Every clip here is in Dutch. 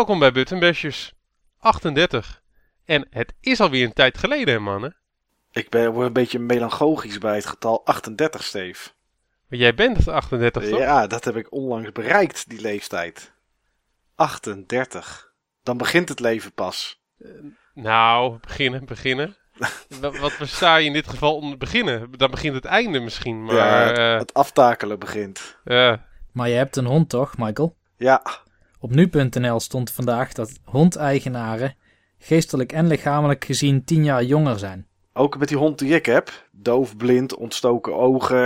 Welkom bij Buttonbashers 38. En het is alweer een tijd geleden, hè, mannen? Ik ben, word een beetje melancholisch bij het getal 38, Steve. Maar jij bent 38, toch? Ja, dat heb ik onlangs bereikt, die leeftijd. 38. Dan begint het leven pas. Nou, beginnen, beginnen. wat, versta je in dit geval onder beginnen? Dan begint het einde misschien, maar... ja, eh, het aftakelen begint. ja. Maar je hebt een hond toch, Michael? Ja, Op nu.nl stond vandaag dat hondeigenaren geestelijk en lichamelijk gezien 10 jaar jonger zijn. ook met die hond die ik heb. Doof, blind, ontstoken ogen,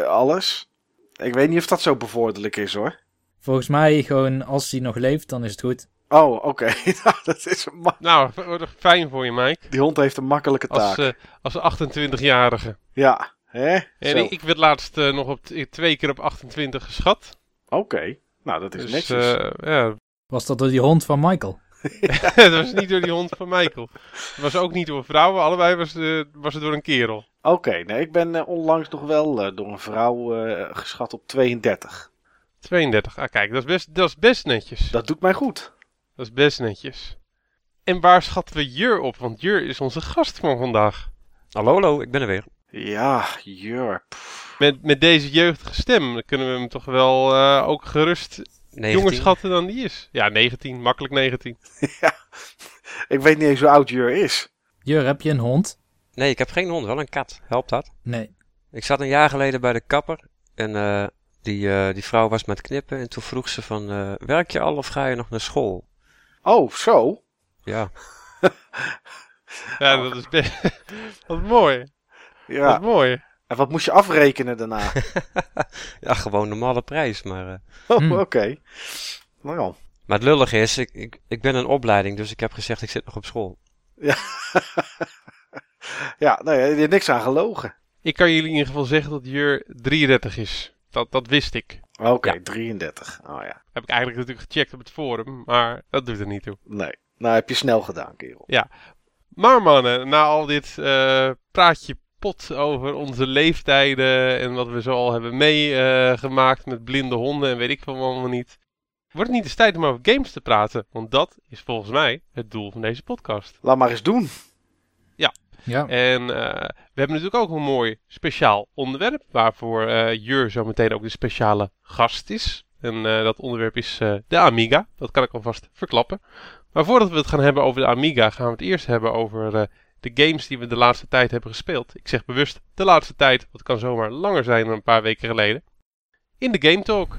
eh, alles. Ik weet niet of dat zo bevorderlijk is hoor. Volgens mij gewoon als hij nog leeft, dan is het goed. Oh, oké. Nou, dat is een Nou, fijn voor je, Mike. die hond heeft een makkelijke taak. Als, eh, als 28-jarige. Ja, hè? En Zo. ik, ik werd laatst eh, nog op t- twee keer op 28 geschat. Oké, nou dat is Dus netjes. eh, ja, Was dat door die hond van Michael? het was niet door die hond van Michael. Het was ook niet door vrouwen, allebei was, eh, was het door een kerel. Oké, nee, ik ben eh, onlangs nog wel eh, door een vrouw eh, geschat op 32. 32. Ah, kijk, dat is best, dat is best netjes. Dat doet mij goed. Dat is best netjes. En waar schatten we Jur op? Want Jur is onze gast van vandaag. Hallo, hallo, ik ben er weer. Ja, jur. Met, met deze jeugdige stem dan kunnen we hem toch wel eh, ook gerust 19. jonger schatten dan die is. Ja, 19. Makkelijk 19. ja, ik weet niet eens hoe oud jur is. Jur, heb je een hond? Nee, ik heb geen hond, wel een kat. Helpt dat? Nee. Ik zat een jaar geleden bij de kapper en eh, die, eh, die vrouw was met knippen en toen vroeg ze van, eh, werk je al of ga je nog naar school? Oh, zo? Ja, Ja, dat is best... Wat mooi. Wat Ja. mooi. En wat moest je afrekenen daarna? ja gewoon normale prijs, maar... eh, Oh, Hmm. oké. Nou ja. maar het lullige is, ik, ik, ik ben een opleiding, dus ik heb gezegd ik zit nog op school. Ja, nee, je hebt niks aan gelogen. Ik kan jullie in ieder geval zeggen dat Jur 33 is. Dat, dat wist ik. Oké, Ja. 33. Oh ja. Heb ik eigenlijk natuurlijk gecheckt op het forum, maar dat doet er niet toe. Nee. Nou, heb je snel gedaan, kerel. Maar mannen, na al dit eh, praatje pot over onze leeftijden en wat we zo al hebben meegemaakt met blinde honden en weet ik veel wat allemaal niet. Wordt het niet eens tijd om over games te praten? Want dat is volgens mij het doel van deze podcast. Laat maar eens doen. Ja. En eh, we hebben natuurlijk ook een mooi speciaal onderwerp, waarvoor eh Jur zo meteen ook de speciale gast is. En eh, dat onderwerp is eh, de Amiga. Dat kan ik alvast verklappen. Maar voordat we het gaan hebben over de Amiga, gaan we het eerst hebben over eh, de games die we de laatste tijd hebben gespeeld. Ik zeg bewust de laatste tijd, want het kan zomaar langer zijn dan een paar weken geleden. In de Game Talk.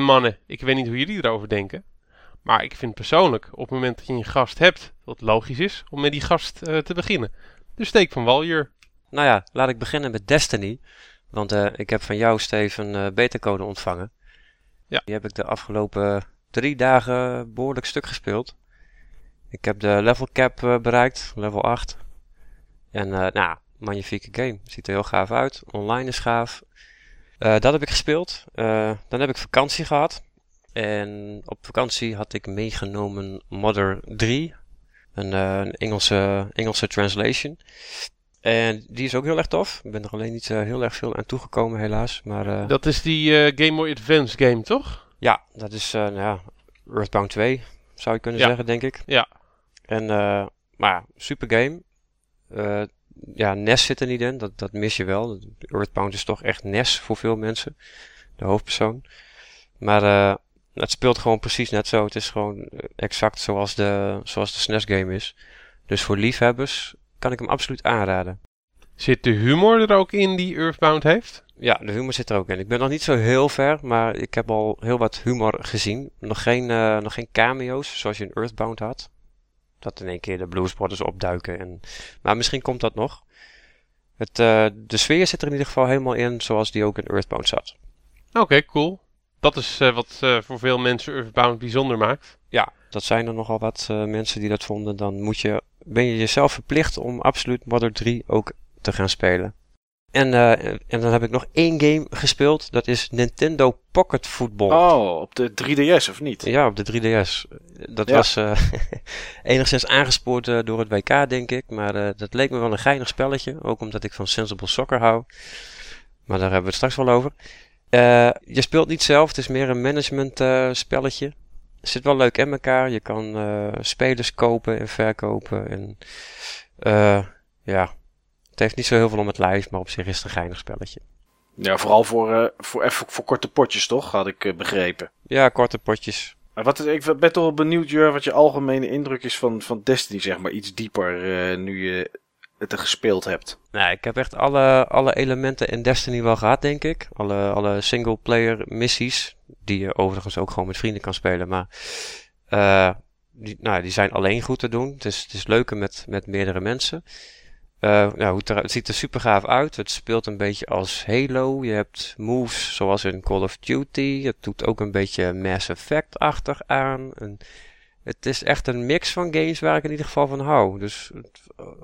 En mannen, ik weet niet hoe jullie erover denken. Maar ik vind persoonlijk, op het moment dat je een gast hebt, dat het logisch is om met die gast eh, te beginnen. Dus steek van wal, Jur. Nou ja, laat ik beginnen met Destiny. Want eh, ik heb van jou, Steve, een eh, betacode ontvangen. Ja. Die heb ik de afgelopen drie dagen behoorlijk stuk gespeeld. Ik heb de level cap bereikt, level 8. En nou, magnifieke game. Ziet er heel gaaf uit. Online is gaaf. Eh, dat heb ik gespeeld. Eh, dan heb ik vakantie gehad. En op vakantie had ik meegenomen Mother 3. Een, eh, een Engelse, Engelse translation. En die is ook heel erg tof. Ik ben er alleen niet heel erg veel aan toegekomen, helaas. Maar Dat is die Game Boy Advance game, toch? ja, dat is nou ja, Earthbound 2, zou je kunnen Ja. zeggen, denk ik. Ja. En, maar ja, super game. Eh, ja, NES zit er niet in, dat, dat mis je wel. Earthbound is toch echt NES voor veel mensen, de hoofdpersoon. Maar eh, het speelt gewoon precies net zo. Het is gewoon exact zoals de, zoals de SNES game is. Dus voor liefhebbers kan ik hem absoluut aanraden. Zit de humor er ook in die Earthbound heeft? Ja, de humor zit er ook in. Ik ben nog niet zo heel ver, maar ik heb al heel wat humor gezien. Nog geen, uh, nog geen cameo's zoals je in Earthbound had. Dat in één keer de Blues Brothers opduiken. En, maar misschien komt dat nog. Het, uh, de sfeer zit er in ieder geval helemaal in zoals die ook in Earthbound zat. Oké, cool. Dat is uh, wat voor veel mensen Earthbound bijzonder maakt. Ja, dat zijn er nogal wat mensen die dat vonden. Dan moet je, ben je jezelf verplicht om absoluut Mother 3 ook te gaan spelen. En, uh, en dan heb ik nog één game gespeeld. Dat is Nintendo Pocket Football. Oh, op de 3DS of niet? Ja, op de 3DS. Dat ja. was uh, enigszins aangespoord uh, door het WK, denk ik. Maar dat leek me wel een geinig spelletje. Ook omdat ik van Sensible Soccer hou. Maar daar hebben we het straks wel over. je speelt niet zelf. Het is meer een management spelletje. Het zit wel leuk in elkaar. Je kan spelers kopen en verkopen. En ja, heeft niet zo heel veel om het lijf, maar op zich is het een geinig spelletje. Ja, vooral voor, uh, voor, even voor korte potjes, toch? Had ik uh, begrepen. Ja, korte potjes. Maar wat, ik ben toch wel benieuwd, Jur, wat je algemene indruk is van, van Destiny, zeg maar. Iets dieper, uh, nu je het er gespeeld hebt. Nou, ik heb echt alle, alle elementen in Destiny wel gehad, denk ik. Alle, alle single-player missies, die je overigens ook gewoon met vrienden kan spelen. Maar die, nou, die zijn alleen goed te doen. Het is, het is leuker met, met meerdere mensen. Nou, het, ziet er super gaaf uit. Het speelt een beetje als Halo. Je hebt moves zoals in Call of Duty. Het doet ook een beetje Mass Effect-achtig aan. Het is echt een mix van games waar ik in ieder geval van hou. Dus,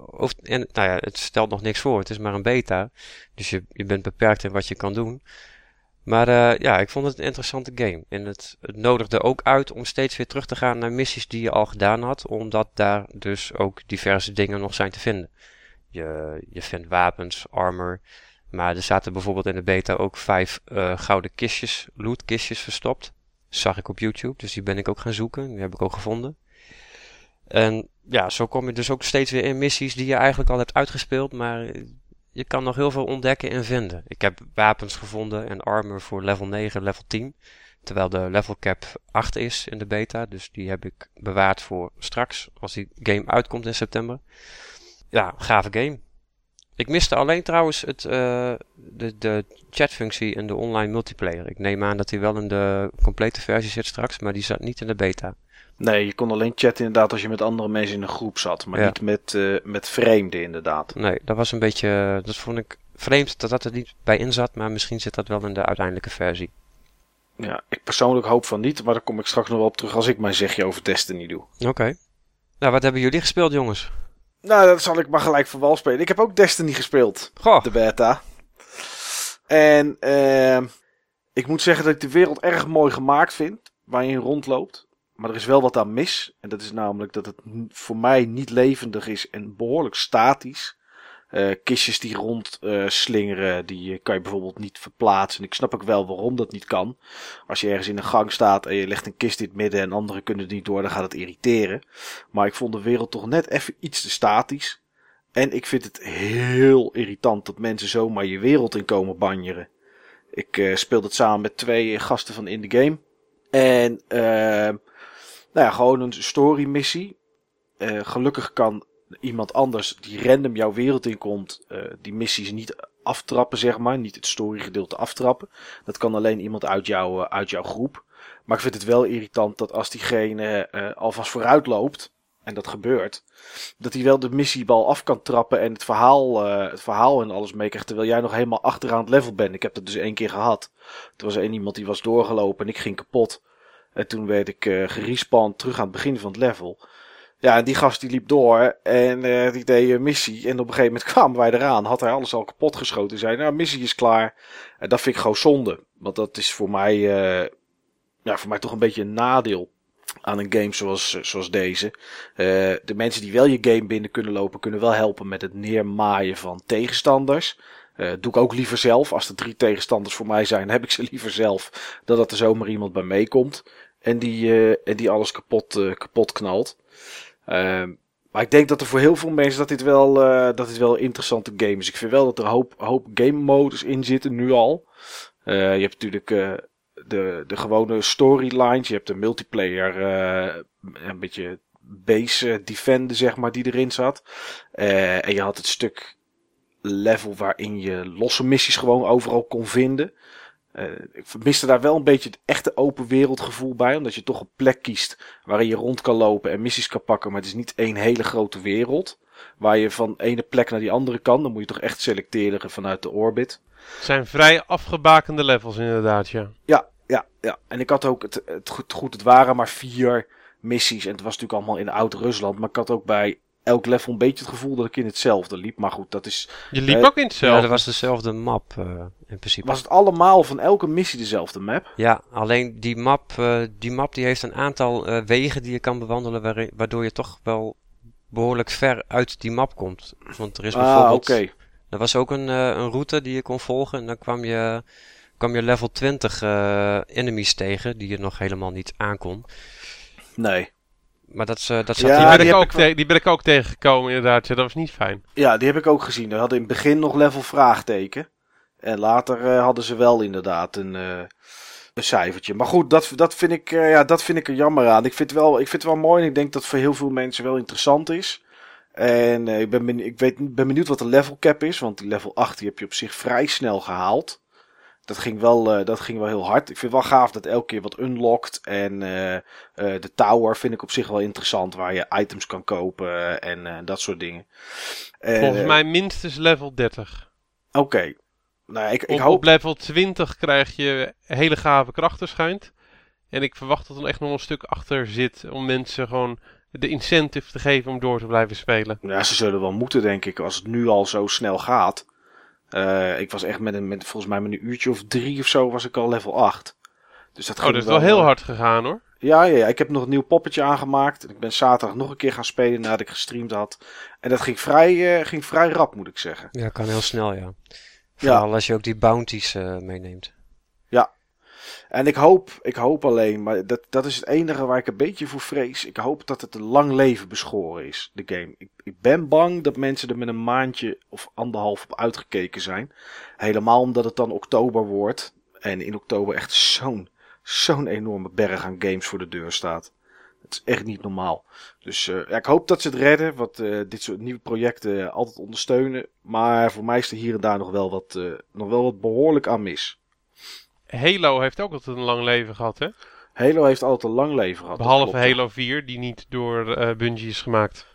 of, en, nou ja, het stelt nog niks voor. Het is maar een beta. Dus je, je bent beperkt in wat je kan doen. Maar uh, ja, ik vond het een interessante game. En het, het nodigde ook uit om steeds weer terug te gaan naar missies die je al gedaan had. Omdat daar dus ook diverse dingen nog zijn te vinden. Je, je vindt wapens, armor. Maar er zaten bijvoorbeeld in de beta ook vijf uh, gouden kistjes, lootkistjes verstopt. zag ik op YouTube, dus die ben ik ook gaan zoeken. Die heb ik ook gevonden. En ja, zo kom je dus ook steeds weer in missies die je eigenlijk al hebt uitgespeeld. Maar je kan nog heel veel ontdekken en vinden. Ik heb wapens gevonden en armor voor level 9, level 10. Terwijl de level cap 8 is in de beta. Dus die heb ik bewaard voor straks, als die game uitkomt in september ja, gave game. Ik miste alleen trouwens het, uh, de, de chatfunctie in de online multiplayer. Ik neem aan dat die wel in de complete versie zit straks, maar die zat niet in de beta. Nee, je kon alleen chatten inderdaad als je met andere mensen in een groep zat, maar niet met, uh, met vreemden inderdaad. Nee, dat was een beetje, dat vond ik vreemd dat dat er niet bij in zat, maar misschien zit dat wel in de uiteindelijke versie. Ja, ik persoonlijk hoop van niet, maar daar kom ik straks nog wel op terug als ik mijn zegje over Destiny doe. Oké. Nou, wat hebben jullie gespeeld, jongens? Nou, dat zal ik maar gelijk voor wal spelen. Ik heb ook Destiny gespeeld. Goh. De beta. En uh, ik moet zeggen dat ik de wereld erg mooi gemaakt vind. Waar je in rondloopt. Maar er is wel wat aan mis. En dat is namelijk dat het voor mij niet levendig is en behoorlijk statisch. Uh, kistjes die rond uh, slingeren, die kan je bijvoorbeeld niet verplaatsen. Ik snap ook wel waarom dat niet kan. Als je ergens in een gang staat en je legt een kist in het midden en anderen kunnen er niet door, dan gaat het irriteren. Maar ik vond de wereld toch net even iets te statisch. En ik vind het heel irritant dat mensen zomaar je wereld in komen banjeren. Ik uh, speelde het samen met twee gasten van In The Game. En nou ja, gewoon een story missie. gelukkig kan iemand anders die random jouw wereld inkomt, uh, die missies niet aftrappen, zeg maar. Niet het storygedeelte aftrappen. Dat kan alleen iemand uit, jou, uh, uit jouw groep. Maar ik vind het wel irritant dat als diegene uh, alvast vooruit loopt, en dat gebeurt, dat hij wel de missiebal af kan trappen en het verhaal, het verhaal en alles meekrijgt, terwijl jij nog helemaal achteraan het level bent. Ik heb dat dus één keer gehad. Er was één iemand die was doorgelopen en ik ging kapot. En toen werd ik gerespawned terug aan het begin van het level. Ja, en die gast die liep door en uh, die deed een missie. En op een gegeven moment kwamen wij eraan. Had hij alles al kapot geschoten. Zei, nou, missie is klaar. En dat vind ik gewoon zonde. Want dat is voor mij, ja, voor mij toch een beetje een nadeel aan een game zoals, zoals deze. De mensen die wel je game binnen kunnen lopen, kunnen wel helpen met het neermaaien van tegenstanders. Doe ik ook liever zelf. Als er drie tegenstanders voor mij zijn, heb ik ze liever zelf. Dan dat er zomaar iemand bij meekomt. En die, en die alles kapot, kapot knalt. Uh, Maar ik denk dat er voor heel veel mensen dat dit wel, eh, dat dit wel een interessante game is. Ik vind wel dat er een hoop, hoop game modus in zitten, nu al. Eh, je hebt natuurlijk eh, de, de gewone storylines. Je hebt de multiplayer, een beetje base defenden, zeg maar, die erin zat. En je had het stuk level waarin je losse missies gewoon overal kon vinden. Eh, ik miste daar wel een beetje het echte open wereldgevoel bij. Omdat je toch een plek kiest waarin je rond kan lopen en missies kan pakken. Maar het is niet één hele grote wereld. Waar je van ene plek naar die andere kan. Dan moet je toch echt selecteren vanuit de orbit. Het zijn vrij afgebakende levels inderdaad, ja. Ja, ja, ja. En ik had ook het, het goed, goed, het waren maar vier missies. En het was natuurlijk allemaal in Oud-Rusland. Maar ik had ook bij elk level een beetje het gevoel dat ik in hetzelfde liep. Maar goed, dat is. Je liep Eh, ook in Ja, hetzelfde. dat was dezelfde map eh, in principe. Was het allemaal van elke missie dezelfde map? Ja, alleen die map, eh, die map die heeft een aantal eh, wegen die je kan bewandelen, waarin- waardoor je toch wel behoorlijk ver uit die map komt. Want er is Ah, bijvoorbeeld, oké. er was ook een, eh, een route die je kon volgen en dan kwam je, kwam je level 20 eh, enemies tegen die je nog helemaal niet aankon. Nee. Maar dat, eh, dat zat Ja, die, hier ben die ik ook ik wel- te- die ben ik ook tegengekomen inderdaad. Ja, dat was niet fijn. Ja, die heb ik ook gezien. We hadden in het begin nog level vraagteken. En later eh, hadden ze wel inderdaad een, eh, een cijfertje. Maar goed, dat, dat, vind ik, eh, ja, dat vind ik er jammer aan. Ik vind, het wel, ik vind het wel mooi en ik denk dat het voor heel veel mensen wel interessant is. En eh, ik, ben, ben- ik weet, ben benieuwd wat de level cap is. Want die level 8 die heb je op zich vrij snel gehaald. Dat ging, wel, eh, dat ging wel heel hard. Ik vind het wel gaaf dat elke keer wat unlockt. En eh, eh, de tower vind ik op zich wel interessant. Waar je items kan kopen en dat soort dingen. En, Volgens mij minstens level 30. Oké. Nou, ik, ik op, hoop. op level 20 krijg je hele gave krachten schijnt. En ik verwacht dat er echt nog een stuk achter zit om mensen gewoon de incentive te geven om door te blijven spelen. Ja, ze zullen wel moeten, denk ik, als het nu al zo snel gaat. Eh, ik was echt met een, met, volgens mij met een uurtje of drie of zo, was ik al level 8. Dus dat Oh, dat is wel heel eh, hard gegaan hoor. Ja, ja, ja, ik heb nog een nieuw poppetje aangemaakt. En ik ben zaterdag nog een keer gaan spelen nadat ik gestreamd had. En dat ging vrij, eh, ging vrij rap, moet ik zeggen. Ja, kan heel snel, ja. Vooral als je ook die bounties eh, meeneemt. En ik hoop, ik hoop alleen, maar dat, dat is het enige waar ik een beetje voor vrees. Ik hoop dat het een lang leven beschoren is, de game. Ik, ik ben bang dat mensen er met een maandje of anderhalf op uitgekeken zijn. Helemaal omdat het dan oktober wordt. En in oktober echt zo'n, zo'n enorme berg aan games voor de deur staat. Het is echt niet normaal. Dus eh, ja, ik hoop dat ze het redden. Want eh, dit soort nieuwe projecten altijd ondersteunen. Maar voor mij is er hier en daar nog wel wat, eh, nog wel wat behoorlijk aan mis. Halo heeft ook altijd een lang leven gehad hè. Halo heeft altijd een lang leven gehad. Behalve. Halo 4 die niet door eh, Bungie is gemaakt.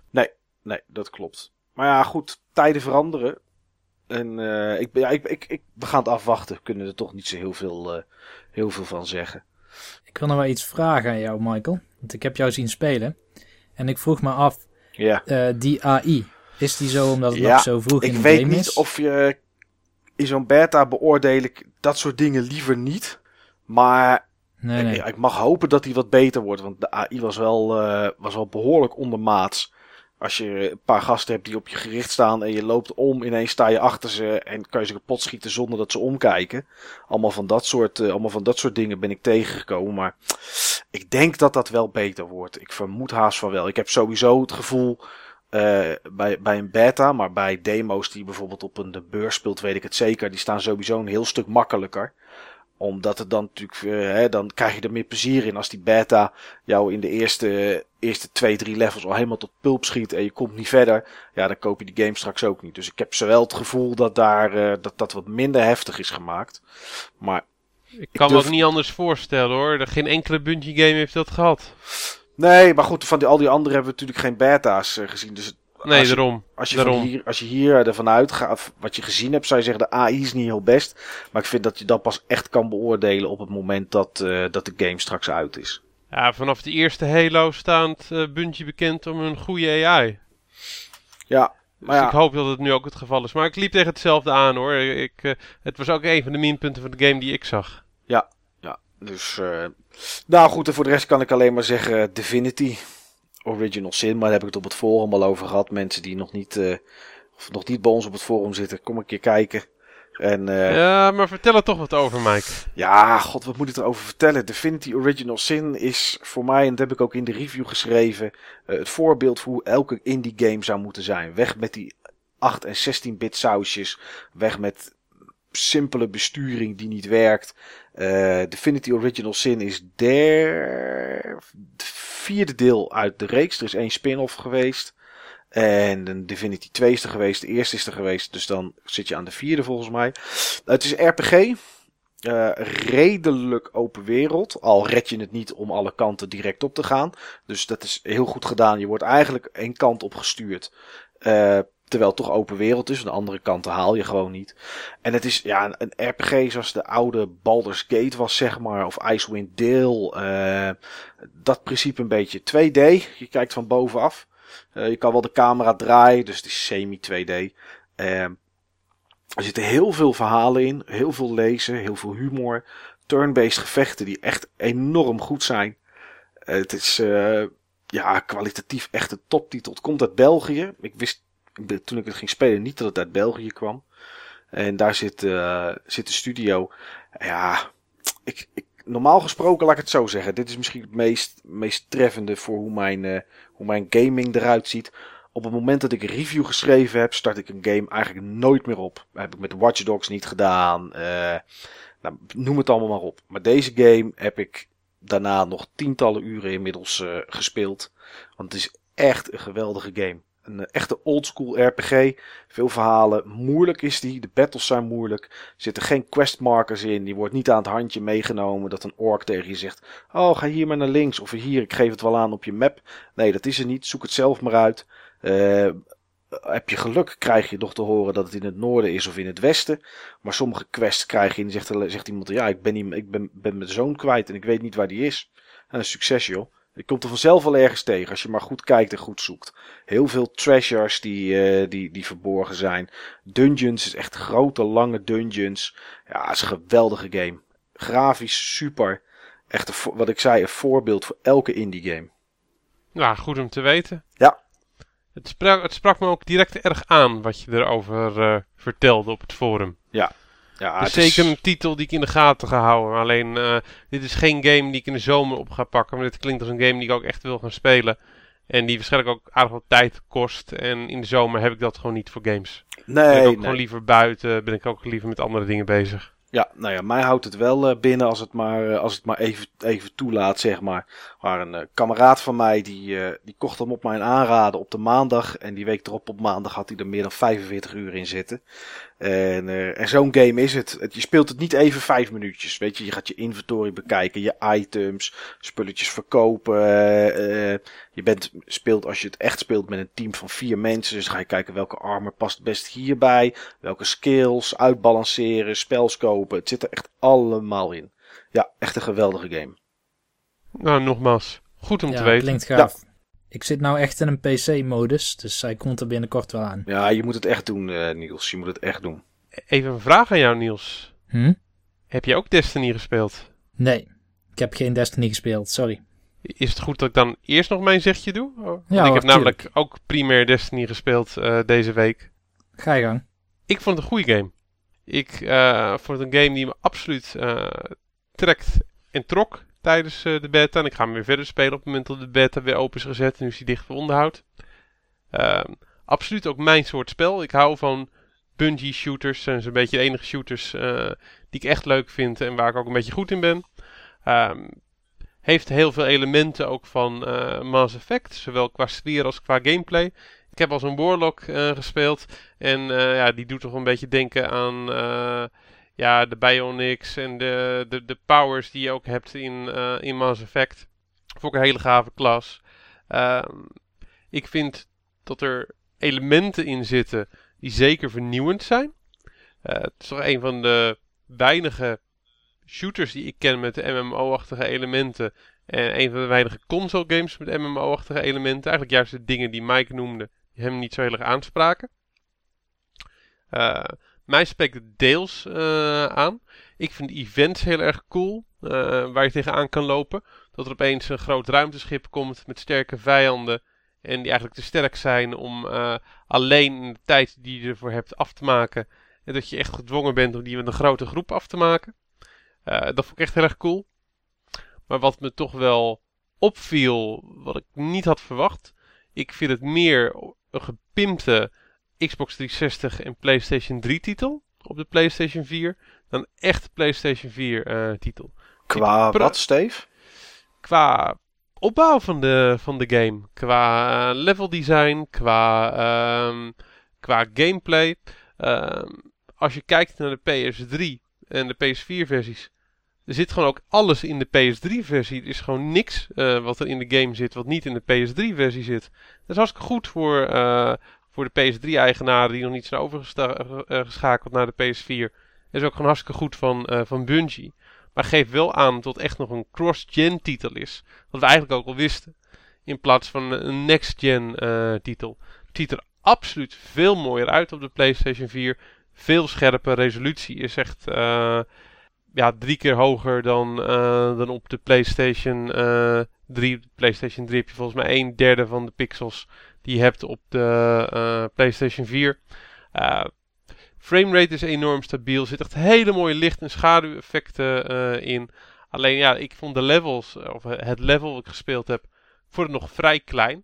Nee, dat klopt. Maar ja, goed, tijden veranderen. En eh, ik, ben- ja, ik, ik, ik, we gaan het afwachten. We kunnen er toch niet zo heel veel, eh, heel veel van zeggen. Ik wil nog wel iets vragen aan jou, Michael. Want ik heb jou zien spelen. En ik vroeg me af, Ja, eh, die AI, is die zo omdat het Ja, nog zo vroeg in ik de weet game niet is? of je in zo'n beta beoordeel ik dat soort dingen liever niet. Maar Nee, nee. ik, ik mag hopen dat die wat beter wordt. Want de AI was wel, eh, was wel behoorlijk ondermaats. Als je een paar gasten hebt die op je gericht staan en je loopt om, ineens sta je achter ze en kan je ze kapot schieten zonder dat ze omkijken. Allemaal van dat soort, eh, allemaal van dat soort dingen ben ik tegengekomen. Maar ik denk dat dat wel beter wordt. Ik vermoed haast van wel. Ik heb sowieso het gevoel eh, bij, bij een beta, maar bij demo's die bijvoorbeeld op een de beurs speelt, weet ik het zeker. Die staan sowieso een heel stuk makkelijker omdat het dan natuurlijk, eh, hè, dan krijg je er meer plezier in als die beta jou in de eerste, eerste twee, drie levels al helemaal tot pulp schiet en je komt niet verder. Ja, dan koop je die game straks ook niet. Dus ik heb zowel het gevoel dat daar, eh, dat, dat wat minder heftig is gemaakt. Maar Ik kan me durf- ook niet anders voorstellen hoor. Geen enkele Bungie game heeft dat gehad. Nee, maar goed, van die, al die anderen hebben we natuurlijk geen beta's eh, gezien. Dus Nee, als je, daarom. als je, daarom. hier, als je hier ervan uitgaat, wat je gezien hebt, zou je zeggen de AI is niet heel best. Maar ik vind dat je dat pas echt kan beoordelen op het moment dat, eh, dat de game straks uit is. Ja, vanaf de eerste Halo eh, Bungie bekend om een goede AI. Ja, Dus maar ja. ik hoop dat het nu ook het geval is. Maar ik liep tegen hetzelfde aan hoor. Ik, eh, het was ook een van de minpunten van de game die ik zag. Ja, dus. eh, nou goed, en voor de rest kan ik alleen maar zeggen: Divinity. Original Sin, maar daar heb ik het op het forum al over gehad. Mensen die nog niet, eh, of nog niet bij ons op het forum zitten, kom een keer kijken. En eh, Ja, maar vertel er toch wat over, Mike. ja, god, wat moet ik erover vertellen? Divinity Original Sin is voor mij, en dat heb ik ook in de review geschreven, eh, het voorbeeld voor hoe elke indie game zou moeten zijn. Weg met die 8 en 16-bit sausjes. Weg met simpele besturing die niet werkt. Eh Divinity Original Sin is der vierde deel uit de reeks. Er is één spin-off geweest. En een Divinity 2 is er geweest. De eerste is er geweest. Dus dan zit je aan de vierde volgens mij. Het is RPG. Eh, redelijk open wereld. Al red je het niet om alle kanten direct op te gaan. Dus dat is heel goed gedaan. Je wordt eigenlijk één kant op gestuurd. Eh, terwijl het toch open wereld is. Aan de andere kant haal je gewoon niet. En het is ja, een, RPG zoals de oude Baldur's Gate was, zeg maar. Of Icewind Dale. eh, dat principe een beetje 2D. Je kijkt van bovenaf. Eh, je kan wel de camera draaien, dus het is semi-2D. Eh, er zitten heel veel verhalen in, heel veel lezen, heel veel humor. Turn-based gevechten die echt enorm goed zijn. Het is ja, kwalitatief echt een toptitel. Het komt uit België. Ik wist toen ik het ging spelen niet dat het uit België kwam. En daar zit, eh, zit de studio. Ja, ik, ik, normaal gesproken laat ik het zo zeggen. Dit is misschien het meest, meest treffende voor hoe mijn, eh, hoe mijn gaming eruit ziet. Op het moment dat ik een review geschreven heb, start ik een game eigenlijk nooit meer op. Heb ik met Watch Dogs niet gedaan. eh, nou, noem het allemaal maar op. Maar deze game heb ik daarna nog tientallen uren inmiddels gespeeld. Want het is echt een geweldige game. Een eh, echte oldschool RPG. Veel verhalen. Moeilijk is die. De battles zijn moeilijk. Er zitten geen questmarkers in. Die wordt niet aan het handje meegenomen dat een ork tegen je zegt. Oh, ga hier maar naar links. Of hier, ik geef het wel aan op je map. Nee, dat is er niet. Zoek het zelf maar uit. Eh, heb je geluk, krijg je nog te horen dat het in het noorden is of in het westen. Maar sommige quests krijg je en zegt, zegt iemand: Ja, ik ben, niet, ik ben, ben mijn zoon kwijt en ik weet niet waar die is. En succes, joh. Je komt er vanzelf wel ergens tegen als je maar goed kijkt en goed zoekt. Heel veel treasures die, eh, die, die verborgen zijn. Dungeons is echt grote, lange dungeons. Ja, het is een geweldige game. Grafisch super. Echt, een wat ik zei, een voorbeeld voor elke indie game. Nou, goed om te weten. Ja. Het sprak, het sprak me ook direct erg aan wat je erover eh, vertelde op het forum. Ja, Is- zeker een titel die ik in de gaten ga houden. Alleen, eh, dit is geen game die ik in de zomer op ga pakken. Maar dit klinkt als een game die ik ook echt wil gaan spelen. En die waarschijnlijk ook aardig wat tijd kost. En in de zomer heb ik dat gewoon niet voor games. ben ik Nee, ook nee. gewoon liever buiten. Ben ik ook liever met andere dingen bezig. Ja, nou ja, mij houdt het wel eh, binnen als het maar, eh, als het maar even, even toelaat, zeg maar. Maar een kameraad van mij, die, die kocht hem op mijn aanraden op de maandag. En die week erop op maandag had hij er meer dan 45 uur in zitten. En, eh, en zo'n game is het. het. Je speelt het niet even vijf minuutjes. Weet je, je gaat je inventory bekijken, je items, spulletjes verkopen. eh, eh, je bent, speelt als je het echt speelt met een team van vier mensen. Dus ga je kijken welke armor past het best hierbij. Welke skills, uitbalanceren, spels kopen. Het zit er echt allemaal in. Ja, echt een geweldige game. Nou, nogmaals. Goed om ja, te weten. klinkt gaaf. Ik zit nou echt in een PC-modus, dus hij komt er binnenkort wel aan. Ja, je moet het echt doen, eh, Niels. Je moet het echt doen. Even een vraag aan jou, Niels. Hm? Heb je ook Destiny gespeeld? Nee, ik heb geen Destiny gespeeld, sorry. Is het goed dat ik dan eerst nog mijn zegje doe? Oh, want Ja, ik heb namelijk ook primair Destiny gespeeld eh, deze week. Ga je gang. Ik vond het een goede game. Ik eh, vond het een game die me absoluut eh, trekt en trok tijdens eh, de beta. En ik ga hem weer verder spelen op het moment dat de beta weer open is gezet. En nu is hij dicht voor onderhoud. Ehm, absoluut ook mijn soort spel. Ik hou van Bungie shooters. zijn zo'n beetje de enige shooters eh, die ik echt leuk vind en waar ik ook een beetje goed in ben. Ehm, heeft heel veel elementen ook van eh, Mass Effect. Zowel qua sfeer als qua gameplay. Ik heb als een Warlock gespeeld. En ja, die doet toch een beetje denken aan ja, de Bionics en de, de, de powers die je ook hebt in, eh, in Mass Effect. Vond ik een hele gave klas. Ehm, ik vind dat er elementen in zitten die zeker vernieuwend zijn. Eh, het is toch een van de weinige shooters die ik ken met MMO-achtige elementen. En een van de weinige console games met MMO-achtige elementen. Eigenlijk juist de dingen die Mike noemde, die hem niet zo heel erg aanspraken. Eh, mij spreekt het deels eh, aan. Ik vind events heel erg cool, eh, waar je tegenaan kan lopen. Dat er opeens een groot ruimteschip komt met sterke vijanden. En die eigenlijk te sterk zijn om eh, alleen de tijd die je ervoor hebt af te maken. En dat je echt gedwongen bent om die met een grote groep af te maken. Dat vond ik echt heel erg cool. Maar wat me toch wel opviel, wat ik niet had verwacht. Ik vind het meer een gepimpte Xbox 360 en PlayStation 3 titel op de PlayStation 4 dan echt PlayStation 4 eh, titel. Qua wat, Steve? Qua opbouw van de, van de game, qua eh, level design, qua, ehm, qua gameplay. Ehm, als je kijkt naar de PS3 en de PS4 versies, er zit gewoon ook alles in de PS3 versie. Er is gewoon niks eh, wat er in de game zit wat niet in de PS3 versie zit. Dat is hartstikke goed voor, voor de PS3 eigenaren die nog niet zijn overgeschakeld naar de PS4. Dat is ook gewoon hartstikke goed van, eh, van Bungie. Maar geeft wel aan dat het echt nog een cross-gen titel is. Wat we eigenlijk ook al wisten. In plaats van een next-gen eh, titel. Het ziet er absoluut veel mooier uit op de PlayStation 4. Veel scherper. Resolutie is echt eh, ja, drie keer hoger dan, eh, dan op de PlayStation eh 3. Op de PlayStation 3 heb je volgens mij een derde van de pixels die je hebt op de eh, PlayStation 4. Eh framerate is enorm stabiel. Er zit echt hele mooie licht- en schaduweffecten eh, in. Alleen ja, ik vond de levels, of het level wat ik gespeeld heb, vond het nog vrij klein.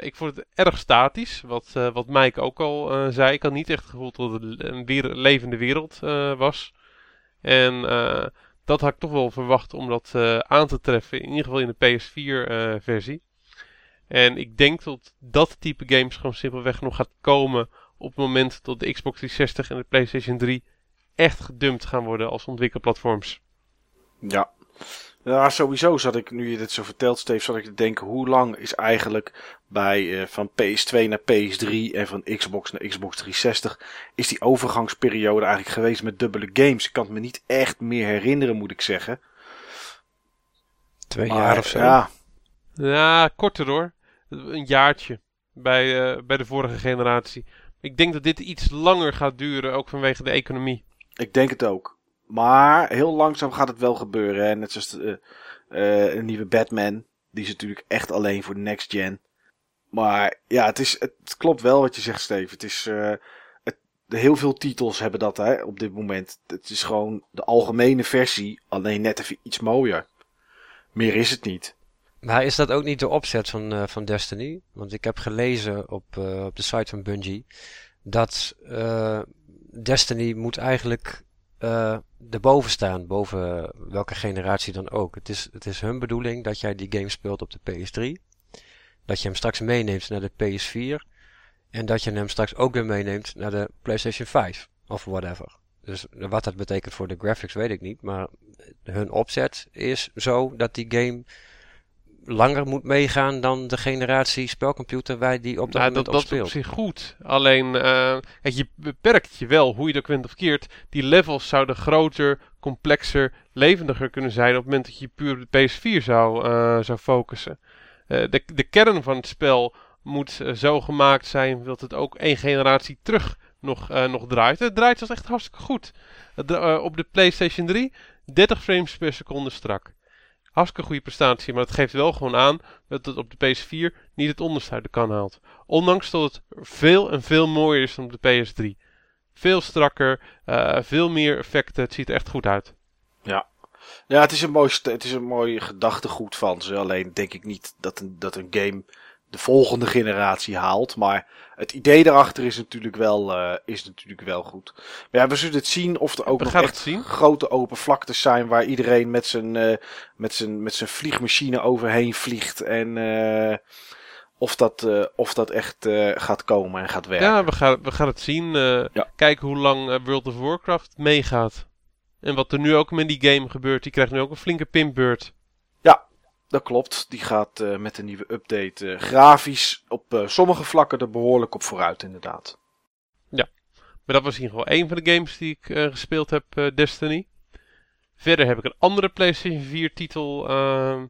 Ik vond het erg statisch, wat, eh, wat Mike ook al zei. Ik had niet echt het gevoel dat het een weer- levende wereld was. En dat had ik toch wel verwacht om dat aan te treffen, in ieder geval in de PS4-versie. En ik denk dat dat type games gewoon simpelweg nog gaat komen op het moment dat de Xbox 360 en de PlayStation 3 echt gedumpt gaan worden als ontwikkelplatforms. Ja. Ja, sowieso zat ik, nu je dit zo vertelt, Steve, zat ik te denken, hoe lang is eigenlijk bij eh, van PS2 naar PS3 en van Xbox naar Xbox 360, is die overgangsperiode eigenlijk geweest met dubbele games? Ik kan het me niet echt meer herinneren, moet ik zeggen. Twee Maar, jaar of zo. Ja, Ja, korter hoor. Een jaartje bij, eh, bij de vorige generatie. Ik denk dat dit iets langer gaat duren, ook vanwege de economie. ik denk het ook. Maar heel langzaam gaat het wel gebeuren. Net zoals de, eh, een nieuwe Batman. Die is natuurlijk echt alleen voor de next gen. Maar ja, het, is, het klopt wel wat je zegt, Steve. Het is, eh, het, heel veel titels hebben dat hè, op dit moment. Het is gewoon de algemene versie, alleen net even iets mooier. Meer is het niet. Maar is dat ook niet de opzet van, eh, van Destiny? Want ik heb gelezen op, eh, op de site van Bungie dat eh, Destiny moet eigenlijk erboven staan, boven welke generatie dan ook. Het is, het is hun bedoeling dat jij die game speelt op de PS3, dat je hem straks meeneemt naar de PS4 en dat je hem straks ook weer meeneemt naar de PlayStation 5 of whatever. Dus wat dat betekent voor de graphics weet ik niet, maar hun opzet is zo dat die game langer moet meegaan dan de generatie spelcomputer waar die op dat Nou, moment dat, op dat is op speelt. zich goed. Alleen, eh, kijk, je beperkt je wel, hoe je dat went of keert. Die levels zouden groter, complexer, levendiger kunnen zijn op het moment dat je puur op de PS4 zou, eh, zou focussen. Eh, de, de kern van het spel moet zo gemaakt zijn dat het ook één generatie terug nog, nog draait. Het draait zelfs echt hartstikke goed. Het op de PlayStation 3 30 frames per seconde strak. Hartstikke goede prestatie, maar het geeft wel gewoon aan dat het op de PS4 niet het onderste uit de kan haalt. Ondanks dat het veel en veel mooier is dan op de PS3. Veel strakker, eh, veel meer effecten. Het ziet er echt goed uit. Ja, het is een mooi, het is een mooi gedachtegoed van ze. Alleen denk ik niet dat een, dat een game de volgende generatie haalt. Maar het idee daarachter is natuurlijk wel, eh, is natuurlijk wel goed. Maar ja, we zullen het zien of er ook We nog echt zien. grote open vlaktes zijn waar iedereen met zijn, eh, met zijn, met zijn vliegmachine overheen vliegt. En eh, of, dat, of dat echt gaat komen en gaat werken. Ja, we gaan, we gaan het zien. Ja. Kijken hoe lang World of Warcraft meegaat. En wat er nu ook met die game gebeurt. Die krijgt nu ook een flinke pimpbeurt. Dat klopt. Die gaat eh, met een nieuwe update eh, grafisch op eh, sommige vlakken er behoorlijk op vooruit, inderdaad. Maar dat was in ieder geval één van de games die ik gespeeld heb, Destiny. Verder heb ik een andere PlayStation 4 titel ehm,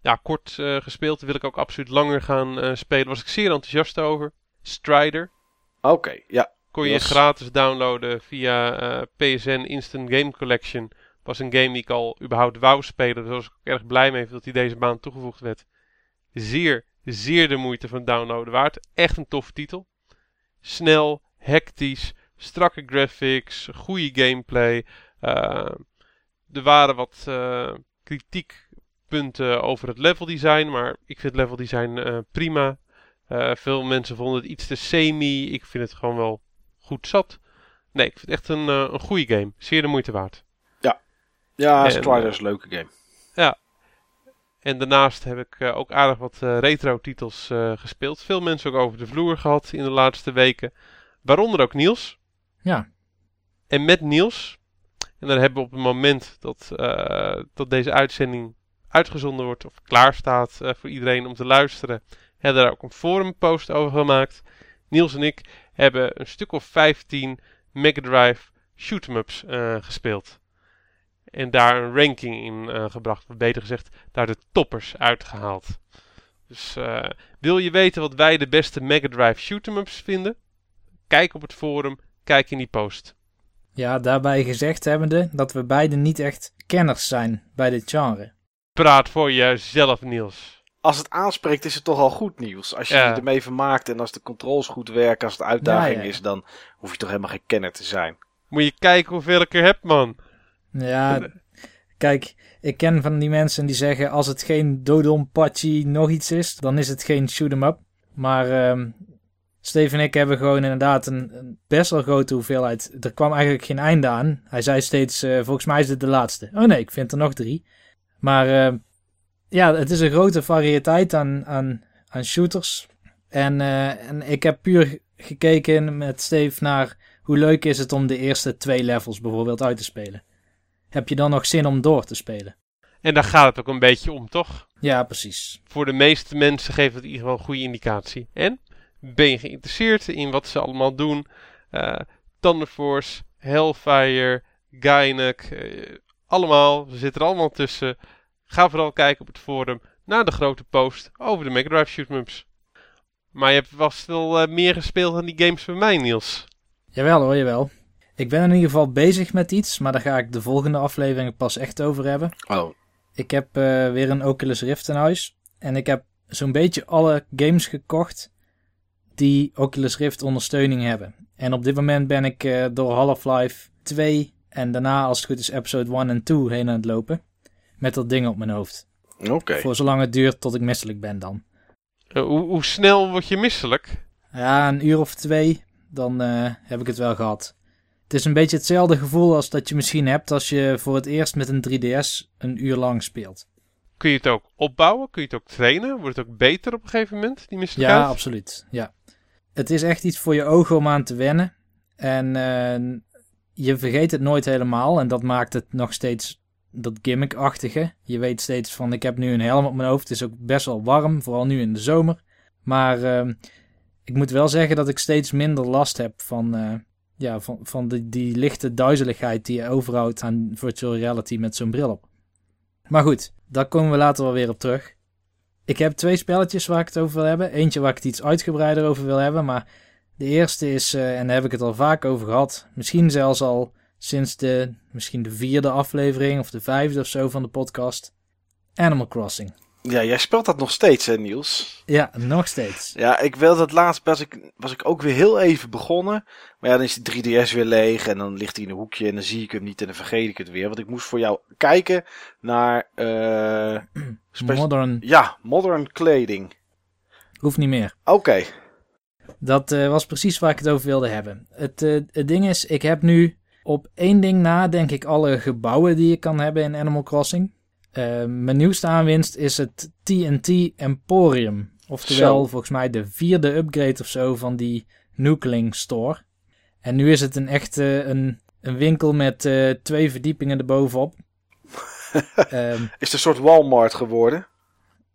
ja, kort gespeeld. Die wil ik ook absoluut langer gaan spelen. Daar was ik zeer enthousiast over. Strider. Oké, ja. Kon je gratis downloaden via PSN Instant Game Collection. Was een game die ik al überhaupt wou spelen. Dus was ik erg blij mee dat die deze maand toegevoegd werd. Zeer, zeer de moeite van downloaden waard. Echt een toffe titel. Snel, hectisch, strakke graphics, goede gameplay. Uh, er waren wat uh, kritiekpunten over het leveldesign, maar ik vind het leveldesign uh, prima. veel mensen vonden het iets te semi. Ik vind het gewoon wel goed zat. Nee, ik vind het echt een, een goede game. Zeer de moeite waard. Ja, Strider is een leuke game. Ja, en daarnaast heb ik uh, ook aardig wat uh, retro titels uh, gespeeld. Veel mensen ook over de vloer gehad in de laatste weken. Waaronder ook Niels. Ja. En met Niels, en dan hebben we op het moment dat, dat deze uitzending uitgezonden wordt of klaar staat voor iedereen om te luisteren, hebben we daar ook een forumpost over gemaakt. Niels en ik hebben een stuk of 15 Mega Drive shoot'em-ups gespeeld en daar een ranking in uh, gebracht. Beter gezegd, daar de toppers uitgehaald. Dus uh, wil je weten wat wij de beste Mega Drive shoot-em-ups vinden? Kijk op het forum, kijk in die post. Ja, daarbij gezegd hebbende dat we beiden niet echt kenners zijn bij dit genre. Praat voor jezelf, Niels. Als het aanspreekt is het toch al goed, Niels. Als je ja. je ermee vermaakt en als de controls goed werken, als het uitdaging ja, ja. is, dan hoef je toch helemaal geen kenner te zijn. Moet je kijken hoeveel ik er heb, man. Ja, kijk, ik ken van die mensen die zeggen als het geen Dodon Pachi nog iets is, dan is het geen shoot 'em up. Maar um, Steve en ik hebben gewoon inderdaad een, een, best wel grote hoeveelheid. Er kwam eigenlijk geen einde aan. Hij zei steeds, uh, volgens mij is dit de laatste. Oh nee, ik vind er nog drie. Maar uh, ja, het is een grote variëteit aan, aan, aan shooters. En, uh, en ik heb puur gekeken met Steve naar hoe leuk is het om de eerste twee levels bijvoorbeeld uit te spelen heb je dan nog zin om door te spelen. En daar gaat het ook een beetje om, toch? Ja, precies. Voor de meeste mensen geeft het in ieder geval een goede indicatie. En ben je geïnteresseerd in wat ze allemaal doen? Uh, Thunder Force, Hellfire, Gainek, uh, allemaal. Ze zitten er allemaal tussen. Ga vooral kijken op het forum naar de grote post over de Mega Drive shoot'em-ups. Maar je hebt vast wel uh, meer gespeeld dan die games van mij, Niels. Jawel hoor, jawel. Ik ben in ieder geval bezig met iets, maar daar ga ik de volgende aflevering pas echt over hebben. Oh. Ik heb uh, weer een Oculus Rift in huis. En ik heb zo'n beetje alle games gekocht die Oculus Rift ondersteuning hebben. En op dit moment ben ik uh, door Half-Life 2 en daarna als het goed is episode 1 en 2 heen aan het lopen. Met dat ding op mijn hoofd. Oké. Okay. Voor zolang het duurt tot ik misselijk ben dan. Uh, hoe, hoe, snel word je misselijk? Ja, een uur of twee. Dan heb ik het wel gehad. Het is een beetje hetzelfde gevoel als dat je misschien hebt als je voor het eerst met een 3DS een uur lang speelt. Kun je het ook opbouwen? Kun je het ook trainen? Wordt het ook beter op een gegeven moment, die misselijkheid? Ja, absoluut. Ja. Het is echt iets voor je ogen om aan te wennen. En uh, je vergeet het nooit helemaal. En dat maakt het nog steeds dat gimmick-achtige. Je weet steeds van, ik heb nu een helm op mijn hoofd. Het is ook best wel warm, vooral nu in de zomer. Maar uh, ik moet wel zeggen dat ik steeds minder last heb van... Uh, ja, van, van die, die lichte duizeligheid die je overhoudt aan virtual reality met zo'n bril op. Maar goed, daar komen we later wel weer op terug. Ik heb twee spelletjes waar ik het over wil hebben. Eentje waar ik het iets uitgebreider over wil hebben. Maar de eerste is, uh, en daar heb ik het al vaak over gehad. Misschien zelfs al sinds de, misschien de vierde aflevering of de vijfde of zo van de podcast. Animal Crossing. Ja, jij speelt dat nog steeds, hè, Niels? Ja, nog steeds. Ja, ik wil dat laatst was ik, was ik ook weer heel even begonnen. Maar ja, dan is de 3DS weer leeg en dan ligt hij in een hoekje en dan zie ik hem niet en dan vergeet ik het weer. Want ik moest voor jou kijken naar... Uh, modern. Ja, modern kleding. Hoeft niet meer. Oké. Dat uh, was precies waar ik het over wilde hebben. Het, uh, het ding is, ik heb nu op één ding na, denk ik, alle gebouwen die je kan hebben in Animal Crossing. Uh, mijn nieuwste aanwinst is het TNT Emporium. Oftewel, zo. volgens mij de vierde upgrade of zo van die Nukeling Store. En nu is het een echte een, een winkel met uh, twee verdiepingen erbovenop. um, is het een soort Walmart geworden?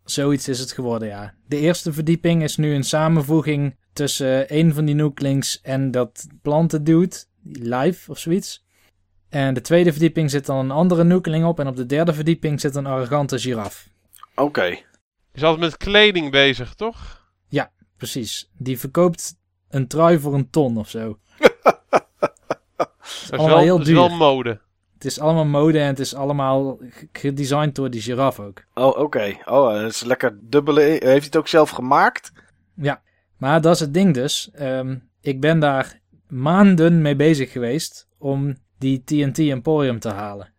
Zoiets is het geworden, ja. De eerste verdieping is nu een samenvoeging tussen een van die Nukelings en dat plantendude, Live of zoiets. En de tweede verdieping zit dan een andere noekeling op. En op de derde verdieping zit een arrogante giraf. Oké. Okay. Is altijd met kleding bezig, toch? Ja, precies. Die verkoopt een trui voor een ton of zo. dat is wel, heel duur. is wel mode. Het is allemaal mode en het is allemaal gedesigned door die giraf ook. Oh, oké. Okay. Oh, dat is lekker dubbele. Heeft hij het ook zelf gemaakt? Ja, maar dat is het ding dus. Um, ik ben daar maanden mee bezig geweest om die TNT Emporium te halen.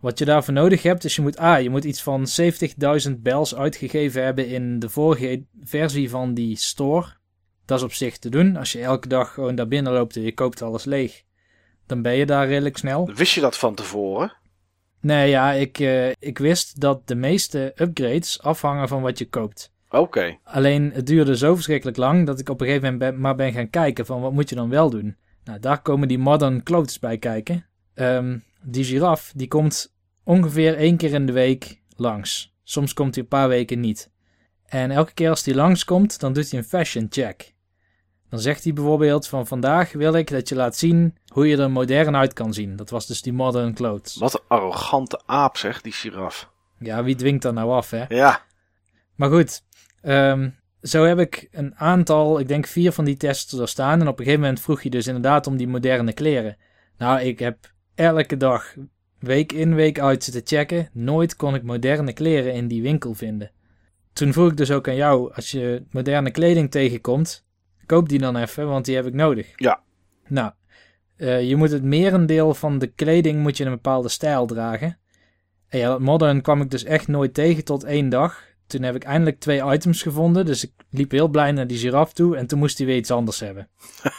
Wat je daarvoor nodig hebt, is je moet, ah, je moet iets van 70.000 bells uitgegeven hebben in de vorige versie van die store. Dat is op zich te doen. Als je elke dag gewoon daar binnen loopt en je koopt alles leeg, dan ben je daar redelijk snel. Wist je dat van tevoren? Nee, ja, ik, uh, ik wist dat de meeste upgrades afhangen van wat je koopt. Oké. Okay. Alleen het duurde zo verschrikkelijk lang dat ik op een gegeven moment ben, maar ben gaan kijken van wat moet je dan wel doen. Nou, daar komen die modern clothes bij kijken. Um, die giraf, die komt ongeveer één keer in de week langs. Soms komt hij een paar weken niet. En elke keer als hij langskomt, dan doet hij een fashion check. Dan zegt hij bijvoorbeeld van vandaag wil ik dat je laat zien hoe je er modern uit kan zien. Dat was dus die modern clothes. Wat een arrogante aap zeg, die giraf. Ja, wie dwingt dat nou af hè? Ja. Maar goed, um, zo heb ik een aantal, ik denk vier van die tests er staan. En op een gegeven moment vroeg je dus inderdaad om die moderne kleren. Nou, ik heb elke dag, week in, week uit zitten checken. Nooit kon ik moderne kleren in die winkel vinden. Toen vroeg ik dus ook aan jou, als je moderne kleding tegenkomt, koop die dan even, want die heb ik nodig. Ja. Nou, uh, je moet het merendeel van de kleding moet je een bepaalde stijl dragen. En ja, modern kwam ik dus echt nooit tegen tot één dag. Toen heb ik eindelijk twee items gevonden. Dus ik liep heel blij naar die giraf toe. En toen moest hij weer iets anders hebben.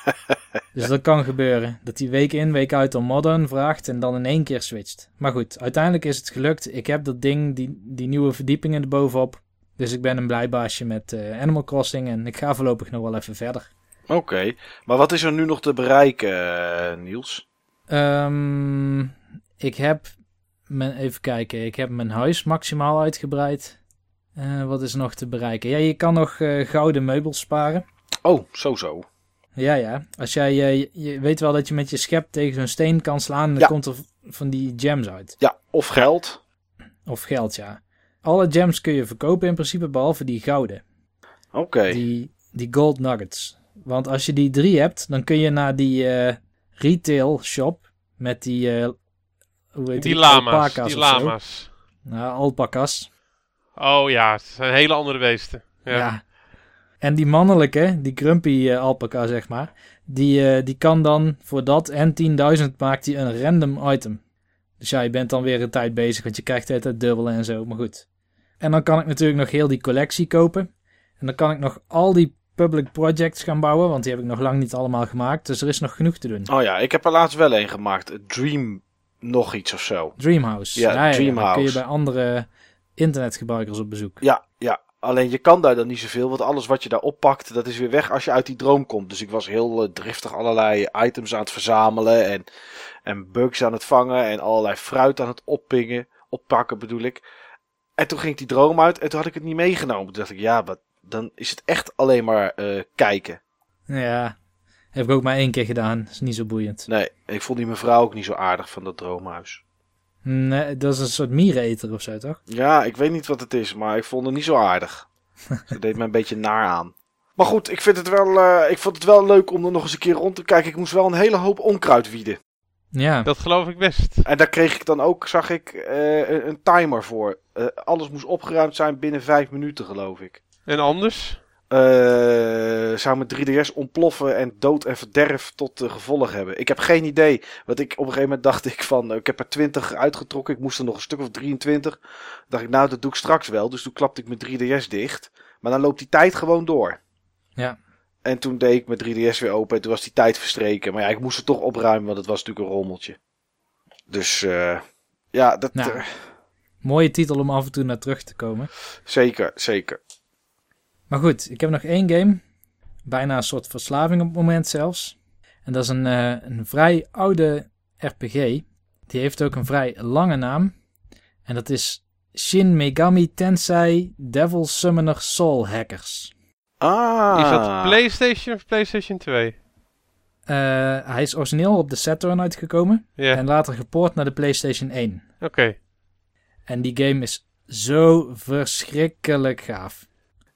dus dat kan gebeuren. Dat hij week in, week uit om modern vraagt. En dan in één keer switcht. Maar goed, uiteindelijk is het gelukt. Ik heb dat ding, die, die nieuwe verdiepingen erbovenop. Dus ik ben een blij baasje met uh, Animal Crossing. En ik ga voorlopig nog wel even verder. Oké, okay. maar wat is er nu nog te bereiken, uh, Niels? Um, ik heb, even kijken, ik heb mijn huis maximaal uitgebreid. Uh, wat is nog te bereiken? Ja, je kan nog uh, gouden meubels sparen. Oh, zo zo. Ja, ja. Als jij, uh, je weet wel dat je met je schep tegen zo'n steen kan slaan en dan ja. komt er van die gems uit. Ja, of geld. Of geld, ja. Alle gems kun je verkopen in principe, behalve die gouden. Oké. Okay. Die, die gold nuggets. Want als je die drie hebt, dan kun je naar die retail shop met die... hoe heet die, die lama's. Die lama's. Nou, alpakas. Oh ja, het zijn hele andere beesten. Ja. ja. En die mannelijke, die grumpy uh, alpaca zeg maar, die, uh, die kan dan voor dat en 10.000 maakt hij een random item. Dus ja, je bent dan weer een tijd bezig, want je krijgt het dubbele en zo, maar goed. En dan kan ik natuurlijk nog heel die collectie kopen. En dan kan ik nog al die public projects gaan bouwen, want die heb ik nog lang niet allemaal gemaakt. Dus er is nog genoeg te doen. Oh ja, ik heb er laatst wel een gemaakt. Dream nog iets of zo. Dreamhouse. Ja, ja, ja Dreamhouse. Dan kun je bij andere internetgebruikers op bezoek. Ja, ja. Alleen je kan daar dan niet zoveel, want alles wat je daar oppakt, dat is weer weg als je uit die droom komt. Dus ik was heel uh, driftig allerlei items aan het verzamelen en, en bugs aan het vangen en allerlei fruit aan het oppingen, oppakken bedoel ik. En toen ging ik die droom uit en toen had ik het niet meegenomen. Toen dacht ik, ja, wat, dan is het echt alleen maar uh, kijken. Ja, heb ik ook maar één keer gedaan. is niet zo boeiend. Nee, ik vond die mevrouw ook niet zo aardig van dat droomhuis. Nee, dat is een soort miereneter of zo, toch? Ja, ik weet niet wat het is, maar ik vond het niet zo aardig. Ze deed me een beetje naar aan. Maar goed, ik, vind het wel, uh, ik vond het wel leuk om er nog eens een keer rond te kijken. Ik moest wel een hele hoop onkruid wieden. Ja. Dat geloof ik best. En daar kreeg ik dan ook, zag ik, uh, een, een, timer voor. Uh, alles moest opgeruimd zijn binnen vijf minuten, geloof ik. En anders? Uh, zou mijn 3DS ontploffen en dood en verderf tot uh, gevolg hebben. Ik heb geen idee. Want ik op een gegeven moment dacht ik van, uh, ik heb er 20 uitgetrokken. Ik moest er nog een stuk of 23. dacht ik, nou dat doe ik straks wel. Dus toen klapte ik mijn 3DS dicht. Maar dan loopt die tijd gewoon door. Ja. En toen deed ik mijn 3DS weer open en toen was die tijd verstreken. Maar ja, ik moest het toch opruimen, want het was natuurlijk een rommeltje. Dus ja, dat... Nou, mooie titel om af en toe naar terug te komen. Zeker, zeker. Maar goed, ik heb nog één game. Bijna een soort verslaving op het moment zelfs. En dat is een, uh, een vrij oude RPG. Die heeft ook een vrij lange naam. En dat is Shin Megami Tensei Devil Summoner Soul Hackers. Ah. Is dat PlayStation of PlayStation 2? Uh, hij is origineel op de Saturn uitgekomen. Yeah. En later gepoord naar de PlayStation 1. Oké. Okay. En die game is zo verschrikkelijk gaaf.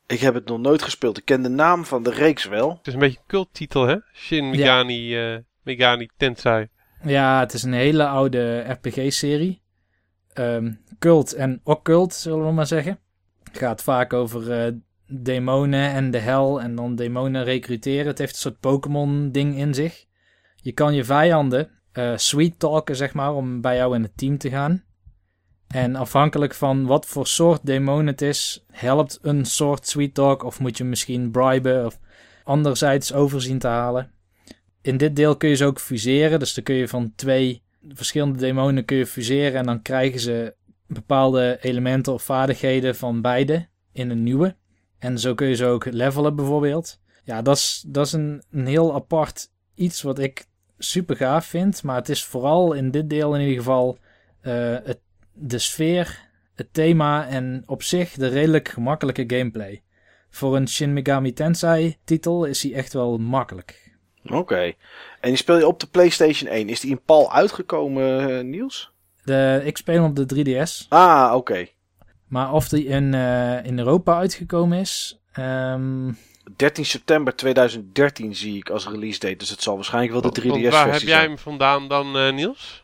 Ik heb het nog nooit gespeeld. Ik ken de naam van de reeks wel. Het is een beetje een culttitel, hè? Shin Megami, ja. uh, Megami Tensei. Ja, het is een hele oude RPG-serie. Um, cult en occult, zullen we maar zeggen. Het gaat vaak over uh, demonen en de hel en dan demonen recruteren. Het heeft een soort Pokémon-ding in zich. Je kan je vijanden eh, sweet talken, zeg maar, om bij jou in het team te gaan. En afhankelijk van wat voor soort demon het is, helpt een soort sweet talk of moet je misschien briben of anderzijds overzien te halen. In dit deel kun je ze ook fuseren, dus dan kun je van twee verschillende demonen kun je fuseren en dan krijgen ze bepaalde elementen of vaardigheden van beide in een nieuwe. En zo kun je ze ook levelen bijvoorbeeld. Ja, dat is, dat is een, heel apart iets wat ik super gaaf vind. Maar het is vooral in dit deel in ieder geval uh, het, de sfeer, het thema en op zich de redelijk gemakkelijke gameplay. Voor een Shin Megami Tensei titel is hij echt wel makkelijk. Oké. En die speel je op de PlayStation 1. Is die in PAL uitgekomen, uh, Niels? De, ik speel hem op de 3DS. Ah, oké. Maar of die in, uh, in Europa uitgekomen is. Um... 13 september 2013 zie ik als release date. Dus het zal waarschijnlijk wel de 3DS-versie zijn. Waar heb jij hem vandaan dan, uh, Niels?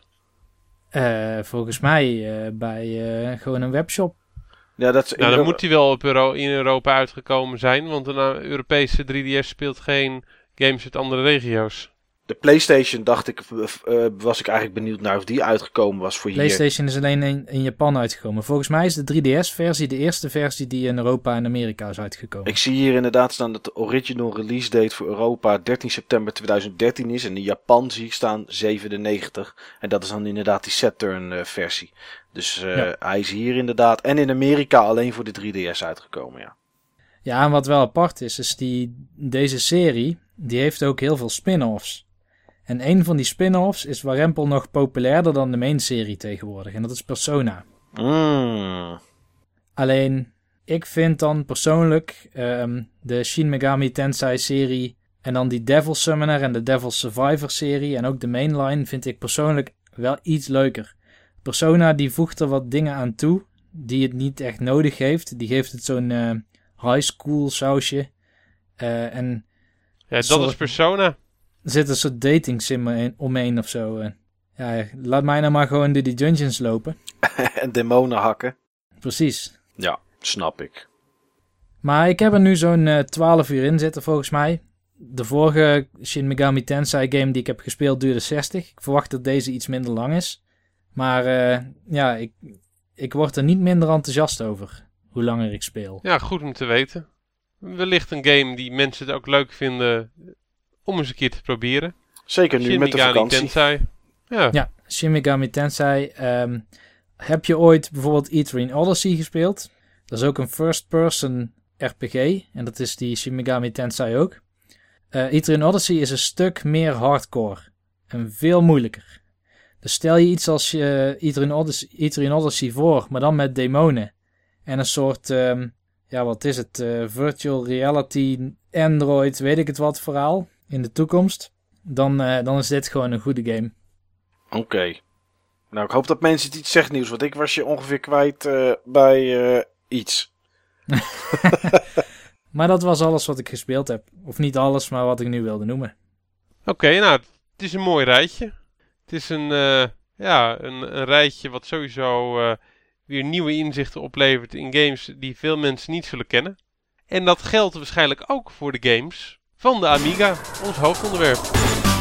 Uh, volgens mij bij gewoon een webshop. Ja, dat nou, dan moet hij wel op Euro in Europa uitgekomen zijn. Want een Europese 3DS speelt geen games uit andere regio's. De PlayStation dacht ik, uh, was ik eigenlijk benieuwd naar of die uitgekomen was voor PlayStation is alleen in, in, Japan uitgekomen. Volgens mij is de 3DS-versie de eerste versie die in Europa en Amerika is uitgekomen. Ik zie hier inderdaad staan dat de original release date voor Europa 13 september 2013 is. En in Japan zie ik staan 97. En dat is dan inderdaad die Saturn-versie. Dus uh, ja. hij is hier inderdaad. En in Amerika alleen voor de 3DS uitgekomen, ja. Ja, en wat wel apart is, is die, deze serie, die heeft ook heel veel spin-offs. En een van die spin-offs is Warempel nog populairder dan de main serie tegenwoordig. En dat is Persona. Mm. Alleen, ik vind dan persoonlijk um, de Shin Megami Tensei serie... en dan die Devil Summoner en de Devil Survivor serie... en ook de mainline vind ik persoonlijk wel iets leuker. Persona die voegt er wat dingen aan toe... die het niet echt nodig heeft. Die geeft het zo'n uh, high school sausje. Uh, en ja, dat soort... is Persona. Er zit een soort dating sim omheen of zo. Ja, laat mij nou maar gewoon door die dungeons lopen. en demonen hakken. Precies. Ja, snap ik. Maar ik heb er nu zo'n uh, 12 uur in zitten volgens mij. De vorige Shin Megami Tensei game die ik heb gespeeld duurde 60. Ik verwacht dat deze iets minder lang is. Maar uh, ja, ik, ik word er niet minder enthousiast over hoe langer ik speel. Ja, goed om te weten. Wellicht een game die mensen het ook leuk vinden om eens een keer te proberen. Zeker nu Shin met de vakantie. Tensei. Ja. ja, Shin Megami Tensei. Um, heb je ooit bijvoorbeeld Ethereum Odyssey gespeeld? Dat is ook een first-person RPG. En dat is die Shin Megami Tensei ook. Uh, Ethereum Odyssey is een stuk meer hardcore. En veel moeilijker. Dus stel je iets als uh, Ethereum, Odyssey, Odyssey voor, maar dan met demonen. En een soort, um, ja wat is het, uh, virtual reality, Android, weet ik het wat verhaal in de toekomst, dan, uh, dan is dit gewoon een goede game. Oké. Okay. Nou, ik hoop dat mensen het iets zegt nieuws, want ik was je ongeveer kwijt uh, bij uh, iets. maar dat was alles wat ik gespeeld heb. Of niet alles, maar wat ik nu wilde noemen. Oké, okay, nou, het is een mooi rijtje. Het is een, ja, een, een, rijtje wat sowieso weer nieuwe inzichten oplevert in games die veel mensen niet zullen kennen. En dat geldt waarschijnlijk ook voor de games van de Amiga, ons hoofdonderwerp.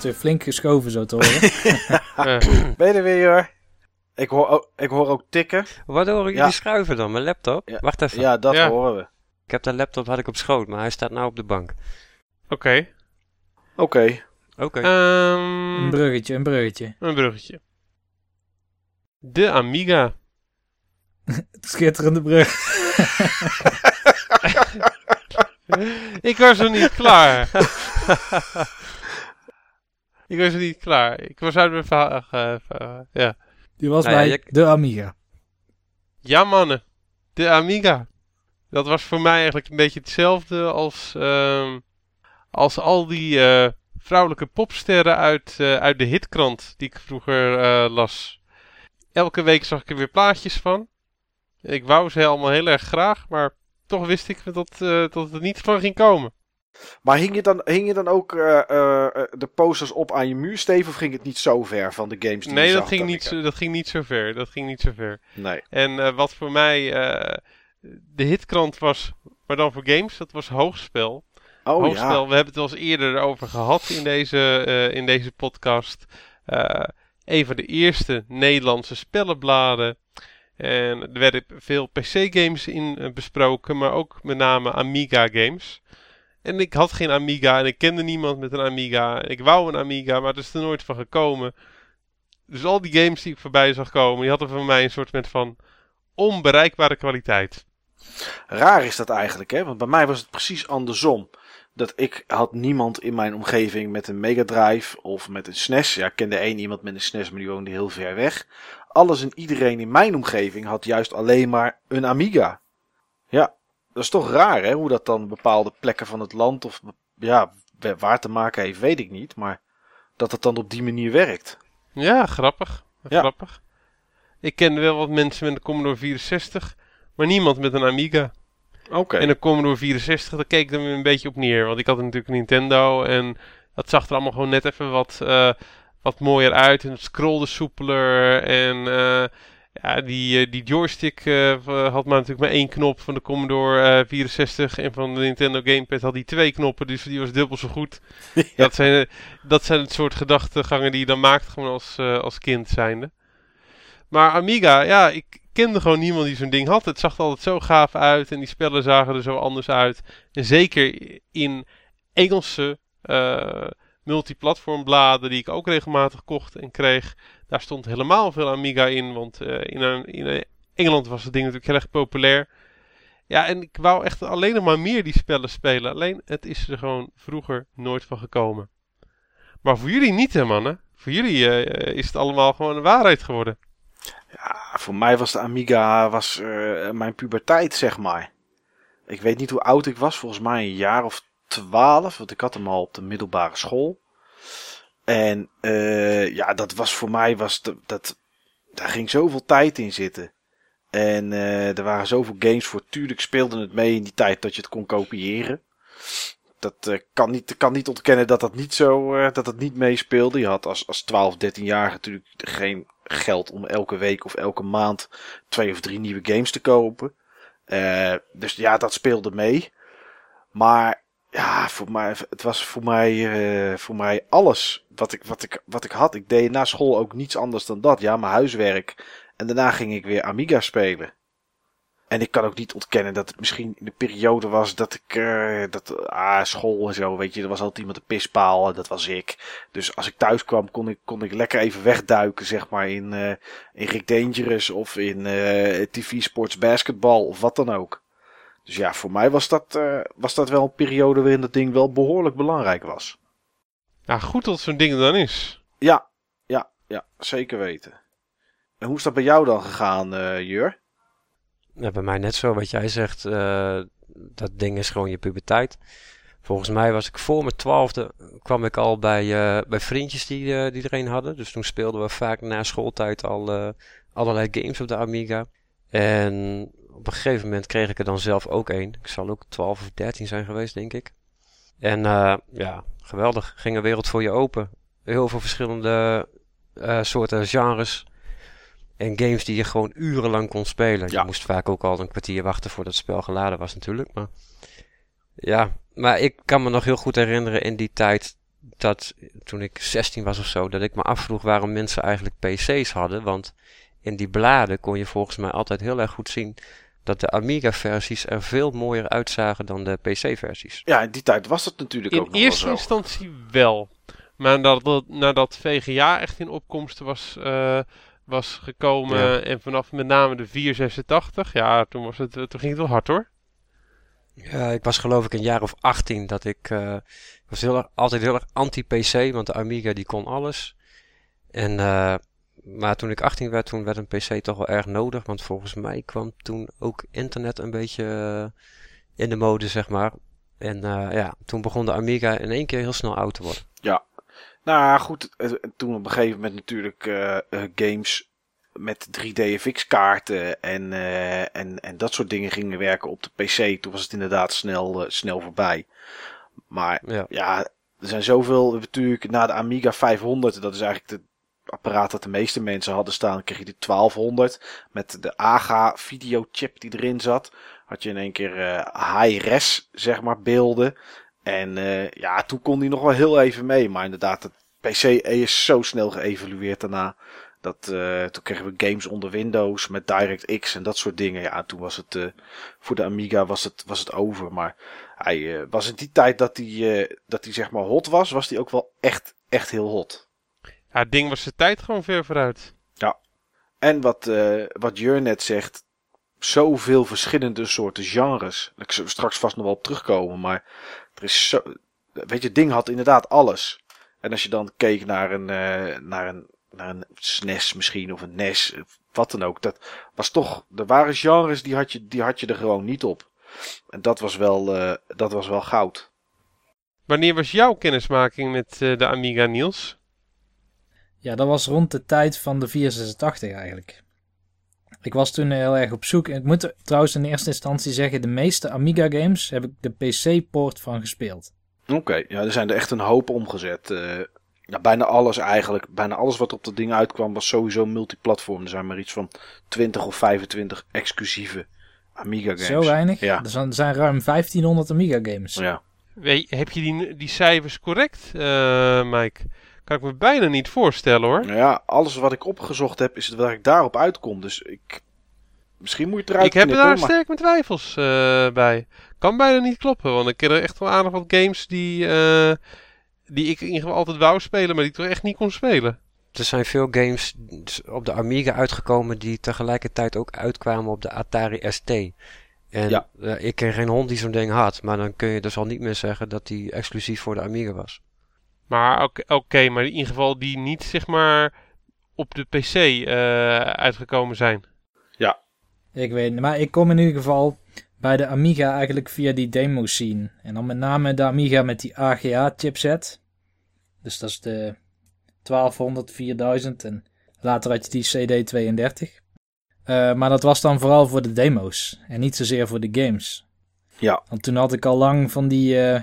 Wordt weer flink geschoven zo te horen. ben je er weer hoor? Ik hoor, ook, ik hoor ook tikken. Wat horen jullie ja. schuiven dan? Mijn laptop? Ja. Wacht even. Ja, dat horen we. Ik heb de laptop had ik op schoot, maar hij staat nou op de bank. Oké. Oké. Oké. Um, een bruggetje, een bruggetje. Een bruggetje. De Amiga. Schitterende brug. ik was nog niet klaar. Ik was er niet klaar. Ik was uit mijn verhaal. eh, eh, ja. Die was Nou ja, bij je- de Amiga. ja, mannen. De Amiga. Dat was voor mij eigenlijk een beetje hetzelfde als, ehm, als al die eh, vrouwelijke popsterren uit, eh, uit de hitkrant die ik vroeger eh, las. Elke week zag ik er weer plaatjes van. Ik wou ze allemaal heel erg graag, maar toch wist ik dat, eh, dat het er niet van ging komen. Maar hing je dan, hing je dan ook eh, eh, eh, de posters op aan je muursteven of ging het niet zo ver van de games die Nee, je dat zag ging, niet zo, dat ging niet zo ver. Dat ging niet zo ver. Nee. En wat voor mij de hitkrant was, maar dan voor games, dat was Hoogspel. Oh Hoogspel, ja. we hebben het al eens eerder over gehad in deze, in deze podcast. Een van de eerste Nederlandse spellenbladen. En er werden veel PC-games in besproken, maar ook met name Amiga-games. En ik had geen Amiga en ik kende niemand met een Amiga. Ik wou een Amiga, maar het is er nooit van gekomen. Dus al die games die ik voorbij zag komen, die hadden voor mij een soort van onbereikbare kwaliteit. Raar is dat eigenlijk, hè? Want bij mij was het precies andersom. Dat ik had niemand in mijn omgeving met een Mega Drive of met een SNES. Ja, ik kende één iemand met een SNES, maar die woonde heel ver weg. Alles en iedereen in mijn omgeving had juist alleen maar een Amiga. Ja, dat is toch raar, hè? Hoe dat dan bepaalde plekken van het land of ja, waar te maken heeft, weet ik niet. Maar dat het dan op die manier werkt. Ja, grappig. Ja. Grappig. Ik kende wel wat mensen met een Commodore 64, maar niemand met een Amiga. Oké. En een Commodore 64, daar keek ik weer een beetje op neer. Want ik had natuurlijk een Nintendo en dat zag er allemaal gewoon net even wat, eh, wat mooier uit. En het scrollde soepeler. En eh, ja, die, eh, die joystick eh, had maar natuurlijk maar één knop van de Commodore eh, 64. En van de Nintendo Gamepad had die twee knoppen, dus die was dubbel zo goed. dat, zijn, dat zijn het soort gedachtegangen die je dan maakt gewoon als, eh, als kind zijnde. Maar Amiga, ja, ik kende gewoon niemand die zo'n ding had. Het zag er altijd zo gaaf uit en die spellen zagen er zo anders uit. En zeker in Engelse eh multiplatformbladen die ik ook regelmatig kocht en kreeg. Daar stond helemaal veel Amiga in, want eh, in, een- in eh, Engeland was het ding natuurlijk heel erg populair. Ja, en ik wou echt alleen nog maar meer die spellen spelen. Alleen, het is er gewoon vroeger nooit van gekomen. Maar voor jullie niet, hè, mannen. Voor jullie eh, is het allemaal gewoon een waarheid geworden. Ja, voor mij was de Amiga was, eh, mijn puberteit, zeg maar. Ik weet niet hoe oud ik was, volgens mij een jaar of twaalf, want ik had hem al op de middelbare school. En eh, ja, dat was voor mij, was dat, daar ging zoveel tijd in zitten. En eh, er waren zoveel games voor. Tuurlijk speelde het mee in die tijd dat je het kon kopiëren. Dat eh, kan, niet, kan niet ontkennen dat dat niet zo dat het niet meespeelde. Je had als, als 12, 13-jarige natuurlijk geen geld om elke week of elke maand twee of drie nieuwe games te kopen. Dus ja, dat speelde mee. Maar ja, voor mij, het was voor mij, eh, voor mij alles wat ik, wat, ik, wat ik had. Ik deed na school ook niets anders dan dat. Ja, mijn huiswerk. En daarna ging ik weer Amiga spelen. En ik kan ook niet ontkennen dat het misschien de periode was dat ik, eh, dat, ah, school en zo, weet je, er was altijd iemand een pispaal en dat was ik. Dus als ik thuis kwam, kon ik, kon ik lekker even wegduiken, zeg maar, in, eh, in Rick Dangerous of in TV Sports Basketball of wat dan ook. Dus ja, voor mij was dat, eh, was dat wel een periode waarin dat ding wel behoorlijk belangrijk was. Nou, goed dat zo'n ding er dan is. Ja, ja, ja, zeker weten. En hoe is dat bij jou dan gegaan, eh Jur? Ja, bij mij net zo wat jij zegt. eh, dat ding is gewoon je puberteit. Volgens mij was ik voor mijn twaalfde kwam ik al bij, eh, bij vriendjes die, eh, die er een hadden. Dus toen speelden we vaak na schooltijd al eh, allerlei games op de Amiga. En op een gegeven moment kreeg ik er dan zelf ook een. Ik zal ook 12 of 13 zijn geweest, denk ik. En eh, ja, geweldig. Ging een wereld voor je open. Heel veel verschillende eh, soorten genres. En games die je gewoon urenlang kon spelen. Ja. Je moest vaak ook al een kwartier wachten voordat het spel geladen was natuurlijk. Maar ja, maar ik kan me nog heel goed herinneren in die tijd dat toen ik 16 was of zo, dat ik me afvroeg waarom mensen eigenlijk PC's hadden. Want in die bladen kon je volgens mij altijd heel erg goed zien dat de Amiga-versies er veel mooier uitzagen dan de PC-versies. Ja, in die tijd was het natuurlijk In ook nog eerste wel zo. instantie wel. Maar nadat, nadat VGA echt in opkomst was, eh, was gekomen Ja. en vanaf met name de 486, ja, toen, was het, toen ging het wel hard hoor. Ja, ik was geloof ik een jaar of 18 dat ik... eh, ik was heel erg, altijd heel erg anti-PC, want de Amiga die kon alles. En, eh, maar toen ik 18 werd, toen werd een PC toch wel erg nodig. Want volgens mij kwam toen ook internet een beetje eh, in de mode, zeg maar. En eh, ja, toen begon de Amiga in één keer heel snel oud te worden. Nou goed, eh, toen op een gegeven moment natuurlijk games met 3DFX kaarten en, en, en dat soort dingen gingen werken op de PC. Toen was het inderdaad snel, snel voorbij. Maar Ja. ja, er zijn zoveel. Natuurlijk na de Amiga 500, dat is eigenlijk het apparaat dat de meeste mensen hadden staan, kreeg je de 1200 met de AGA videochip die erin zat. Had je in één keer eh, high-res, zeg maar, beelden. En eh, ja, toen kon die nog wel heel even mee. Maar inderdaad, het PC is zo snel geëvolueerd daarna. Dat, eh, toen kregen we games onder Windows met DirectX en dat soort dingen. Ja, toen was het voor de Amiga was het, was het over. Maar hij was in die tijd dat hij, dat zeg maar hot was, was hij ook wel echt, echt heel hot. Ja, het ding was zijn tijd gewoon ver vooruit. En wat, eh wat Jur net zegt, zoveel verschillende soorten genres. Ik zal straks vast nog wel op terugkomen, maar er is zo. Weet je, het ding had inderdaad alles. En als je dan keek naar een, eh, naar een, naar een SNES misschien, of een NES, of wat dan ook, dat was toch. Er waren genres die had je, die had je er gewoon niet op. En dat was wel, eh, dat was wel goud. Wanneer was jouw kennismaking met de Amiga, Niels? Ja, dat was rond de tijd van de 486 eigenlijk. Ik was toen heel erg op zoek. Ik moet er trouwens in eerste instantie zeggen, de meeste Amiga games heb ik de PC-poort van gespeeld. Oké, ja, er zijn er echt een hoop omgezet. eh ja, bijna alles eigenlijk. Bijna alles wat op dat ding uitkwam was sowieso multiplatform. Er zijn maar iets van 20 of 25 exclusieve Amiga games. Zo weinig? Ja. Er zijn, er zijn ruim 1500 Amiga games. Ja. Weet, heb je die, die cijfers correct, eh, Mike? Kan ik me bijna niet voorstellen hoor. Nou ja, alles wat ik opgezocht heb is waar ik daarop uitkom. Dus ik... Misschien moet je het eruit Ik heb knippen, daar maar- sterk mijn twijfels eh, bij. Kan bijna niet kloppen, want ik ken er echt wel aardig wat games die, eh, die ik in ieder geval altijd wou spelen, maar die ik toch echt niet kon spelen. Er zijn veel games op de Amiga uitgekomen die tegelijkertijd ook uitkwamen op de Atari ST. En Ja. eh, ik ken geen hond die zo'n ding had, maar dan kun je dus al niet meer zeggen dat die exclusief voor de Amiga was. Maar oké, oké, maar in ieder geval die niet zeg maar op de PC eh, uitgekomen zijn. Ik weet niet, maar ik kom in ieder geval bij de Amiga eigenlijk via die demo scene. En dan met name de Amiga met die AGA chipset. Dus dat is de 1200, 4000 en later had je die CD32. Eh, maar dat was dan vooral voor de demo's en niet zozeer voor de games. Ja. Want toen had ik al lang van die, eh,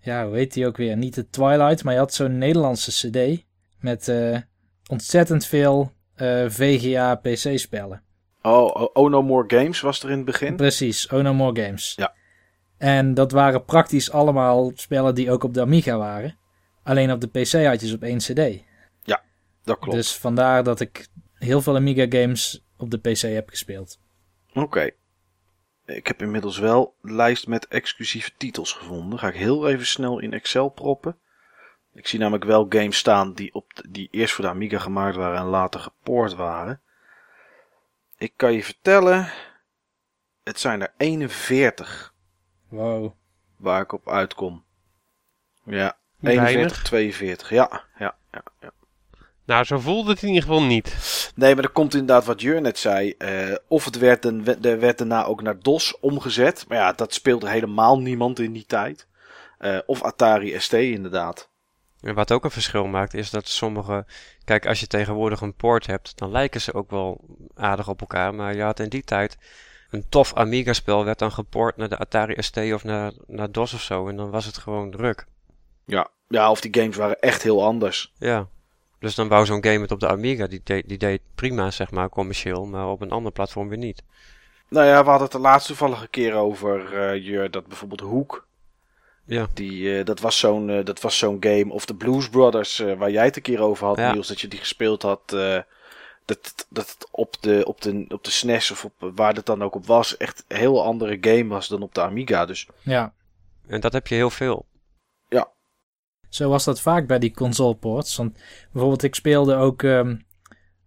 ja hoe heet die ook weer, niet de Twilight, maar je had zo'n Nederlandse CD met eh, ontzettend veel eh, VGA PC spellen. Oh, oh, oh No More Games was er in het begin. Precies, Oh No More Games. Ja. En dat waren praktisch allemaal spellen die ook op de Amiga waren. Alleen op de PC had je ze op één CD. Dat klopt. Dus vandaar dat ik heel veel Amiga games op de PC heb gespeeld. Oké. Ik heb inmiddels wel de lijst met exclusieve titels gevonden. Ga ik heel even snel in Excel proppen. Ik zie namelijk wel games staan die, op de- die eerst voor de Amiga gemaakt waren en later gepoord waren. Ik kan je vertellen, het zijn er 41 Wow. waar ik op uitkom. Ja, Weinig. 41, 42. Ja, ja, ja, ja. Nou, zo voelde het in ieder geval niet. Nee, maar er komt inderdaad wat Jur net zei. eh, of het werd, een, er werd daarna ook naar DOS omgezet. Maar ja, dat speelde helemaal niemand in die tijd. Eh, of Atari ST inderdaad. En wat ook een verschil maakt is dat sommige... Kijk, als je tegenwoordig een port hebt, dan lijken ze ook wel aardig op elkaar. Maar je had in die tijd een tof Amiga-spel werd dan geport naar de Atari ST of naar, naar DOS of zo. En dan was het gewoon druk. Ja. ja, of die games waren echt heel anders. Ja. Dus dan wou zo'n game het op de Amiga. Die deed, die deed prima, zeg maar, commercieel. Maar op een ander platform weer niet. Nou ja, we hadden het de laatste toevallige keer over, eh Jur, dat bijvoorbeeld Hoek. Ja. Die, eh, dat was zo'n eh, dat was zo'n game. Of de Blues Brothers, eh, waar jij het een keer over had, Ja. Niels. Dat je die gespeeld had. eh, dat, dat het op de, op, de, op de SNES of op, waar het dan ook op was, echt een heel andere game was dan op de Amiga. Dus Ja, En dat heb je heel veel. Zo was dat vaak bij die console ports. Want bijvoorbeeld ik speelde ook, ehm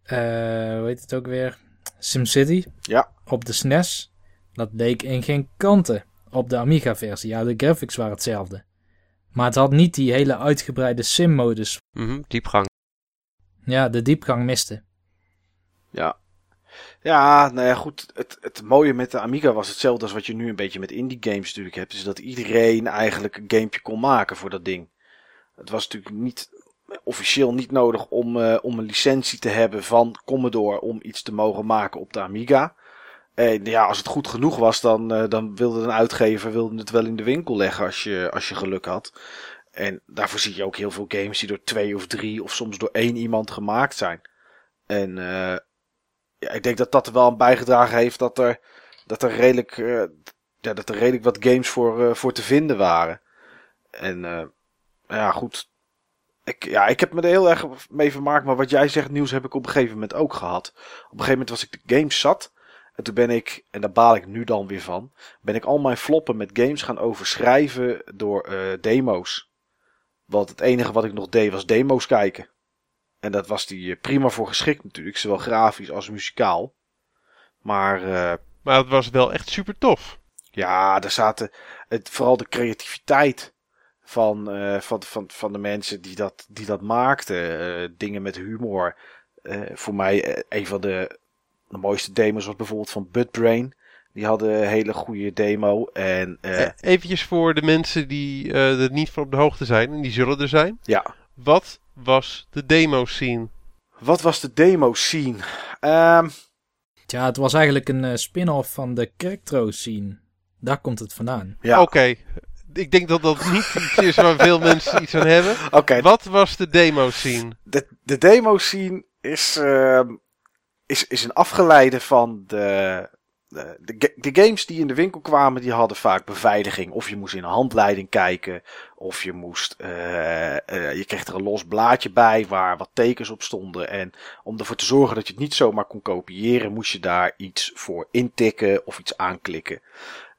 eh, hoe heet het ook weer? SimCity. Ja. Op de SNES. Dat leek in geen kanten op de Amiga-versie. Ja, de graphics waren hetzelfde. Maar het had niet die hele uitgebreide sim-modus. Mhm, diepgang. Ja, de diepgang miste. Ja. Ja, nou ja, goed. Het, het mooie met de Amiga was hetzelfde als wat je nu een beetje met indie games natuurlijk hebt. Is dat iedereen eigenlijk een gamepje kon maken voor dat ding. Het was natuurlijk niet officieel niet nodig om, uh, om een licentie te hebben van Commodore om iets te mogen maken op de Amiga. En ja, als het goed genoeg was, dan, uh, dan wilde een uitgever wilde het wel in de winkel leggen als je, als je geluk had. En daarvoor zie je ook heel veel games die door twee of drie of soms door één iemand gemaakt zijn. En uh, ja, ik denk dat dat er wel aan bijgedragen heeft dat er, dat er, redelijk, ja, dat er redelijk wat games voor, voor te vinden waren. En ja, goed. Ik, ja, ik heb me er heel erg mee vermaakt. Maar wat jij zegt, nieuws heb ik op een gegeven moment ook gehad. Op een gegeven moment was ik de games zat. En toen ben ik, en daar baal ik nu dan weer van, ben ik al mijn floppen met games gaan overschrijven door uh, demo's. Want het enige wat ik nog deed was demo's kijken. En dat was die prima voor geschikt natuurlijk, zowel grafisch als muzikaal. Maar, uh, maar het was wel echt super tof. Ja, daar zaten het, vooral de creativiteit van, uh, van, van, van de mensen die dat, die dat maakten. dingen met humor. voor mij een van de de mooiste demos was bijvoorbeeld van Budbrain. Die hadden een hele goede demo. En, uh, Eventjes voor de mensen die uh, er niet van op de hoogte zijn. En die zullen er zijn. Ja. Wat was de demo scene? Wat was de demo scene? Um... Ja, het was eigenlijk een uh, spin-off van de Kerktro scene. Daar komt het vandaan. Ja. Oké. Okay. Ik denk dat dat niet iets is waar veel mensen iets aan hebben. Oké. Okay. Wat was de demo scene? De, de demo scene is ehm, is, is een afgeleide van de, de, de, de, games die in de winkel kwamen, die hadden vaak beveiliging. Of je moest in een handleiding kijken, of je moest, uh, uh, je kreeg er een los blaadje bij waar wat tekens op stonden. En om ervoor te zorgen dat je het niet zomaar kon kopiëren, moest je daar iets voor intikken of iets aanklikken.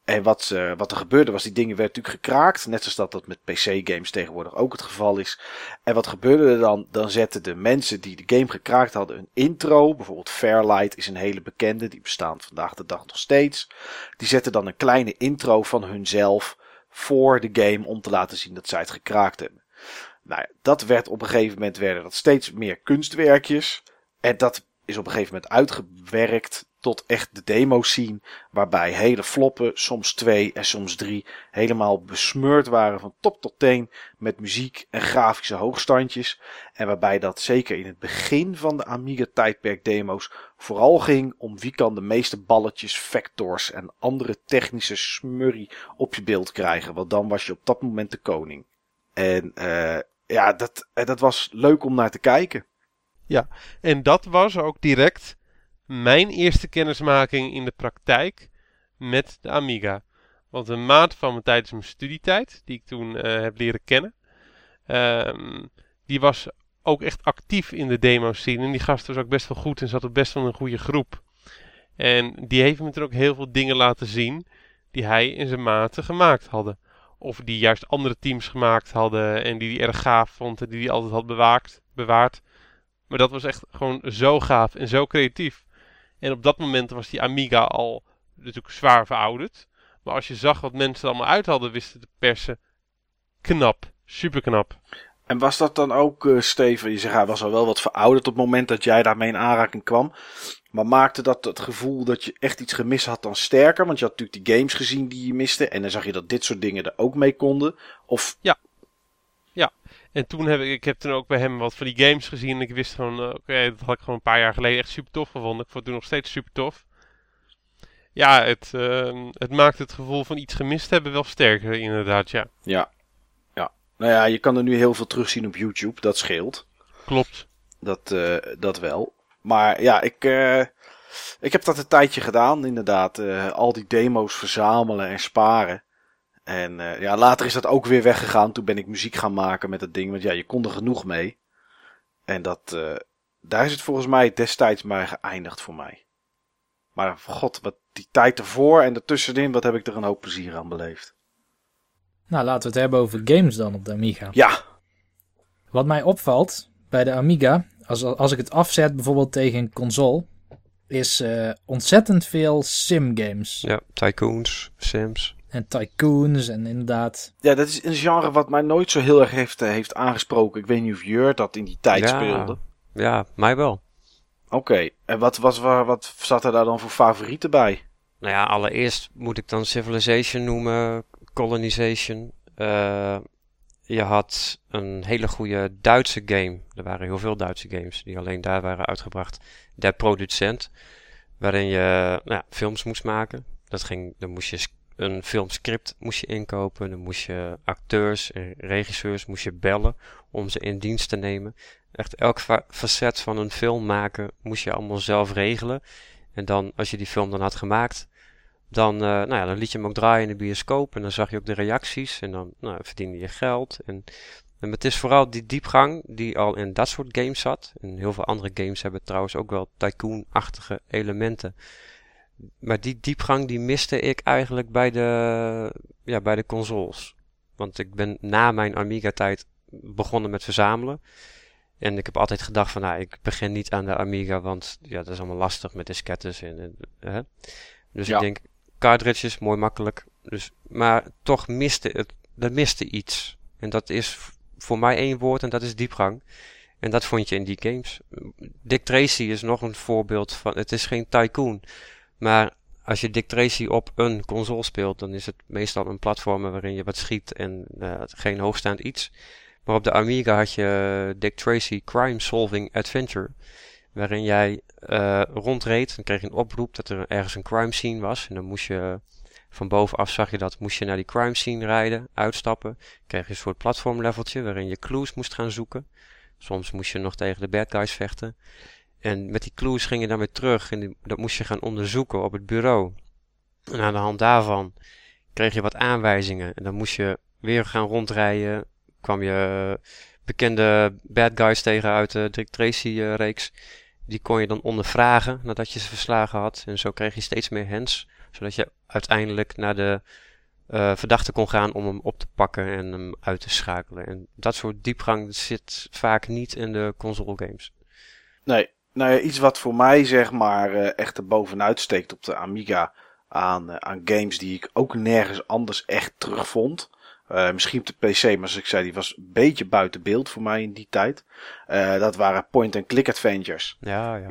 En wat, uh, wat er gebeurde was, die dingen werden natuurlijk gekraakt. Net zoals dat dat met PC-games tegenwoordig ook het geval is. En wat gebeurde er dan? Dan zetten de mensen die de game gekraakt hadden een intro. Bijvoorbeeld Fairlight is een hele bekende. Die bestaan vandaag de dag nog steeds. Die zetten dan een kleine intro van hunzelf voor de game om te laten zien dat zij het gekraakt hebben. Nou ja, dat werd op een gegeven moment werden dat steeds meer kunstwerkjes. En dat is op een gegeven moment uitgewerkt tot echt de demo scene. Waarbij hele floppen, soms twee en soms drie, helemaal besmeurd waren van top tot teen. Met muziek en grafische hoogstandjes. En waarbij dat zeker in het begin van de Amiga tijdperk demo's vooral ging om wie kan de meeste balletjes, vectors en andere technische smurrie op je beeld krijgen. Want dan was je op dat moment de koning. En uh, ja, dat, dat was leuk om naar te kijken. Ja, en dat was ook direct mijn eerste kennismaking in de praktijk met de Amiga. Want een maat van me tijdens mijn studietijd, die ik toen uh, heb leren kennen, um, die was ook echt actief in de demo scene. En die gast was ook best wel goed en zat ook best wel een goede groep. En die heeft me toen ook heel veel dingen laten zien die hij en zijn maten gemaakt hadden. Of die juist andere teams gemaakt hadden en die hij erg gaaf vond en die hij altijd had bewaakt, bewaard. Maar dat was echt gewoon zo gaaf en zo creatief. En op dat moment was die Amiga al natuurlijk zwaar verouderd. Maar als je zag wat mensen er allemaal uit hadden wisten te persen, knap. Super knap. En was dat dan ook, uh, Steven, je zegt hij was al wel wat verouderd op het moment dat jij daarmee in aanraking kwam. Maar maakte dat het gevoel dat je echt iets gemist had dan sterker? Want je had natuurlijk die games gezien die je miste. En dan zag je dat dit soort dingen er ook mee konden. Of... Ja. En toen heb ik, ik heb toen ook bij hem wat van die games gezien. En ik wist gewoon, uh, oké, okay, dat had ik gewoon een paar jaar geleden echt super tof gevonden. Ik vond het toen nog steeds super tof. Ja, het, uh, het maakt het gevoel van iets gemist hebben wel sterker, inderdaad, ja. Ja. Ja. Nou ja, je kan er nu heel veel terugzien op YouTube. Dat scheelt. Klopt. Dat, uh, dat wel. Maar ja, ik, uh, ik heb dat een tijdje gedaan, inderdaad. Al die demo's verzamelen en sparen. En uh, ja, later is dat ook weer weggegaan. Toen ben ik muziek gaan maken met dat ding. Want ja, je kon er genoeg mee. En dat, uh, daar is het volgens mij destijds maar geëindigd voor mij. Maar god, wat die tijd ervoor en ertussenin, wat heb ik er een hoop plezier aan beleefd. Nou, laten we het hebben over games dan op de Amiga. Ja. Wat mij opvalt bij de Amiga, als, als ik het afzet bijvoorbeeld tegen een console, is uh, ontzettend veel sim games. Ja, tycoons, sims. En tycoons en inderdaad. Ja, dat is een genre wat mij nooit zo heel erg heeft, eh, heeft aangesproken. Ik weet niet of Jur dat in die tijd Ja. speelde. Ja, mij wel. Oké, en wat, was, wat, wat zat er daar dan voor favorieten bij? Nou ja, allereerst moet ik dan Civilization noemen, Colonization. Eh, je had een hele goede Duitse game. Er waren heel veel Duitse games die alleen daar waren uitgebracht. Der Producent, waarin je nou ja, films moest maken. Dat ging, dan moest je een filmscript moest je inkopen. Dan moest je acteurs en regisseurs moest je bellen om ze in dienst te nemen. Echt elk fa- facet van een film maken moest je allemaal zelf regelen. En dan, als je die film dan had gemaakt, dan, eh, nou ja, dan liet je hem ook draaien in de bioscoop. En dan zag je ook de reacties. En dan nou, verdiende je geld. En, en het is vooral die diepgang die al in dat soort games zat. En heel veel andere games hebben trouwens ook wel tycoon-achtige elementen. Maar die diepgang die miste ik eigenlijk bij de, ja, bij de consoles. Want ik ben na mijn Amiga-tijd begonnen met verzamelen. En ik heb altijd gedacht van, nou, ik begin niet aan de Amiga, want ja, dat is allemaal lastig met diskettes en, en hè. Dus Ja. ik denk, cartridges, mooi makkelijk. Dus, maar toch miste het, er miste iets. En dat is voor mij één woord en dat is diepgang. En dat vond je in die games. Dick Tracy is nog een voorbeeld van, het is geen tycoon. Maar als je Dick Tracy op een console speelt, dan is het meestal een platformer waarin je wat schiet en eh, geen hoogstaand iets. Maar op de Amiga had je Dick Tracy Crime Solving Adventure. Waarin jij eh, rondreed. Dan kreeg je een oproep dat er ergens een crime scene was. En dan moest je van bovenaf zag je dat. Moest je naar die crime scene rijden, uitstappen. Kreeg je een soort platformleveltje waarin je clues moest gaan zoeken. Soms moest je nog tegen de bad guys vechten. En met die clues ging je dan weer terug. En dat moest je gaan onderzoeken op het bureau. En aan de hand daarvan kreeg je wat aanwijzingen. En dan moest je weer gaan rondrijden. Kwam je bekende bad guys tegen uit de Dick Tracy eh. Die kon je dan ondervragen nadat je ze verslagen had. En zo kreeg je steeds meer hands. Zodat je uiteindelijk naar de eh, verdachte kon gaan om hem op te pakken en hem uit te schakelen. En dat soort diepgang zit vaak niet in de console games. Nee, nou ja, iets wat voor mij zeg maar eh, echt er bovenuit steekt op de Amiga aan, eh, aan games die ik ook nergens anders echt terugvond. Eh misschien op de PC, maar zoals ik zei, die was een beetje buiten beeld voor mij in die tijd. Eh, dat waren point-and-click adventures. Ja, ja.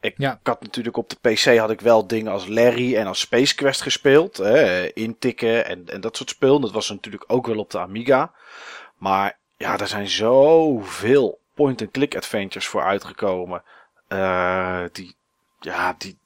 Ik, Ja. ik had natuurlijk op de PC had ik wel dingen als Larry en als Space Quest gespeeld. Hè, intikken en, en dat soort spul. Dat was natuurlijk ook wel op de Amiga. Maar ja, er zijn zoveel point-and-click adventures voor uitgekomen. Eh, die, ja, die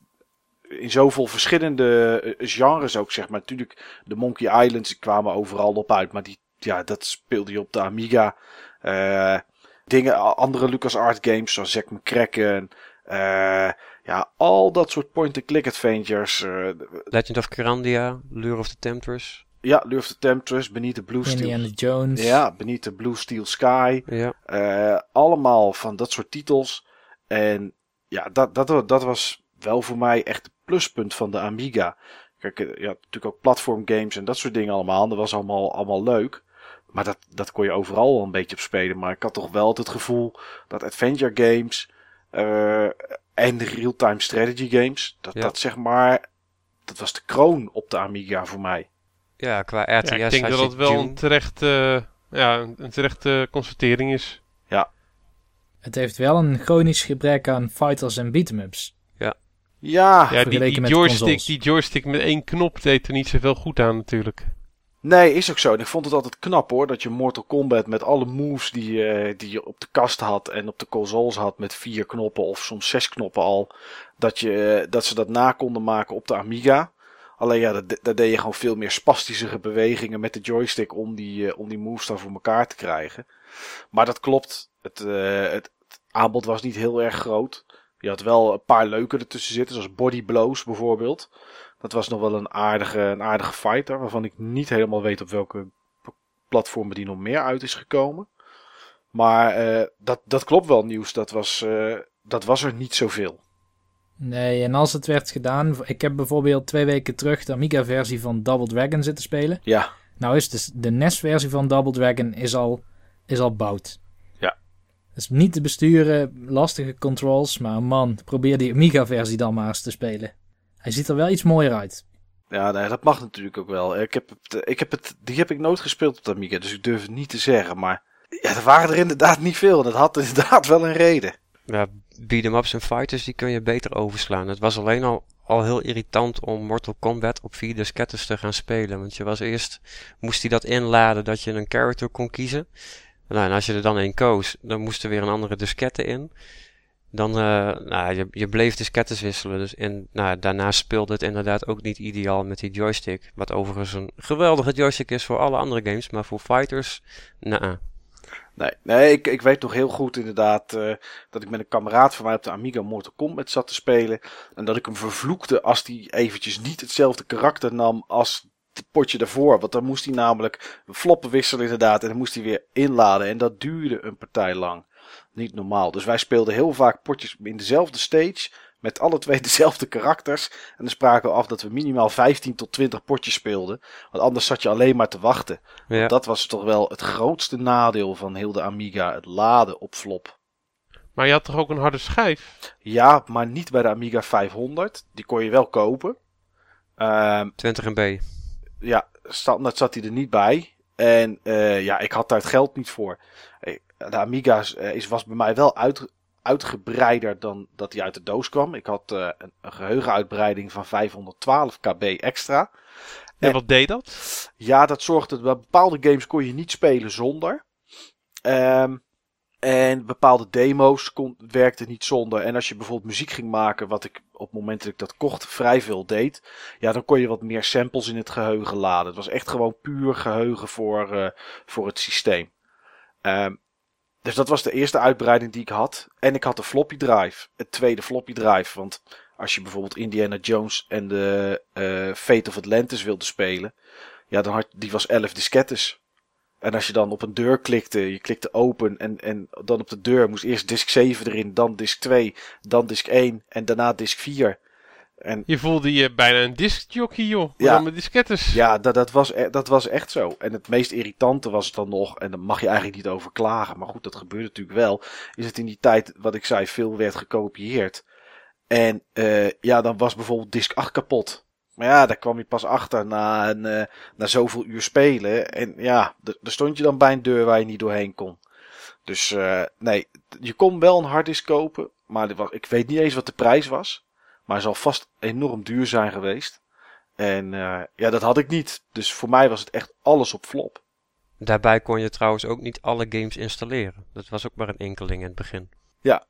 in zoveel verschillende eh, genres ook, zeg maar. Natuurlijk, de Monkey Islands die kwamen overal op uit. Maar die, ja, dat speelde je op de Amiga. Eh, dingen, andere LucasArts games zoals Zack McCracken. Eh, ja, al dat soort point-and-click adventures. eh, Legend of Kyrandia, Lure of the Temptress. ja, Lure of the Temptress, Beneath the Blue Steel. Indiana Jones. Ja, Beneath the Blue Steel Sky. Ja, Eh, allemaal van dat soort titels. En ja, dat, dat, dat was wel voor mij echt het pluspunt van de Amiga. Kijk, eh, ja, natuurlijk ook platformgames en dat soort dingen allemaal. Dat was allemaal, allemaal leuk. Maar dat, dat kon je overal wel een beetje op spelen. Maar ik had toch wel het gevoel dat adventure games eh, en real-time strategy games, dat Ja. dat zeg maar, dat was de kroon op de Amiga voor mij. ja qua RTS Ja, ik denk had dat dat wel een terechte, ja, een een terechte constatering is. Het heeft wel een chronisch gebrek aan fighters en beat'em-ups. Ja, Ja, die, vergeleken die, met joystick, die joystick met één knop deed er niet zoveel goed aan natuurlijk. Nee, is ook zo. En ik vond het altijd knap hoor. Dat je Mortal Kombat met alle moves die, je- die je op de kast had en op de consoles had met vier knoppen of soms zes knoppen al. Dat, je, eh, dat ze dat na konden maken op de Amiga. Alleen ja, dat, dat deed je gewoon veel meer spastischere bewegingen met de joystick om die, eh, om die moves dan voor elkaar te krijgen. Maar dat klopt. Het, eh, het, het aanbod was niet heel erg groot. Je had wel een paar leuke ertussen zitten, zoals Body Blows bijvoorbeeld. Dat was nog wel een aardige, een aardige fighter, waarvan ik niet helemaal weet op welke platformen die nog meer uit is gekomen. Maar eh, dat, dat klopt wel nieuws. Dat was, eh, dat was er niet zoveel. Nee, en als het werd gedaan... Ik heb bijvoorbeeld twee weken terug de Amiga-versie van Double Dragon zitten spelen. Ja, Nou is dus de NES-versie van Double Dragon is al, is al bout. Is niet te besturen, lastige controls, maar man, probeer die Amiga-versie dan maar eens te spelen. Hij ziet er wel iets mooier uit. Ja, nee, dat mag natuurlijk ook wel. Ik heb het, ik heb het, die heb ik nooit gespeeld op de Amiga, dus ik durf het niet te zeggen. Maar ja, er waren er inderdaad niet veel. En dat had inderdaad wel een reden. Ja, beat-em-ups en fighters, die kun je beter overslaan. Het was alleen al, al heel irritant om Mortal Kombat op vier diskettes te gaan spelen. Want je was eerst, moest hij dat inladen dat je een character kon kiezen. Nou, en als je er dan één koos, dan moest er weer een andere diskette in. Dan, uh, nou, je, je bleef diskettes wisselen. Dus en, nou, daarna speelde het inderdaad ook niet ideaal met die joystick. Wat overigens een geweldige joystick is voor alle andere games. Maar voor fighters, nou. Nee, nee ik, ik weet nog heel goed inderdaad uh, dat ik met een kameraad van mij op de Amiga Mortal Kombat zat te spelen. En dat ik hem vervloekte als hij eventjes niet hetzelfde karakter nam als het potje daarvoor. Want dan moest hij namelijk floppen wisselen inderdaad. En dan moest hij weer inladen. En dat duurde een partij lang. Niet normaal. Dus wij speelden heel vaak potjes in dezelfde stage. Met alle twee dezelfde karakters. En dan spraken we af dat we minimaal 15 tot 20 potjes speelden. Want anders zat je alleen maar te wachten. Ja. Dat was toch wel het grootste nadeel van heel de Amiga. Het laden op flop. Maar je had toch ook een harde schijf? Ja, maar niet bij de Amiga 500. Die kon je wel kopen. Um, 20 MB. Ja, standaard zat hij er niet bij. En uh, ja, ik had daar het geld niet voor. De Amiga uh, is, was bij mij wel uit, uitgebreider dan dat hij uit de doos kwam. Ik had uh, een, een geheugenuitbreiding van 512 kb extra. En, en wat deed dat? Ja, dat zorgde dat bij bepaalde games kon je niet spelen zonder. Um, en bepaalde demo's kon, werkte niet zonder. En als je bijvoorbeeld muziek ging maken, wat ik op het moment dat ik dat kocht vrij veel deed. Ja, dan kon je wat meer samples in het geheugen laden. Het was echt gewoon puur geheugen voor, uh, voor het systeem. Um, dus dat was de eerste uitbreiding die ik had. En ik had de floppy drive. Het tweede floppy drive. Want als je bijvoorbeeld Indiana Jones en de uh, Fate of Atlantis wilde spelen. Ja, dan die was 11 diskettes. En als je dan op een deur klikte, je klikte open en, en dan op de deur moest eerst disk 7 erin, dan disk 2, dan disk 1 en daarna disk 4. En, je voelde je bijna een diskjockey, joh. Ja, dan met diskettes. Ja, dat, dat, was, e, dat was echt zo. En het meest irritante was het dan nog, en daar mag je eigenlijk niet over klagen, maar goed, dat gebeurde natuurlijk wel, is het in die tijd, wat ik zei, veel werd gekopieerd. En uh, ja, dan was bijvoorbeeld disk 8 kapot. Maar ja, daar kwam je pas achter na, een, uh, na zoveel uur spelen. En ja, daar stond je dan bij een deur waar je niet doorheen kon. Dus uh, nee, je kon wel een harddisk kopen. Maar was, ik weet niet eens wat de prijs was. Maar het zal vast enorm duur zijn geweest. En uh, ja, dat had ik niet. Dus voor mij was het echt alles op flop. Daarbij kon je trouwens ook niet alle games installeren. Dat was ook maar een enkeling in het begin. Ja,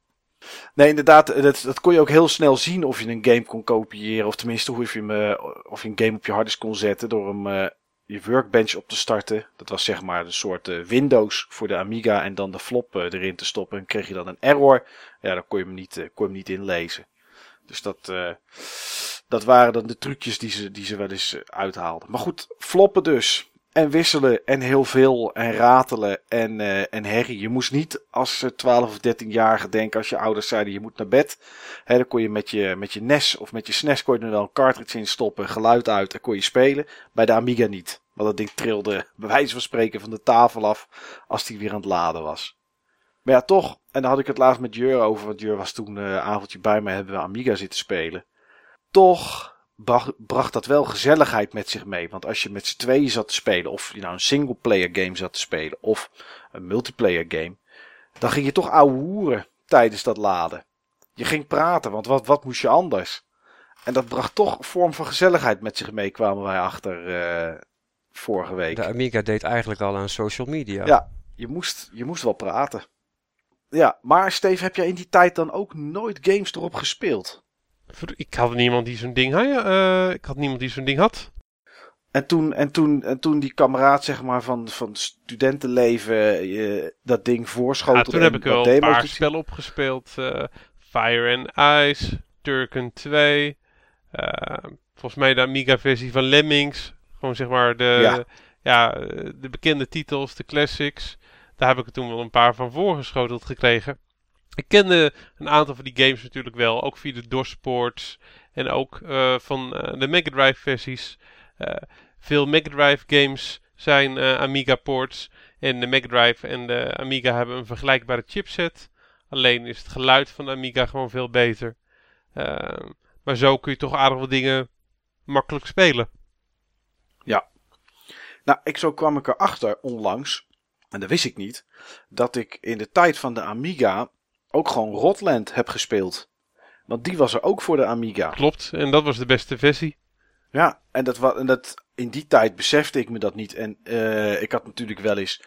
Nee, inderdaad, dat, dat kon je ook heel snel zien of je een game kon kopiëren. Of tenminste, hoe je, hem, uh, of je een game op je harddisk kon zetten door hem uh, je workbench op te starten. Dat was zeg maar een soort Windows voor de Amiga en dan de flop erin te stoppen. En kreeg je dan een error. Ja, dan kon je hem niet, kon je hem niet inlezen. Dus dat, dat waren dan de trucjes die ze, die ze wel eens uithaalden. Maar goed, floppen dus. En wisselen en heel veel en ratelen en, uh, en herrie. Je moest niet als 12 of 13-jarige denken als je ouders zeiden je moet naar bed. Hè, dan kon je met je, met je NES of met je SNES kon je er wel een cartridge in stoppen, geluid uit en kon je spelen. Bij de Amiga niet. Want dat ding trilde bij wijze van spreken van de tafel af als die weer aan het laden was. Maar ja, toch. En daar had ik het laatst met Jur over. Want Jur was toen een uh, avondje bij mij hebben we Amiga zitten spelen. Toch bracht, dat wel gezelligheid met zich mee. Want als je met z'n tweeën zat te spelen, of je nou een singleplayer game zat te spelen, of een multiplayer game, dan ging je toch ouwe hoeren tijdens dat laden. Je ging praten, want wat, wat moest je anders? En dat bracht toch een vorm van gezelligheid met zich mee, kwamen wij achter uh, vorige week. De Amiga deed eigenlijk al aan social media. Ja, je moest, je moest wel praten. Ja, maar Steve, heb jij in die tijd dan ook nooit games erop gespeeld? Ik had niemand die zo'n ding had. Uh, ik had niemand die zo'n ding had. En toen, en toen, en toen die kameraad zeg maar, van, van studentenleven uh, dat ding voorschotelde. Ja, toen heb ik wel een paar spellen opgespeeld. Uh, Fire and Ice, Turken 2. volgens mij de Amiga versie van Lemmings. Gewoon zeg maar de, ja. ja. de bekende titels, de classics. Daar heb ik er toen wel een paar van voorgeschoteld gekregen. Ik kende een aantal van die games natuurlijk wel, ook via de DOS-ports en ook uh, van uh, de Mega Drive versies. Uh, veel Mega Drive games zijn Amiga-ports en de Mega Drive en de Amiga hebben een vergelijkbare chipset. Alleen is het geluid van de Amiga gewoon veel beter. maar zo kun je toch aardig wat dingen makkelijk spelen. Nou, ik, zo kwam ik erachter onlangs, en dat wist ik niet, dat ik in de tijd van de Amiga ook gewoon Rotland heb gespeeld. Want die was er ook voor de Amiga. Klopt, en dat was de beste versie. Ja, en dat, en dat, in die tijd besefte ik me dat niet. En eh, ik had natuurlijk wel eens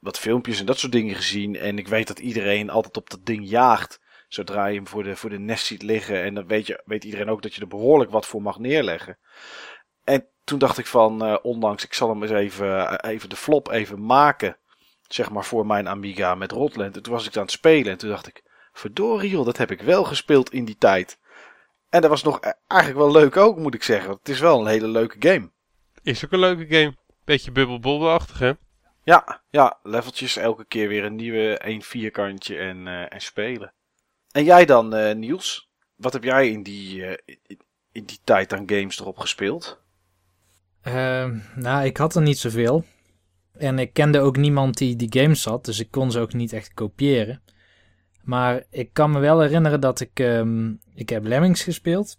wat- filmpjes en dat soort dingen gezien. En ik weet dat iedereen altijd op dat ding jaagt. Zodra je hem voor de, voor de nest ziet liggen. En dan weet, je, weet iedereen ook dat je er behoorlijk wat voor mag neerleggen. En toen dacht ik van, eh, ondanks, ik zal hem eens even, eh, even de flop even maken. Zeg maar voor mijn Amiga met Rotland. En toen was ik aan het spelen. En toen dacht ik, verdorie joh, dat heb ik wel gespeeld in die tijd. En dat was nog eh, eigenlijk wel leuk ook, moet ik zeggen. Want het is wel een hele leuke game. Is ook een leuke game. Beetje bubbelbobbelachtig, hè? Ja, ja, leveltjes, elke keer weer een nieuwe, één vierkantje en, eh, en spelen. En jij dan, eh, Niels? Wat heb jij in die, eh, in, in die tijd aan games erop gespeeld? Ehm, nou, ik had er niet zoveel. En ik kende ook niemand die die games had, dus ik kon ze ook niet echt kopiëren. Maar ik kan me wel herinneren dat ik... ehm, ik heb Lemmings gespeeld.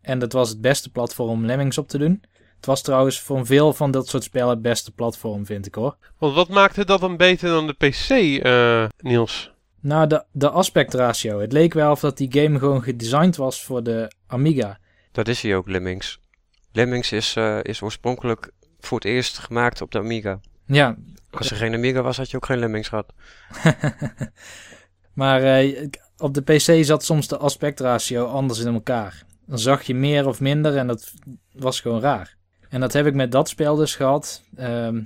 En dat was het beste platform om Lemmings op te doen. Het was trouwens voor veel van dat soort spellen het beste platform, vind ik hoor. Want wat maakte dat dan beter dan de PC, eh, Niels? Nou, de, de aspect ratio. Het leek wel of dat die game gewoon gedesigned was voor de Amiga. Dat is hij ook, Lemmings. Lemmings is, eh, is oorspronkelijk voor het eerst gemaakt op de Amiga. Ja, Als er geen Amiga was, had je ook geen Lemmings gehad. maar eh, op de PC zat soms de aspectratio anders in elkaar. Dan zag je meer of minder en dat was gewoon raar. En dat heb ik met dat spel dus gehad. Ehm,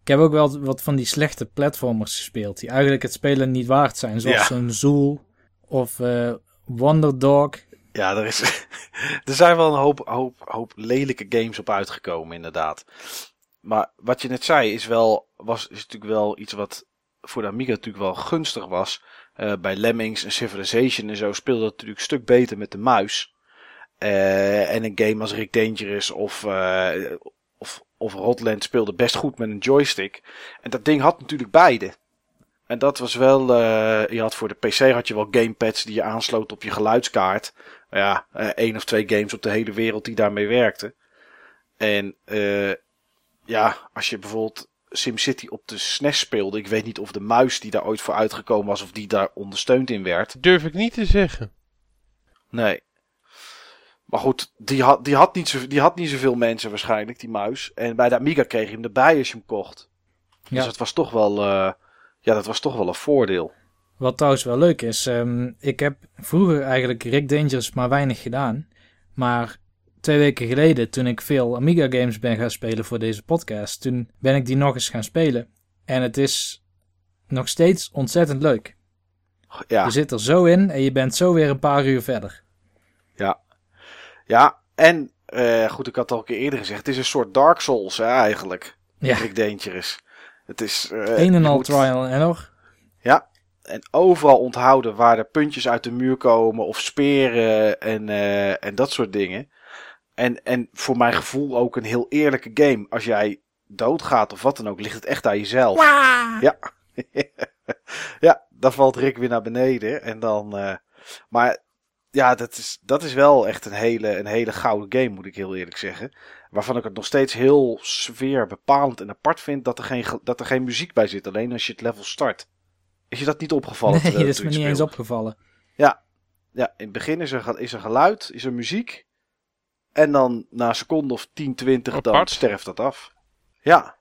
ik heb ook wel wat van die slechte platformers gespeeld. Die eigenlijk het spelen niet waard zijn. Zoals Ja. zo'n Zool of eh Wonder Dog. Ja, er, is, er zijn wel een hoop, hoop, hoop lelijke games op uitgekomen, inderdaad. Maar wat je net zei, is, wel, was, is natuurlijk wel iets wat voor de Amiga natuurlijk wel gunstig was. Eh, bij Lemmings en Civilization en zo speelde het natuurlijk een stuk beter met de muis. Eh, en een game als Rick Dangerous of, eh, of, of Rotland speelde best goed met een joystick. En dat ding had natuurlijk beide. En dat was wel, je had voor de PC had je wel gamepads die je aansloot op je geluidskaart. Ja, één of twee games op de hele wereld die daarmee werkten. En ja, als je bijvoorbeeld SimCity op de SNES speelde, ik weet niet of de muis die daar ooit voor uitgekomen was of die daar ondersteund in werd. Durf ik niet te zeggen. Nee. Maar goed, die had, die, had niet zo, die had niet zoveel mensen waarschijnlijk, die muis. En bij de Amiga kreeg je hem erbij als je hem kocht. Dus dat was toch wel, eh, ja, dat was toch wel een voordeel. Wat trouwens wel leuk is. ehm, ik heb vroeger eigenlijk Rick Dangerous maar weinig gedaan. Maar twee weken geleden, toen ik veel Amiga games ben gaan spelen voor deze podcast, toen ben ik die nog eens gaan spelen. En het is nog steeds ontzettend leuk. Ja. Je zit er zo in en je bent zo weer een paar uur verder. Ja, en eh, goed, ik had het al een keer eerder gezegd, het is een soort Dark Souls hè, eigenlijk. Ja, Rick Dangerous. Het is... eh, een en al moet- trial and error. Ja, en overal onthouden waar de puntjes uit de muur komen of speren en, eh, en dat soort dingen. En, en voor mijn gevoel ook een heel eerlijke game. Als jij doodgaat of wat dan ook, ligt het echt aan jezelf. Ja. ja, dan valt Rick weer naar beneden. En dan, eh, maar ja, dat is, dat is wel echt een hele, een hele gouden game, moet ik heel eerlijk zeggen. Waarvan ik het nog steeds heel sfeer bepalend en apart vind dat er geen, ge- dat er geen muziek bij zit. Alleen als je het level start. Is je dat niet opgevallen? Nee, dat is me niet eens opgevallen. Ja, in het begin is er, is er geluid, is er muziek. En dan na een seconde of 10, 20 dan sterft dat af. Ja.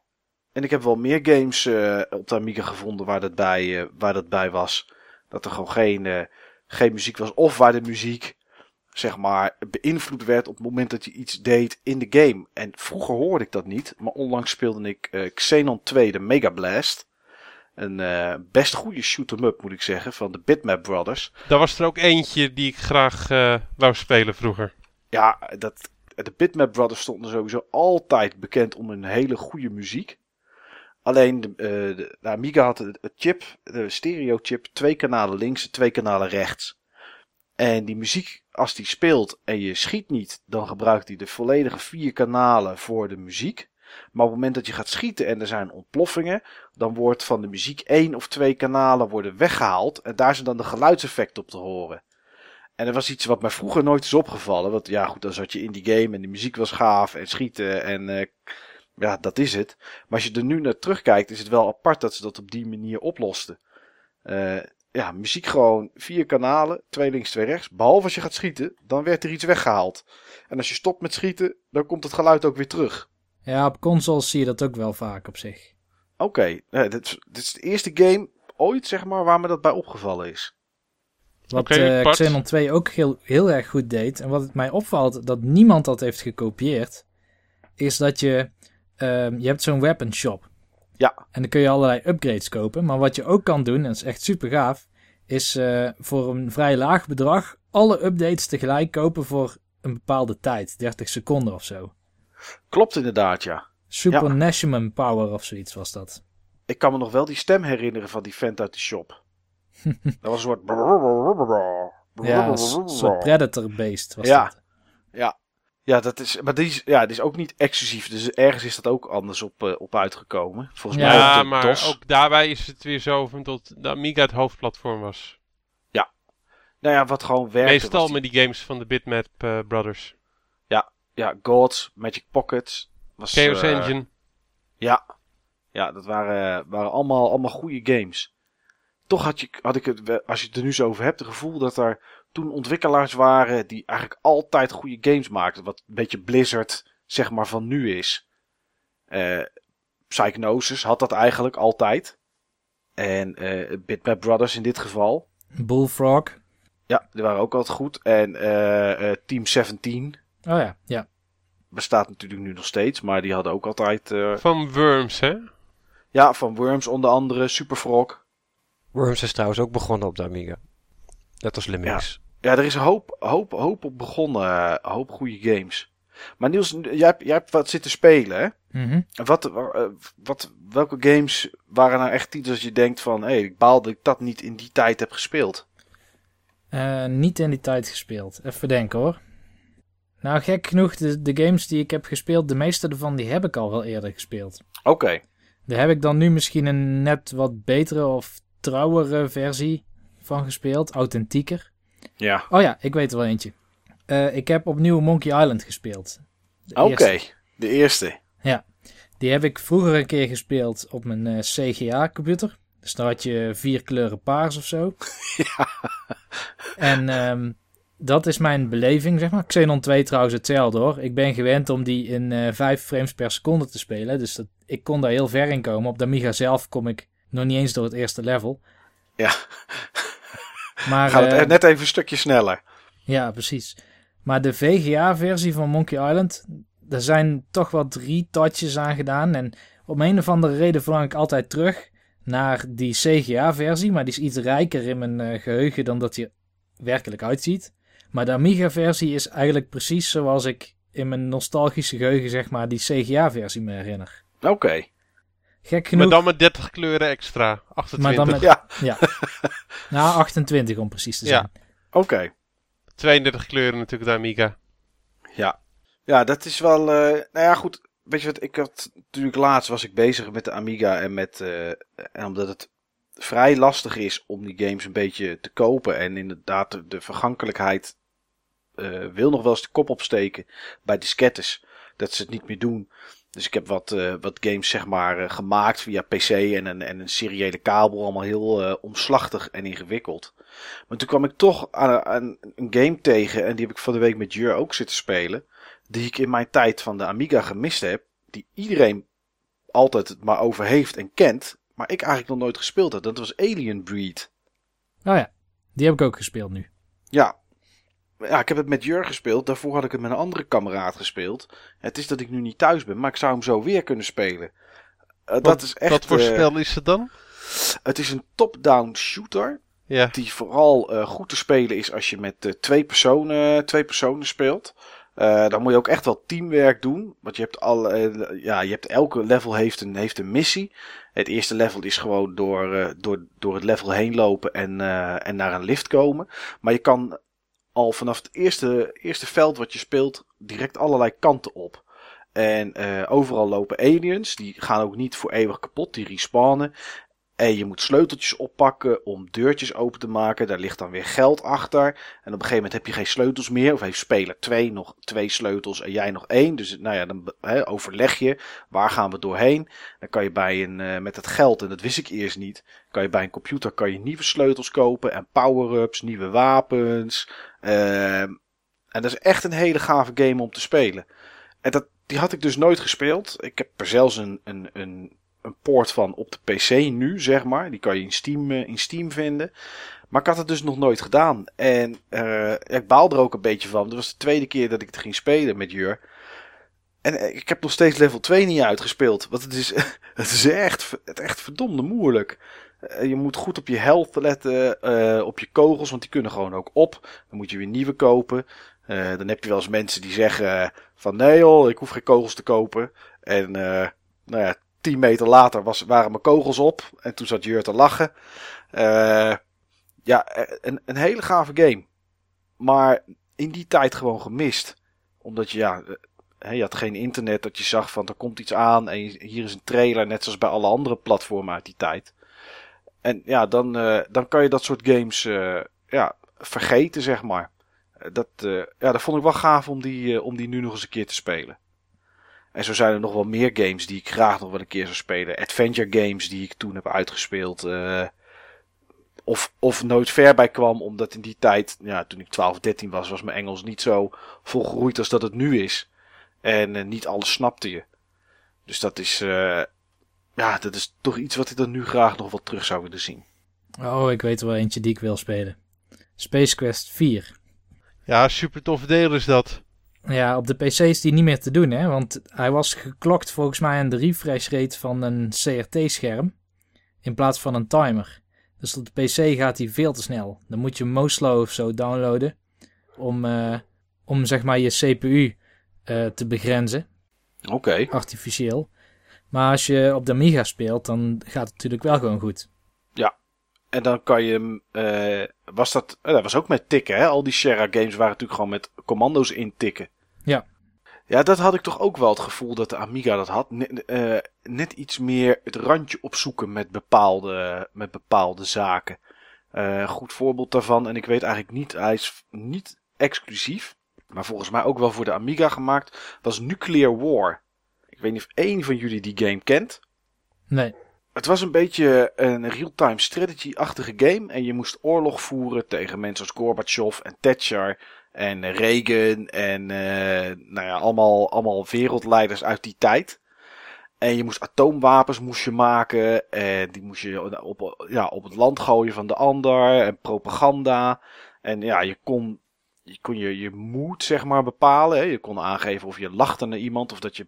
En ik heb wel meer games eh, op de Amiga gevonden waar dat bij, eh, waar dat bij was. Dat er gewoon geen, eh, geen muziek was. Of waar de muziek, zeg maar, beïnvloed werd op het moment dat je iets deed in de game. En vroeger hoorde ik dat niet. Maar onlangs speelde ik Xenon 2, de Mega Blast. Een best goede shoot-em-up, moet ik zeggen, van de Bitmap Brothers. Daar was er ook eentje die ik graag eh, wou spelen vroeger. Ja, dat, de Bitmap Brothers stonden sowieso altijd bekend om een hele goede muziek. Alleen de, eh, de, de Amiga had het chip, de stereo chip, twee kanalen links en twee kanalen rechts. En die muziek, als die speelt en je schiet niet, dan gebruikt hij de volledige vier kanalen voor de muziek. Maar op het moment dat je gaat schieten en er zijn ontploffingen, dan wordt van de muziek één of twee kanalen worden weggehaald. En daar zijn dan de geluidseffecten op te horen. En dat was iets wat mij vroeger nooit is opgevallen. Want ja, goed, dan zat je in die game en de muziek was gaaf en schieten en eh, ja, dat is het. Maar als je er nu naar terugkijkt, is het wel apart dat ze dat op die manier oplosten. Eh, ja, muziek gewoon vier kanalen, twee links, twee rechts. Behalve als je gaat schieten, dan werd er iets weggehaald. En als je stopt met schieten, dan komt het geluid ook weer terug. Ja, op consoles zie je dat ook wel vaak op zich. Oké, eh, dit, dit is de eerste game ooit, zeg maar, waar me dat bij opgevallen is. Wat Oké, eh. Xenon 2 ook heel, heel erg goed deed. En wat het mij opvalt dat niemand dat heeft gekopieerd. Is dat je. ehm, je hebt zo'n weapon shop. Ja. En dan kun je allerlei upgrades kopen. Maar wat je ook kan doen, en dat is echt super gaaf. Is eh, voor een vrij laag bedrag. alle updates tegelijk kopen voor een bepaalde tijd. 30 seconden of zo. Klopt inderdaad, ja. Super Ja. Nashman Power of zoiets was dat. Ik kan me nog wel die stem herinneren van die vent uit de shop. Dat was een soort... Ja, een soort Predator Beast was Ja. dat. Ja, dat is, maar die is, ja, die is ook niet exclusief. Dus ergens is dat ook anders op, eh, op uitgekomen. Volgens mij Ja, op de maar DOS. ook daarbij is het weer zo van dat de Amiga het hoofdplatform was. Nou ja, wat gewoon werkte. Meestal die- met die games van de Bitmap eh, Brothers. Ja, Gods, Magic Pockets. Was, Chaos eh, Engine. Ja, ja dat waren, waren allemaal, allemaal goede games. Toch had, je, had ik het, als je het er nu zo over hebt, het gevoel dat er toen ontwikkelaars waren die eigenlijk altijd goede games maakten. Wat een beetje Blizzard, zeg maar, van nu is. Eh Psychnosis had dat eigenlijk altijd. En eh Bitmap Brothers in dit geval. Bullfrog. Ja, die waren ook altijd goed. En eh, eh, Team 17 Oh ja, ja. bestaat natuurlijk nu nog steeds, maar die hadden ook altijd... eh, Van Worms, hè? ja, van Worms onder andere, Superfrog. Worms is trouwens ook begonnen op de Amiga. Net als Lemmings. Ja, er is een hoop, hoop, hoop op begonnen. eh, Een hoop goede games. Maar Niels, jij hebt, jij hebt wat zitten spelen, hè? Mhm. Wat, eh, wat, welke games waren nou echt titels dat je denkt van... Hé, hey, ik baal dat ik dat niet in die tijd heb gespeeld. Eh, niet in die tijd gespeeld. Even denken hoor. Nou, gek genoeg, de, de games die ik heb gespeeld, de meeste ervan, die heb ik al wel eerder gespeeld. Oké. Daar heb ik dan nu misschien een net wat betere of trouwere versie van gespeeld. Authentieker. Ja. Oh ja, ik weet er wel eentje. Eh, ik heb opnieuw Monkey Island gespeeld. Oké. De eerste. Die heb ik vroeger een keer gespeeld op mijn eh, CGA-computer. Dus dan had je vier kleuren paars of zo. Ja. En ehm, dat is mijn beleving, zeg maar. Xenon 2 trouwens hetzelfde hoor. Ik ben gewend om die in eh 5 frames per seconde te spelen. Dus dat, ik kon daar heel ver in komen. Op de Amiga zelf kom ik nog niet eens door het eerste level. Ja. Maar, Gaat het eh, net even een stukje sneller. ja, precies. Maar de VGA-versie van Monkey Island, daar zijn toch wel drie touches aan gedaan. En om een of andere reden verlang ik altijd terug naar die CGA-versie. Maar die is iets rijker in mijn eh, geheugen dan dat die er werkelijk uitziet. Maar de Amiga-versie is eigenlijk precies zoals ik in mijn nostalgische geheugen, zeg maar, die CGA-versie me herinner. Oké. Gek genoeg. Maar dan met 30 kleuren extra. 28. maar dan met, Ja. ja. Nou, 28 om precies te zijn. Ja. Oké. 32 kleuren natuurlijk de Amiga. Ja. Ja, dat is wel... eh, nou ja, goed. Weet je wat, ik had natuurlijk laatst was ik bezig met de Amiga en met... eh, en omdat het vrij lastig is om die games een beetje te kopen en inderdaad de, de vergankelijkheid eh, wil nog wel eens de kop opsteken bij diskettes. Dat ze het niet meer doen. Dus ik heb wat, eh, wat games zeg maar eh, gemaakt via PC en een, en een seriële kabel. Allemaal heel eh, omslachtig en ingewikkeld. Maar toen kwam ik toch aan, aan een game tegen. En die heb ik van de week met Jur ook zitten spelen. Die ik in mijn tijd van de Amiga gemist heb. Die iedereen altijd het maar over heeft en kent. Maar ik eigenlijk nog nooit gespeeld heb. Dat was Alien Breed. Oh ja, die heb ik ook gespeeld nu. Ja. Ja, ik heb het met Jur gespeeld. Daarvoor had ik het met een andere kameraad gespeeld. Het is dat ik nu niet thuis ben, maar ik zou hem zo weer kunnen spelen. Eh, dat is echt. Wat voor eh, spel is het dan? Het is een top-down shooter. Ja. Die vooral eh, goed te spelen is als je met twee, personen, twee personen speelt. Dan moet je ook echt wel teamwerk doen. Want je hebt, al, ja, je hebt elke level heeft een, heeft een missie. Het eerste level is gewoon door, door, door het level heen lopen en, en naar een lift komen. Maar je kan al vanaf het eerste, eerste veld wat je speelt direct allerlei kanten op. En eh, overal lopen aliens. Die gaan ook niet voor eeuwig kapot. Die respawnen. En je moet sleuteltjes oppakken om deurtjes open te maken. Daar ligt dan weer geld achter. En op een gegeven moment heb je geen sleutels meer. Of heeft speler 2 nog twee sleutels en jij nog één. Dus nou ja, dan overleg je. Waar gaan we doorheen? Dan kan je bij een, uh, met het geld, en dat wist ik eerst niet. Kan je bij een computer kan je nieuwe sleutels kopen. En power-ups, nieuwe wapens. Uh, en dat is echt een hele gave game om te spelen. En dat, die had ik dus nooit gespeeld. Ik heb er zelfs een, een, een een poort van op de PC nu, zeg maar. Die kan je in Steam, uh, in Steam vinden. Maar ik had het dus nog nooit gedaan. En uh, ik baal er ook een beetje van. Dat was de tweede keer dat ik het ging spelen met Jur. En uh, ik heb nog steeds level 2 niet uitgespeeld. Want het is, het is echt, het echt verdomde moeilijk. Je moet goed op je health letten, op je kogels, want die kunnen gewoon ook op. Dan moet je weer nieuwe kopen. dan heb je wel eens mensen die zeggen van nee joh, ik hoef geen kogels te kopen. En nou ja, 10 meter later was, waren mijn kogels op. En toen zat Jur te lachen. Ja, een, een hele gave game. Maar in die tijd gewoon gemist. Omdat je, ja, je had geen internet dat je zag van er komt iets aan. En hier is een trailer, net zoals bij alle andere platformen uit die tijd. En ja, dan, uh, dan kan je dat soort games uh, ja, vergeten, zeg maar. Dat, ja, dat vond ik wel gaaf om die, om die nu nog eens een keer te spelen. En zo zijn er nog wel meer games die ik graag nog wel een keer zou spelen. Adventure games die ik toen heb uitgespeeld. Of, of nooit ver bij kwam, omdat in die tijd, ja, toen ik 12, 13 was, was mijn Engels niet zo volgroeid als dat het nu is. En niet alles snapte je. Dus dat is, ja, dat is toch iets wat ik dan nu graag nog wel terug zou willen zien. Oh, ik weet er wel eentje die ik wil spelen. Space Quest 4. Ja, super tof deel is dat. Ja, op de PC is die niet meer te doen, hè? Want hij was geklokt volgens mij aan de refresh rate van een CRT-scherm. In plaats van een timer. Dus op de PC gaat hij veel te snel. Dan moet je Moslow of zo downloaden. Om, uh, om zeg maar je CPU uh, te begrenzen. Oké. Okay. Artificieel. Maar als je op de Amiga speelt, dan gaat het natuurlijk wel gewoon goed. Ja. En dan kan je uh, was dat, dat was ook met tikken, hè? Al die Sierra games waren natuurlijk gewoon met commando's intikken. Ja. Ja, dat had ik toch ook wel het gevoel dat de Amiga dat had. Net, uh, net iets meer het randje opzoeken met bepaalde, met bepaalde zaken. Uh, goed voorbeeld daarvan, en ik weet eigenlijk niet, hij is niet exclusief, maar volgens mij ook wel voor de Amiga gemaakt, was Nuclear War. Ik weet niet of één van jullie die game kent. Nee. Het was een beetje een real-time strategy-achtige game. En je moest oorlog voeren tegen mensen als Gorbachev en Thatcher en Reagan en uh, nou ja, allemaal, allemaal wereldleiders uit die tijd. En je moest atoomwapens moest je maken. En die moest je op, ja, op het land gooien van de ander. En propaganda. En ja, je kon je, kon je, je moed zeg maar bepalen. Hè. Je kon aangeven of je lachte naar iemand. Of dat je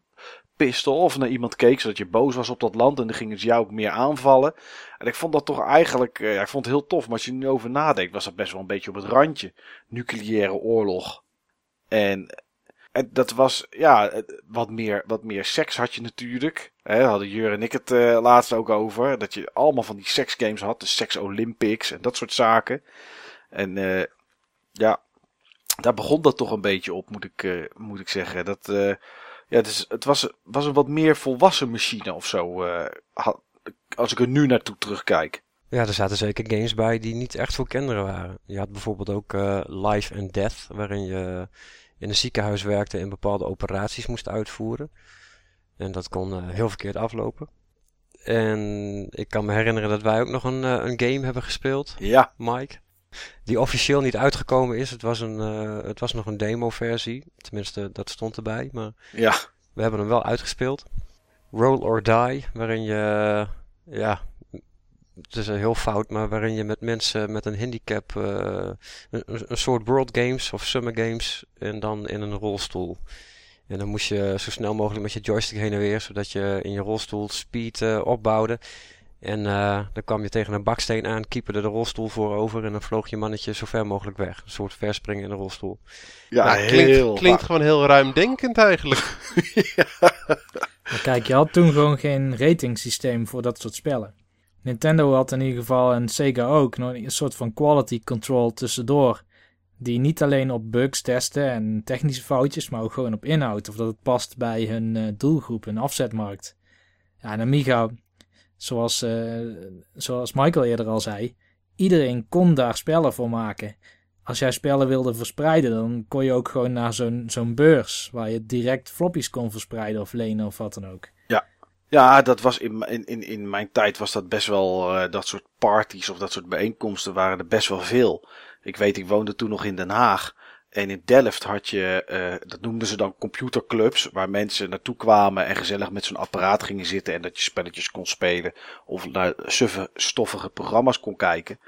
of naar iemand keek. Zodat je boos was op dat land. En dan gingen ze jou ook meer aanvallen. En ik vond dat toch eigenlijk. Ja, ik vond het heel tof. Maar als je nu over nadenkt. Was dat best wel een beetje op het randje. Nucleaire oorlog. En. En dat was, ja, wat meer, wat meer seks had je natuurlijk. Hè, hadden Jur en ik het uh, laatst ook over. Dat je allemaal van die seksgames had. De Sex Olympics en dat soort zaken. En uh, ja, daar begon dat toch een beetje op, moet ik, moet ik zeggen. Dat, ja, dus het was, was een wat meer volwassen machine of zo. Uh, als ik er nu naartoe terugkijk. Ja, er zaten zeker games bij die niet echt voor kinderen waren. Je had bijvoorbeeld ook Life and Death, waarin je in een ziekenhuis werkte en bepaalde operaties moest uitvoeren. En dat kon heel verkeerd aflopen. En ik kan me herinneren dat wij ook nog een, een game hebben gespeeld. Ja. Mike die officieel niet uitgekomen is. Het was, een, uh, het was nog een demo-versie. Tenminste, dat stond erbij. Maar ja. we hebben hem wel uitgespeeld. Roll or Die, waarin je, ja, het is heel fout, maar waarin je met mensen met een handicap, uh, een, een, soort World Games of Summer Games, en dan in een rolstoel. En dan moest je zo snel mogelijk met je joystick heen en weer, zodat je in je rolstoel speed uh, opbouwde. En uh, dan kwam je tegen een baksteen aan, kieperde de rolstoel voorover en dan vloog je mannetje zo ver mogelijk weg. Een soort verspringen in de rolstoel. Ja, ja klinkt, klinkt gewoon heel ruimdenkend eigenlijk. ja. Maar kijk, je had toen gewoon geen ratingsysteem voor dat soort spellen. Nintendo had in ieder geval en Sega ook nog een soort van quality control tussendoor. Die niet alleen op bugs testen en technische foutjes, maar ook gewoon op inhoud. Of dat het past bij hun uh, doelgroep, hun afzetmarkt. Ja, en Amiga zoals, eh, zoals Michael eerder al zei, iedereen kon daar spellen voor maken. Als jij spellen wilde verspreiden, dan kon je ook gewoon naar zo'n zo'n beurs waar je direct floppies kon verspreiden of lenen of wat dan ook. Ja, dat was in, in, in, in mijn tijd was dat best wel, eh, dat soort parties of dat soort bijeenkomsten waren er best wel veel. Ik weet, ik woonde toen nog in Den Haag. En in Delft had je, eh, dat noemden ze dan computerclubs, waar mensen naartoe kwamen en gezellig met zo'n apparaat gingen zitten en dat je spelletjes kon spelen of naar suffe, stoffige programma's kon kijken.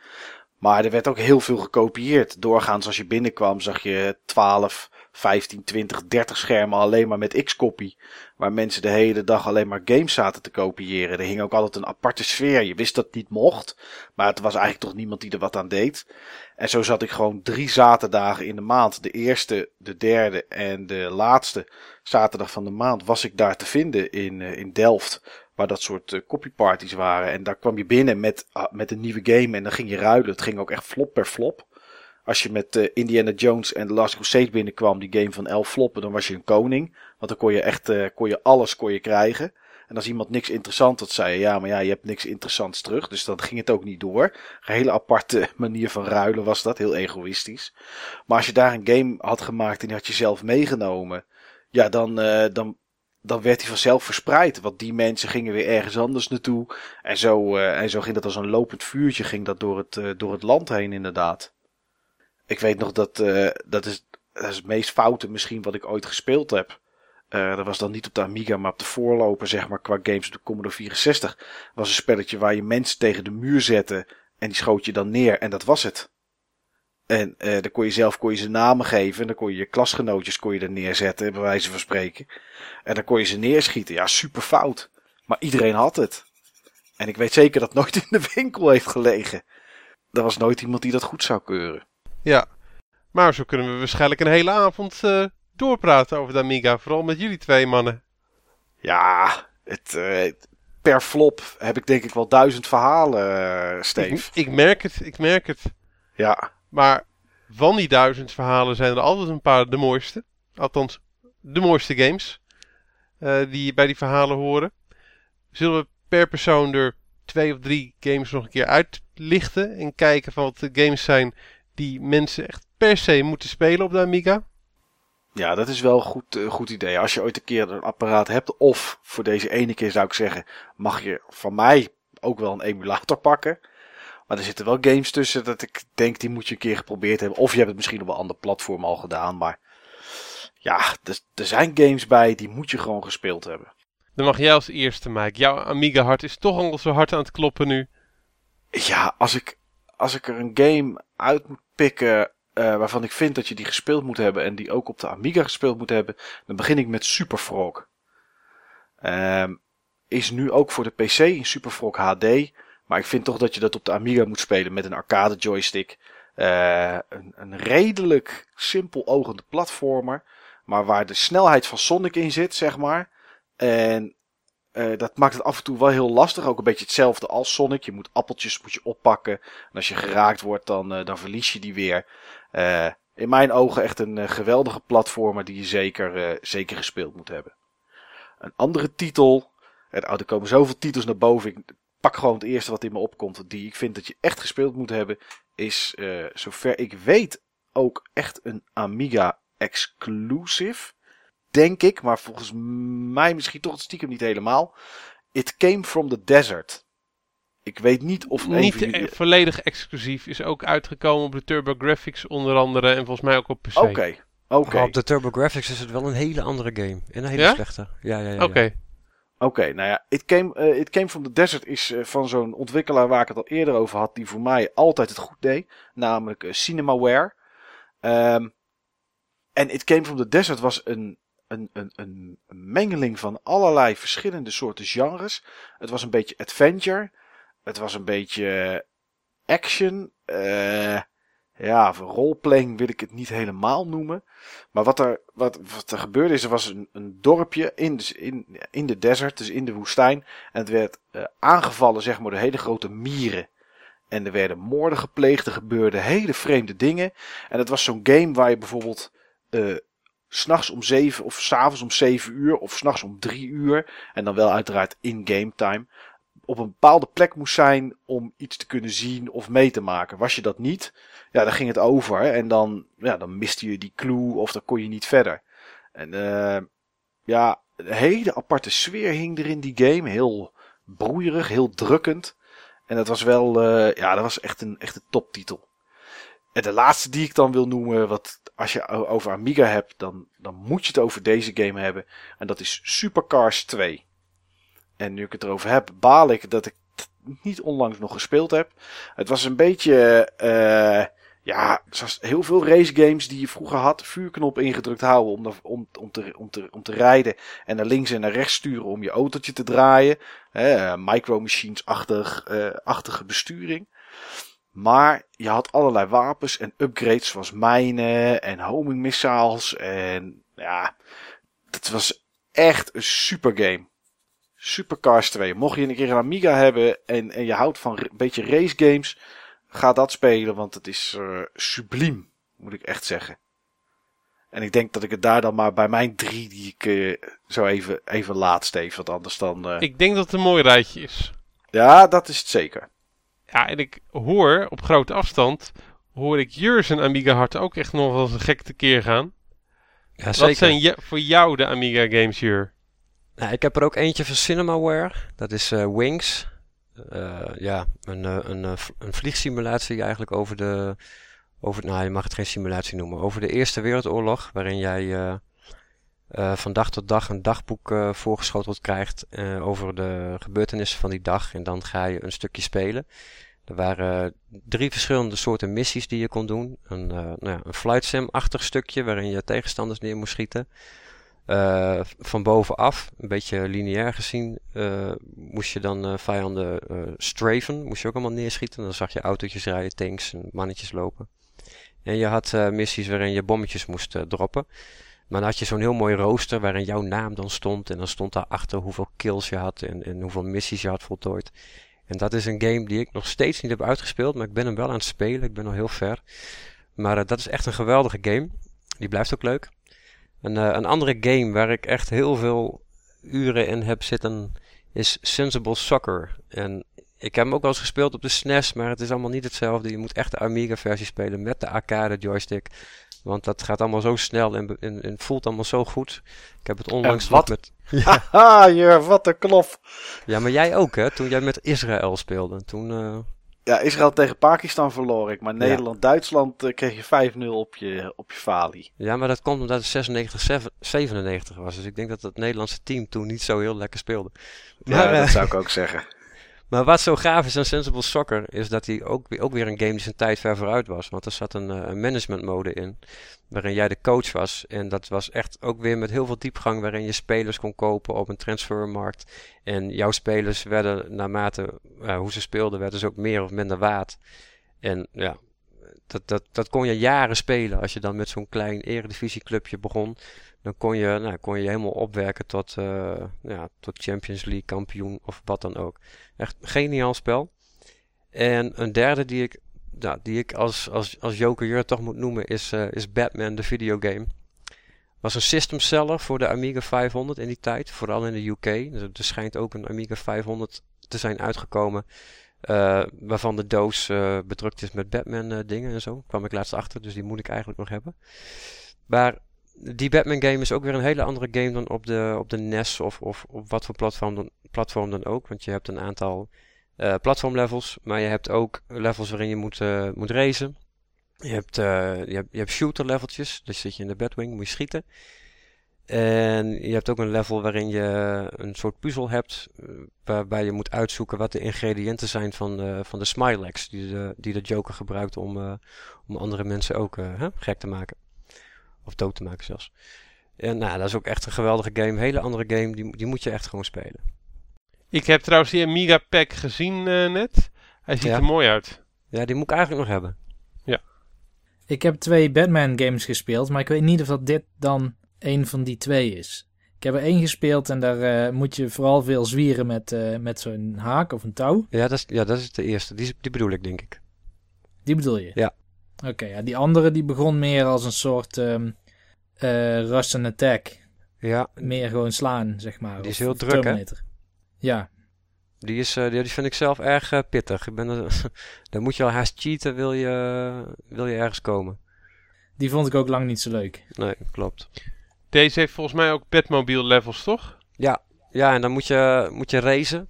Maar er werd ook heel veel gekopieerd. Doorgaans als je binnenkwam zag je 12, 15, 20, 30 schermen alleen maar met X-copy. Waar mensen de hele dag alleen maar games zaten te kopiëren. Er hing ook altijd een aparte sfeer. Je wist dat het niet mocht. Maar het was eigenlijk toch niemand die er wat aan deed. En zo zat ik gewoon drie zaterdagen in de maand. De eerste, de derde en de laatste zaterdag van de maand was ik daar te vinden in, uh, in Delft. Waar dat soort copyparties waren. En daar kwam je binnen met, uh, met een nieuwe game en dan ging je ruilen. Het ging ook echt flop per flop. Als je met uh, Indiana Jones en The Last Crusade binnenkwam, die game van 11 floppen, dan was je een koning. Want dan kon je echt uh, kon je alles kon je krijgen. En als iemand niks interessants had, zei je, ja, maar ja, je hebt niks interessants terug. Dus dan ging het ook niet door. Een hele aparte manier van ruilen was dat, heel egoïstisch. Maar als je daar een game had gemaakt en die had je zelf meegenomen, ja, dan, uh, dan, dan werd hij vanzelf verspreid. Want die mensen gingen weer ergens anders naartoe. En zo, en zo ging dat als een lopend vuurtje, ging dat door het, door het land heen inderdaad. Ik weet nog dat, uh, dat, is, het meest foute misschien wat ik ooit gespeeld heb. Uh, dat was dan niet op de Amiga, maar op de voorloper, zeg maar, qua games op de Commodore 64. was een spelletje waar je mensen tegen de muur zette en die schoot je dan neer en dat was het. En uh, dan kon je zelf kon je ze namen geven en dan kon je je klasgenootjes kon je er neerzetten, bij wijze van spreken. En dan kon je ze neerschieten. Ja, super fout. Maar iedereen had het. En ik weet zeker dat nooit in de winkel heeft gelegen. Er was nooit iemand die dat goed zou keuren. Ja, maar zo kunnen we waarschijnlijk een hele avond uh, doorpraten over de Amiga. Vooral met jullie twee mannen. Ja, het, uh, per flop heb ik denk ik wel duizend verhalen, uh, Steve. Ik, ik, merk het, ik merk het. Ja. Maar van die duizend verhalen zijn er altijd een paar de mooiste. Althans, de mooiste games. Die bij die verhalen horen. Zullen we per persoon er twee of drie games nog een keer uitlichten. En kijken van wat de games zijn die mensen echt per se moeten spelen op de Amiga. Ja, dat is wel een goed, uh, goed idee. Als je ooit een keer een apparaat hebt, of voor deze ene keer zou ik zeggen, mag je van mij ook wel een emulator pakken. Maar er zitten wel games tussen dat ik denk, die moet je een keer geprobeerd hebben. Of je hebt het misschien op een ander platform al gedaan. Maar ja, er, er zijn games bij, die moet je gewoon gespeeld hebben. Dan mag jij als eerste, Mike. Jouw Amiga hart is toch al zo hard aan het kloppen nu. Ja, als ik, als ik er een game uit moet pikken uh, waarvan ik vind dat je die gespeeld moet hebben en die ook op de Amiga gespeeld moet hebben, dan begin ik met Super Frog. Um, is nu ook voor de PC in Super Frog HD, maar ik vind toch dat je dat op de Amiga moet spelen met een arcade joystick. Uh, een, een redelijk simpel ogende platformer, maar waar de snelheid van Sonic in zit, zeg maar. En uh, dat maakt het af en toe wel heel lastig. Ook een beetje hetzelfde als Sonic. Je moet appeltjes moet je oppakken. En als je geraakt wordt, dan, uh, dan verlies je die weer. Uh, in mijn ogen echt een geweldige platformer die je zeker, zeker gespeeld moet hebben. Een andere titel. Er komen zoveel titels naar boven. Ik pak gewoon het eerste wat in me opkomt. Die ik vind dat je echt gespeeld moet hebben. Is, zover ik weet, ook echt een Amiga exclusive denk ik, maar volgens mij misschien toch het stiekem niet helemaal. It Came from the Desert. Ik weet niet of niet jullie... volledig exclusief is ook uitgekomen op de TurboGrafx onder andere en volgens mij ook op PC. Oké. Okay. Okay. op de TurboGrafx is het wel een hele andere game. En een hele ja? slechte. Ja, ja, ja. Oké. Okay. Oké, okay, nou ja, It Came, uh, It Came from the Desert is uh, van zo'n ontwikkelaar waar ik het al eerder over had, die voor mij altijd het goed deed, namelijk uh, Cinemaware. Um, en It Came from the Desert was een een, een, een mengeling van allerlei verschillende soorten genres. Het was een beetje adventure. Het was een beetje action. Uh, ja, roleplaying wil ik het niet helemaal noemen. Maar wat er, wat, wat er gebeurde is, er was een, dorpje in de, in, in de desert, dus in de woestijn. En het werd uh, aangevallen, zeg maar, door hele grote mieren. En er werden moorden gepleegd, er gebeurden hele vreemde dingen. En het was zo'n game waar je bijvoorbeeld uh, s'nachts om zeven of s'avonds om zeven uur of s'nachts om drie uur. En dan wel uiteraard in game time. op een bepaalde plek moest zijn om iets te kunnen zien of mee te maken. Was je dat niet, ja, dan ging het over en dan, ja, dan miste je die clue of dan kon je niet verder. En uh, ja, een hele aparte sfeer hing er in die game. Heel broeierig, heel drukkend. En dat was wel, uh, ja, dat was echt een, echt een toptitel. En de laatste die ik dan wil noemen, wat als je over Amiga hebt, dan, dan moet je het over deze game hebben. En dat is Supercars 2. En nu ik het erover heb, baal ik dat ik het niet onlangs nog gespeeld heb. Het was een beetje, uh, ja, zoals heel veel race games die je vroeger had. Vuurknop ingedrukt houden om, om, om, te, om, te, om te rijden. En naar links en naar rechts sturen om je autootje te draaien. Uh, micro machines-achtige achtige besturing. Maar je had allerlei wapens en upgrades zoals mijnen en homing missiles. En ja, het was echt een super game. Supercars 2. Mocht je een keer een Amiga hebben en, en je houdt van een beetje race games, ga dat spelen, want het is uh, subliem, moet ik echt zeggen. En ik denk dat ik het daar dan maar bij mijn drie, die ik uh, zo even, even laat, Steve. Want anders dan... Uh... Ik denk dat het een mooi rijtje is. Ja, dat is het zeker. Ja, en ik hoor op grote afstand, hoor ik Jurs en Amiga Hart ook echt nog wel eens een gek tekeer gaan. Ja, zeker. Wat zijn voor jou de Amiga games, Jur? Nou, ik heb er ook eentje van Cinemaware. Dat is uh, Wings. Uh, ja, een, een, een vliegsimulatie eigenlijk over de... Over, nou, je mag het geen simulatie noemen. Over de Eerste Wereldoorlog, waarin jij uh, van dag tot dag een dagboek voorgeschoteld krijgt over de gebeurtenissen van die dag. En dan ga je een stukje spelen. Er waren drie verschillende soorten missies die je kon doen. Een, nou ja, een flight sim-achtig stukje waarin je tegenstanders neer moest schieten. Uh, van bovenaf, een beetje lineair gezien, uh, moest je dan uh, vijanden strafen. Moest je ook allemaal neerschieten. Dan zag je autootjes rijden, tanks en mannetjes lopen. En je had missies waarin je bommetjes moest droppen. Maar dan had je zo'n heel mooi rooster waarin jouw naam dan stond. En dan stond daarachter hoeveel kills je had en, en hoeveel missies je had voltooid. En dat is een game die ik nog steeds niet heb uitgespeeld. Maar ik ben hem wel aan het spelen. Ik ben al heel ver. Maar dat is echt een geweldige game. Die blijft ook leuk. Uh, een andere game waar ik echt heel veel uren in heb zitten is Sensible Soccer. En ik heb hem ook wel eens gespeeld op de SNES, maar het is allemaal niet hetzelfde. Je moet echt de Amiga versie spelen met de arcade joystick. Want dat gaat allemaal zo snel en, en, en voelt allemaal zo goed. Ik heb het onlangs wat? met... Haha, ja. wat een klof. Ja, maar jij ook hè, toen jij met Israël speelde. Toen... Uh... Ja, Israël tegen Pakistan verloor ik. Maar Nederland-Duitsland uh, kreeg je 5-0 op je, op je falie. Ja, maar dat komt omdat het 96, 97 was. Dus ik denk dat het Nederlandse team toen niet zo heel lekker speelde. Ja, dat zou ik ook zeggen. Maar wat zo gaaf is aan Sensible Soccer is dat hij ook, ook weer een game die zijn tijd ver vooruit was. Want er zat een, een management mode in, waarin jij de coach was. En dat was echt ook weer met heel veel diepgang, waarin je spelers kon kopen op een transfermarkt. En jouw spelers werden, naarmate uh, hoe ze speelden, werden ze ook meer of minder waard. En ja, dat, dat, dat kon je jaren spelen. Als je dan met zo'n klein eredivisieclubje begon, dan kon je, nou, kon je helemaal opwerken tot, uh, ja, tot Champions League kampioen of wat dan ook. Echt geniaal spel. En een derde die ik, nou, die ik als, als, als joker toch moet noemen is, uh, is Batman, de videogame. Was een system seller voor de Amiga 500 in die tijd, vooral in de UK. Dus er schijnt ook een Amiga 500 te zijn uitgekomen. Uh, waarvan de doos uh, bedrukt is met Batman dingen en zo. Kwam ik laatst achter, dus die moet ik eigenlijk nog hebben. Maar die Batman game is ook weer een hele andere game dan op de, op de NES of, of op wat voor platform dan, platform dan ook. Want je hebt een aantal uh, platformlevels, maar je hebt ook levels waarin je moet, uh, moet racen. Je hebt, uh, je hebt, je hebt shooter leveltjes, dus zit je in de Batwing, moet je schieten. En je hebt ook een level waarin je een soort puzzel hebt, waarbij je moet uitzoeken wat de ingrediënten zijn van, uh, van de Smilex, die de, die de Joker gebruikt om, om andere mensen ook uh, gek te maken. Of dood te maken zelfs. En nou, dat is ook echt een geweldige game. Hele andere game, die, die moet je echt gewoon spelen. Ik heb trouwens die Amiga Pack gezien net. Hij ziet Ja. er mooi uit. Ja, die moet ik eigenlijk nog hebben. Ik heb twee Batman games gespeeld, maar ik weet niet of dat dit dan een van die twee is. Ik heb er één gespeeld en daar eh, moet je vooral veel zwieren met, eh, met zo'n haak of een touw. Ja, dat is, ja, dat is de eerste. Die, die bedoel ik, denk ik. Die bedoel je? Ja. Oké, ja, die andere die begon meer als een soort ehm eh, Rush and Attack. Ja, Meer gewoon slaan, zeg maar. Die is heel druk, hè? Ja. Die, is, eh, die, die vind ik zelf erg eh, pittig. Ik ben dan moet je al haast cheaten, wil je, wil je ergens komen. Die vond ik ook lang niet zo leuk. Nee, klopt. Deze heeft volgens mij ook Batmobile levels, toch? Ja, ja en dan moet je, moet je racen.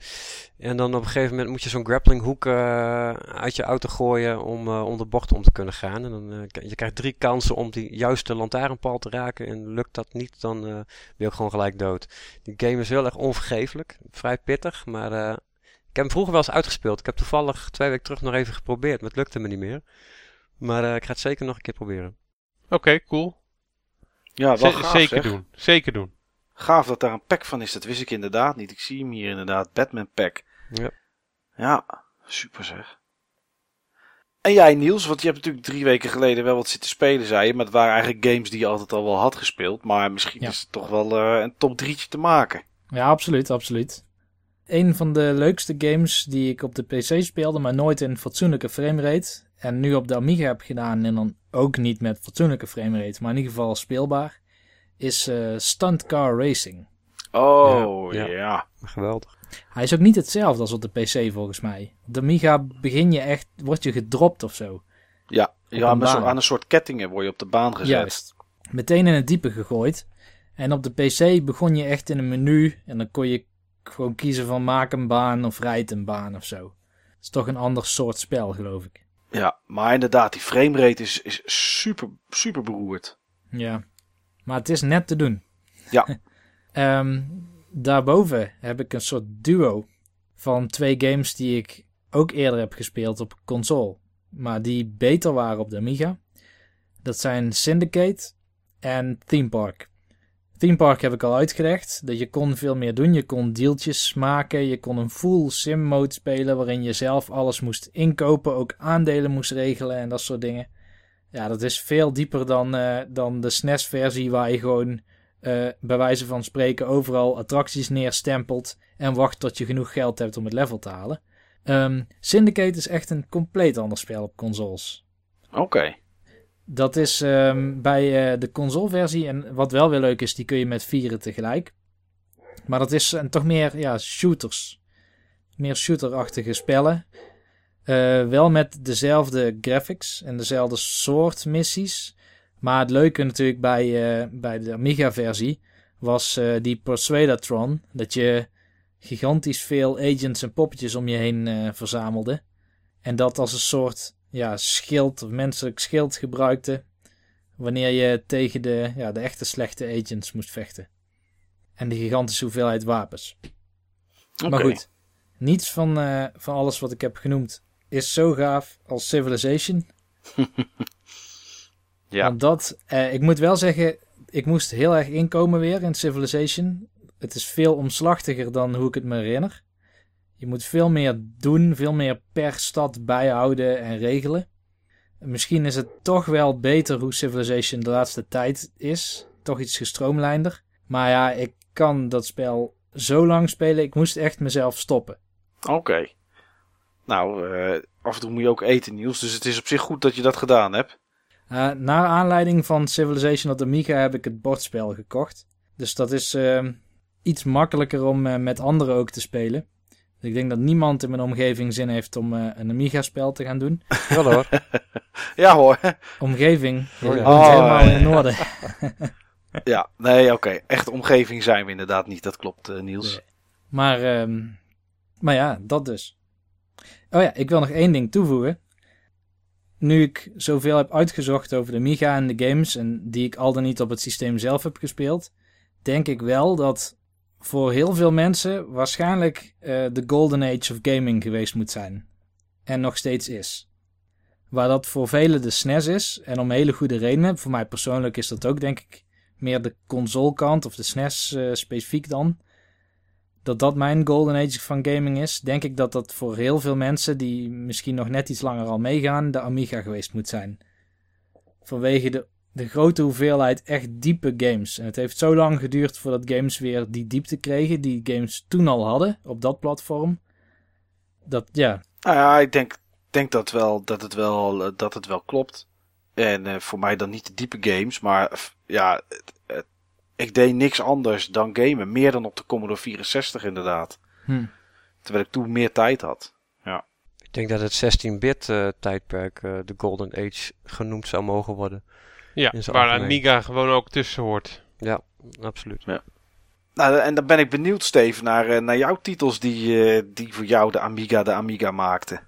En dan op een gegeven moment moet je zo'n grappling hoek eh, uit je auto gooien om, eh, om de bocht om te kunnen gaan. En dan, eh, k- je krijgt drie kansen om die juiste lantaarnpaal te raken. En lukt dat niet, dan eh, ben je ook gewoon gelijk dood. Die game is heel erg onvergeeflijk. Vrij pittig, maar eh, ik heb hem vroeger wel eens uitgespeeld. Ik heb toevallig twee weken terug nog even geprobeerd, maar het lukte me niet meer. Maar eh, ik ga het zeker nog een keer proberen. Oké, cool. Ja, wel gaaf, zeker zeg. doen. Zeker doen. Gaaf dat daar een pack van is, dat wist ik inderdaad niet. Ik zie hem hier inderdaad, Batman pack. Ja. Ja, super zeg. En jij Niels, want je hebt natuurlijk drie weken geleden wel wat zitten spelen, zei je. Maar het waren eigenlijk games die je altijd al wel had gespeeld. Maar misschien Ja. is het toch wel eh, een top drietje te maken. Ja, absoluut, absoluut. Een van de leukste games die ik op de PC speelde, maar nooit in fatsoenlijke framerate. En nu op de Amiga heb gedaan en dan ook niet met fatsoenlijke framerate, maar in ieder geval speelbaar. Is eh Stunt Car Racing. Oh, Ja, ja. ja. Geweldig. Hij is ook niet hetzelfde als op de PC volgens mij. Op de Amiga begin je echt, word je gedropt of zo. Ja, ja een zo, baan. aan een soort kettingen word je op de baan gezet. Juist. Meteen in het diepe gegooid. En op de PC begon je echt in een menu. En dan kon je gewoon kiezen van maak een baan of rijd een baan of zo. Het is toch een ander soort spel, geloof ik. Ja, maar inderdaad, die framerate is, is super, super beroerd. Ja. Maar het is net te doen. Ja. Ehm, daarboven heb ik een soort duo van twee games die ik ook eerder heb gespeeld op console. Maar die beter waren op de Amiga. Dat zijn Syndicate en Theme Park. Theme Park heb ik al uitgelegd. Dat je kon veel meer doen. Je kon deeltjes maken. Je kon een full sim mode spelen. Waarin je zelf alles moest inkopen. Ook aandelen moest regelen en dat soort dingen. Ja, dat is veel dieper dan, eh, dan de SNES-versie. Waar je gewoon eh, bij wijze van spreken overal attracties neerstempelt. En wacht tot je genoeg geld hebt om het level te halen. Ehm, Syndicate is echt een compleet ander spel op consoles. Oké. Dat is ehm, bij eh, de consoleversie. En wat wel weer leuk is, die kun je met vieren tegelijk. Maar dat is een, toch meer ja, shooters. Meer shooterachtige spellen. Eh, wel met dezelfde graphics en dezelfde soort missies. Maar het leuke natuurlijk bij, eh, bij de Amiga-versie was eh, die Persuadatron. Dat je gigantisch veel agents en poppetjes om je heen verzamelde. En dat als een soort ja, schild of menselijk schild gebruikte. Wanneer je tegen de, ja, de echte slechte agents moest vechten. En de gigantische hoeveelheid wapens. Maar goed, niets van, van alles wat ik heb genoemd is zo gaaf als Civilization. Ja. Want dat, eh, ik moet wel zeggen, ik moest heel erg inkomen weer in Civilization. Het is veel omslachtiger dan hoe ik het me herinner. Je moet veel meer doen, veel meer per stad bijhouden en regelen. En Misschien is het toch wel beter hoe Civilization de laatste tijd is. Toch iets gestroomlijnder. Maar ja, ik kan dat spel zo lang spelen. Ik moest echt mezelf stoppen. Oké. Nou, eh, af en toe moet je ook eten, Niels. Dus het is op zich goed dat je dat gedaan hebt. Uh, naar aanleiding van Civilization op de Amiga heb ik het bordspel gekocht. Dus dat is ehm, iets makkelijker om eh, met anderen ook te spelen. Ik denk dat niemand in mijn omgeving zin heeft om eh, een Amiga-spel te gaan doen. Wel hoor. Ja hoor. Omgeving, je Oh ja. woont Oh, helemaal in het ja. noorden. Ja, nee, oké. Echte omgeving zijn we inderdaad niet. Dat klopt, eh, Niels. Nee. Maar, ehm, maar ja, dat dus. Oh ja, ik wil nog één ding toevoegen. Nu ik zoveel heb uitgezocht over de Amiga en de games, en die ik al dan niet op het systeem zelf heb gespeeld, denk ik wel dat voor heel veel mensen waarschijnlijk eh, de golden age of gaming geweest moet zijn. En nog steeds is. Waar dat voor velen de SNES is, en om hele goede redenen. Voor mij persoonlijk is dat ook denk ik meer de console kant, of de SNES eh, specifiek dan dat dat mijn golden age van gaming is, denk ik dat dat voor heel veel mensen die misschien nog net iets langer al meegaan, de Amiga geweest moet zijn. Vanwege de, de grote hoeveelheid echt diepe games. En het heeft zo lang geduurd voordat games weer die diepte kregen, die games toen al hadden op dat platform. Dat ja, Nou ja, ik denk, denk dat, wel, dat, het wel, eh, dat het wel klopt. En eh, voor mij dan niet de diepe games, maar ja, ik deed niks anders dan gamen. Meer dan op de Commodore 64 inderdaad. hm, Terwijl ik toen meer tijd had. Ik denk dat het 16-bit eh, tijdperk eh, de Golden Age genoemd zou mogen worden. Ja, waar algemeen. Amiga gewoon ook tussen hoort. Ja, absoluut. Nou, en dan ben ik benieuwd, Steve, naar, eh, naar jouw titels die, eh, die voor jou de Amiga de Amiga maakte.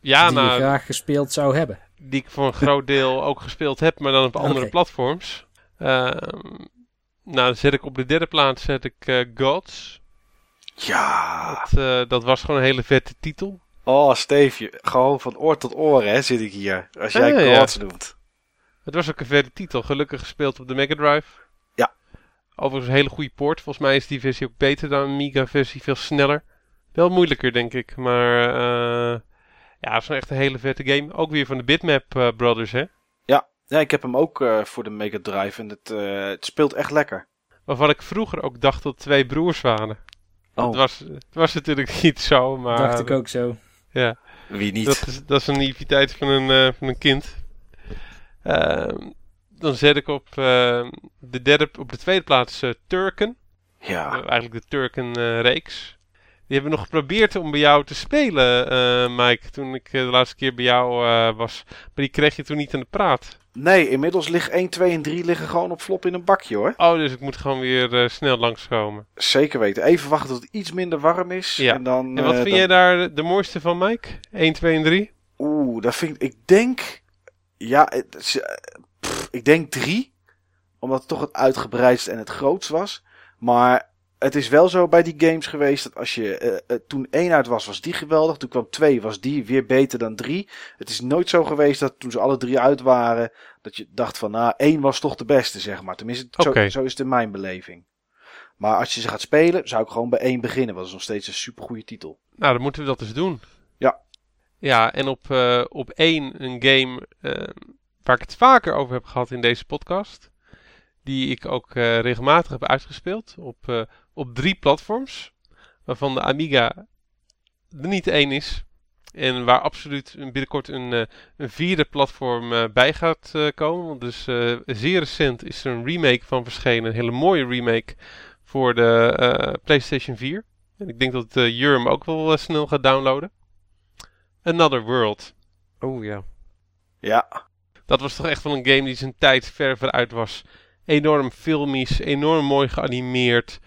Ja, die je nou, graag gespeeld zou hebben. die ik voor een groot deel ook gespeeld heb, maar dan op andere Oké. platforms. Nou, dan zet ik op de derde plaats zet ik eh, Gods. Ja. Dat, eh, dat was gewoon een hele vette titel. Oh, Steve, je- gewoon van oor tot oor hè, zit ik hier. Als jij ja. Gods noemt. Het was ook een vette titel, gelukkig gespeeld op de Mega Drive. Ja. Overigens een hele goede poort. Volgens mij is die versie ook beter dan de Amiga-versie, veel sneller. Wel moeilijker, denk ik, maar eh, ja, het is echt een hele vette game. Ook weer van de Bitmap Brothers, hè? Ja, ik heb hem ook eh, voor de Mega Drive en het, eh, het speelt echt lekker. Waarvan ik vroeger ook dacht dat twee broers waren. Oh, Het, was, het was natuurlijk niet zo, maar... Dacht ik ook zo. Ja, wie niet? dat is, dat is een naïviteit van een, eh, van een kind. Ehm, dan zet ik op, ehm, de, derde, op de tweede plaats eh, Turken. Ja. Eh, eigenlijk de Turken-reeks. Die hebben nog geprobeerd om bij jou te spelen, eh, Mike. Toen ik eh, de laatste keer bij jou eh, was. Maar die kreeg je toen niet aan de praat. Nee, inmiddels liggen 1, 2 en 3 liggen gewoon op flop in een bakje hoor. Oh, dus ik moet gewoon weer eh, snel langskomen. Zeker weten. Even wachten tot het iets minder warm is. Ja. En, dan, En wat vind dan- jij daar de, mooiste van, Mike? 1, 2 en 3? Oeh, dat vind ik... Ik denk... Ja, het is, pff, ik denk 3. Omdat het toch het uitgebreidst en het grootst was. Maar het is wel zo bij die games geweest dat als je... eh, eh, toen 1 uit was, was die geweldig. Toen kwam 2, was die weer beter dan 3. Het is nooit zo geweest dat toen ze alle drie uit waren... dat je dacht van, nou, 1 was toch de beste, zeg maar. Tenminste, zo, zo is het in mijn beleving. Maar als je ze gaat spelen, zou ik gewoon bij 1 beginnen. Want dat is nog steeds een supergoeie titel. Nou, dan moeten we dat eens doen. Ja. Ja, en op, eh, op één een game waar ik het vaker over heb gehad in deze podcast. Die ik ook regelmatig heb uitgespeeld. Op, op drie platforms. Waarvan de Amiga er niet één is. En waar absoluut binnenkort een, eh, een vierde platform eh, bij gaat eh, komen. Want dus eh, zeer recent is er een remake van verschenen. Een hele mooie remake voor de eh, PlayStation 4. En ik denk dat uh, Jurm ook wel snel gaat downloaden. Another World. Oh ja. Ja, Dat was toch echt wel een game die zijn tijd ver vooruit was. Enorm filmisch, enorm mooi geanimeerd.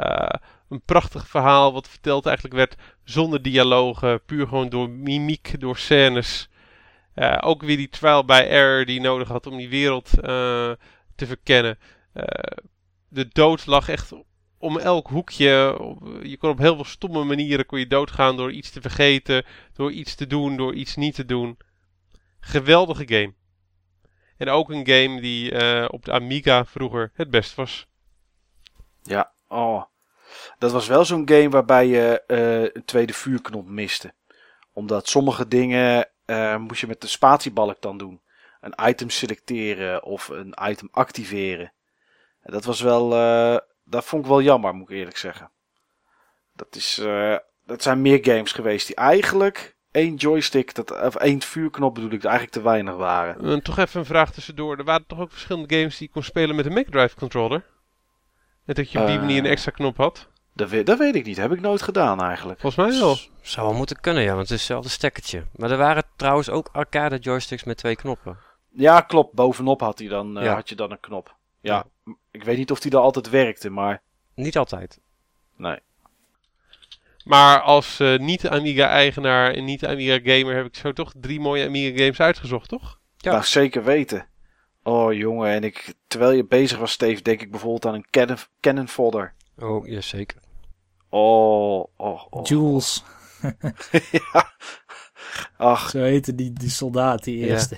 Eh, een prachtig verhaal wat verteld eigenlijk werd zonder dialogen. Puur gewoon door mimiek, door scènes. Eh, ook weer die trial by error die je nodig had om die wereld eh, te verkennen. De dood lag echt om elk hoekje. Je kon op heel veel stomme manieren kon je doodgaan door iets te vergeten, door iets te doen, door iets niet te doen. Geweldige game. En ook een game die op de Amiga vroeger het best was. Ja, oh. Dat was wel zo'n game waarbij je eh, een tweede vuurknop miste. Omdat sommige dingen eh, moest je met de spatiebalk dan doen. Een item selecteren of een item activeren. En dat was wel, eh, dat vond ik wel jammer, moet ik eerlijk zeggen. Dat, is, dat zijn meer games geweest die eigenlijk één joystick, dat, of één vuurknop bedoel ik, eigenlijk te weinig waren. Eh, toch even een vraag tussendoor. Er waren toch ook verschillende games die je kon spelen met een Mega Drive controller? Dat je op die Eh. manier een extra knop had. Dat weet, dat weet ik niet, heb ik nooit gedaan eigenlijk. Volgens mij wel. Zou wel moeten kunnen, ja, want het is hetzelfde stekkertje. Maar er waren trouwens ook arcade joysticks met twee knoppen. Ja, klopt. Bovenop had, hij dan, eh, Ja. had je dan een knop. Ja, ik weet niet of die er altijd werkte, maar Niet altijd. nee. Maar als eh, niet-Amiga-eigenaar en niet-Amiga-gamer heb ik zo toch drie mooie Amiga-games uitgezocht, toch? Ja. Nou, zeker weten. Oh jongen, en ik, terwijl je bezig was, Steve, denk ik bijvoorbeeld aan een Canon folder. Oh, ja, zeker. Oh, oh, oh. Jules, ja. Ach, zo heette die, die soldaat, die Ja. eerste.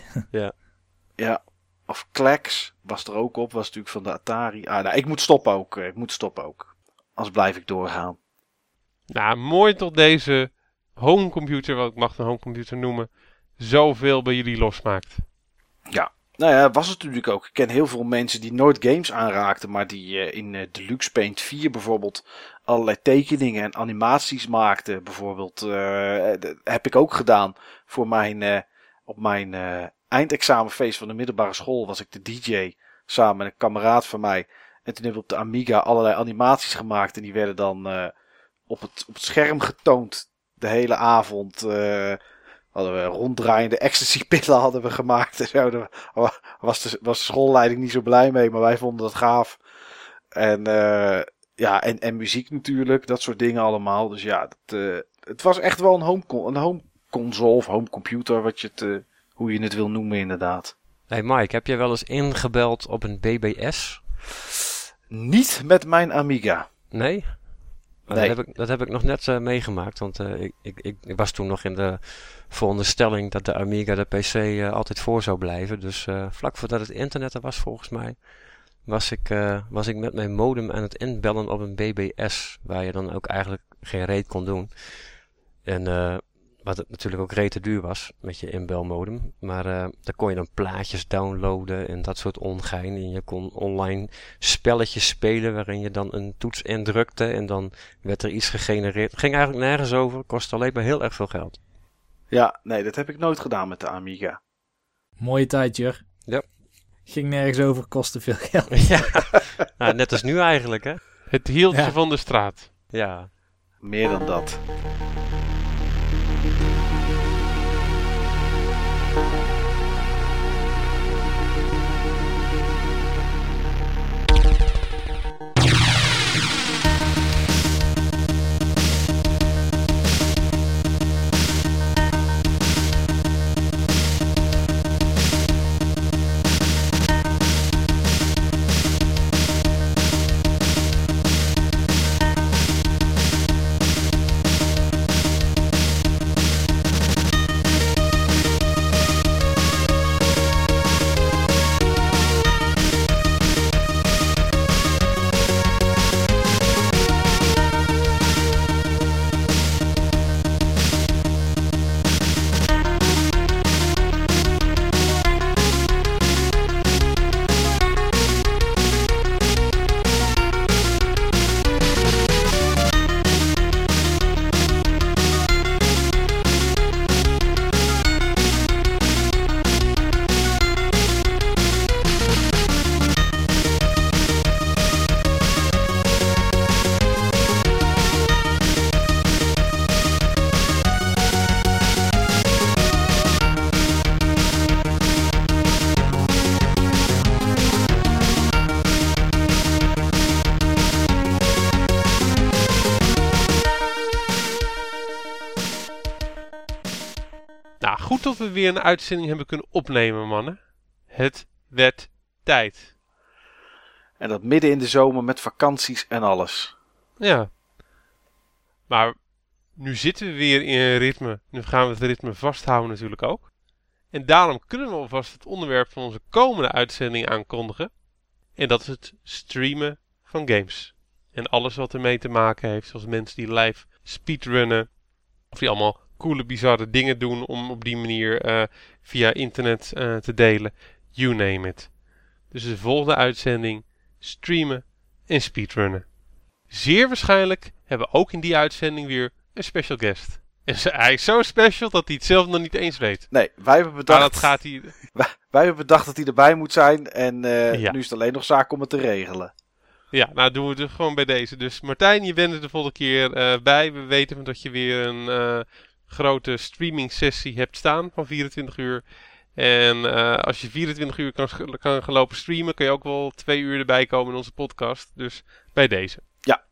ja. Of Kleks was er ook op, was natuurlijk van de Atari. Ah, nou, ik moet stoppen ook. eh, Ik moet stoppen ook. Anders blijf ik doorgaan. Nou, mooi tot deze homecomputer, wat ik mag een homecomputer noemen, zoveel bij jullie losmaakt. Nou ja, was het natuurlijk ook. Ik ken heel veel mensen die nooit games aanraakten, maar die eh, in eh, Deluxe Paint 4 bijvoorbeeld allerlei tekeningen en animaties maakten. Bijvoorbeeld, eh, dat heb ik ook gedaan voor mijn, op mijn eindexamenfeest van de middelbare school was ik de DJ samen met een kameraad van mij. En toen hebben we op de Amiga allerlei animaties gemaakt en die werden dan op het, op het scherm getoond de hele avond. Hadden we ronddraaiende ecstasy-pillen hadden we gemaakt. En zo. Daar was de, was de schoolleiding niet zo blij mee, maar wij vonden dat gaaf. En, eh, ja, en, en muziek natuurlijk, dat soort dingen allemaal. Dus ja, dat, eh, het was echt wel een home, een home console of home computer, wat je het, eh, hoe je het wil noemen inderdaad. Hey Mike, heb jij wel eens ingebeld op een BBS? Niet met mijn Amiga. Nee? Maar Nee. Dat, heb ik, dat heb ik nog net eh, meegemaakt, want eh, ik, ik, ik, was toen nog in de veronderstelling dat de Amiga de PC eh, altijd voor zou blijven. Dus vlak voordat het internet er was, volgens mij, was ik, was ik met mijn modem aan het inbellen op een BBS, waar je dan ook eigenlijk geen reet kon doen. En eh, wat het natuurlijk ook rete duur was met je inbelmodem. Maar eh daar kon je dan plaatjes downloaden en dat soort ongein. En je kon online spelletjes spelen waarin je dan een toets indrukte en dan werd er iets gegenereerd. Het ging eigenlijk nergens over, kostte alleen maar heel erg veel geld. Ja, nee, dat heb ik nooit gedaan met de Amiga. Mooie tijd, Jur. Ja. Ging nergens over, kostte veel geld. ja, nou, net als nu eigenlijk, hè? Het hieltje Ja. van de straat. Ja. Meer dan dat. We weer een uitzending hebben kunnen opnemen, mannen. Het werd tijd. En dat midden in de zomer met vakanties en alles. Ja. Maar nu zitten we weer in een ritme. Nu gaan we het ritme vasthouden natuurlijk ook. En daarom kunnen we alvast het onderwerp van onze komende uitzending aankondigen. En dat is het streamen van games. En alles wat ermee te maken heeft. Zoals mensen die live speedrunnen. Of die allemaal coole, bizarre dingen doen om op die manier eh, via internet eh, te delen. You name it. Dus de volgende uitzending streamen en speedrunnen. Zeer waarschijnlijk hebben we ook in die uitzending weer een special guest. En hij is zo special dat hij het zelf nog niet eens weet. Nee, wij hebben Maar bedacht, dat gaat hij. wij, wij hebben bedacht dat hij erbij moet zijn. En eh, Ja. nu is het alleen nog zaak om het te regelen. Ja, nou doen we het dus gewoon bij deze. Dus Martijn, je bent er de volgende keer bij. We weten dat je weer een grote streaming sessie hebt staan van 24 uur. En eh, als je 24 uur kan, kan gaan lopen streamen, kun je ook wel twee uur erbij komen in onze podcast. Dus bij deze. Ja.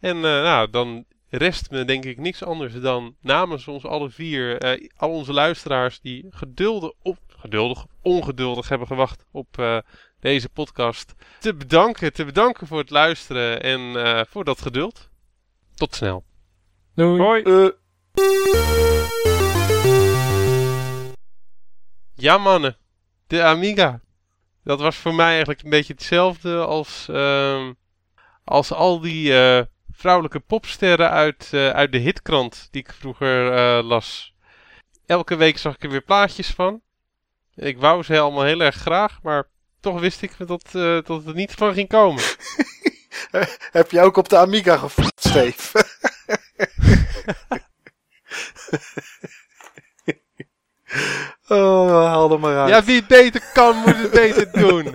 En eh, nou, dan rest me denk ik niks anders dan namens ons alle vier, eh, al onze luisteraars die geduldig, op, geduldig, ongeduldig hebben gewacht op eh, deze podcast, te bedanken. Te bedanken voor het luisteren en eh, voor dat geduld. Tot snel. Doei. Hoi. Ja, mannen. De Amiga. Dat was voor mij eigenlijk een beetje hetzelfde als, ehm, als al die eh, vrouwelijke popsterren uit, eh, uit de hitkrant die ik vroeger eh, las. Elke week zag ik er weer plaatjes van. Ik wou ze allemaal heel erg graag, maar toch wist ik dat, dat het er niet van ging komen. heb je ook op de Amiga gevoerd, Steve? oh, haal er maar uit. Ja, wie beter kan, moet het beter doen.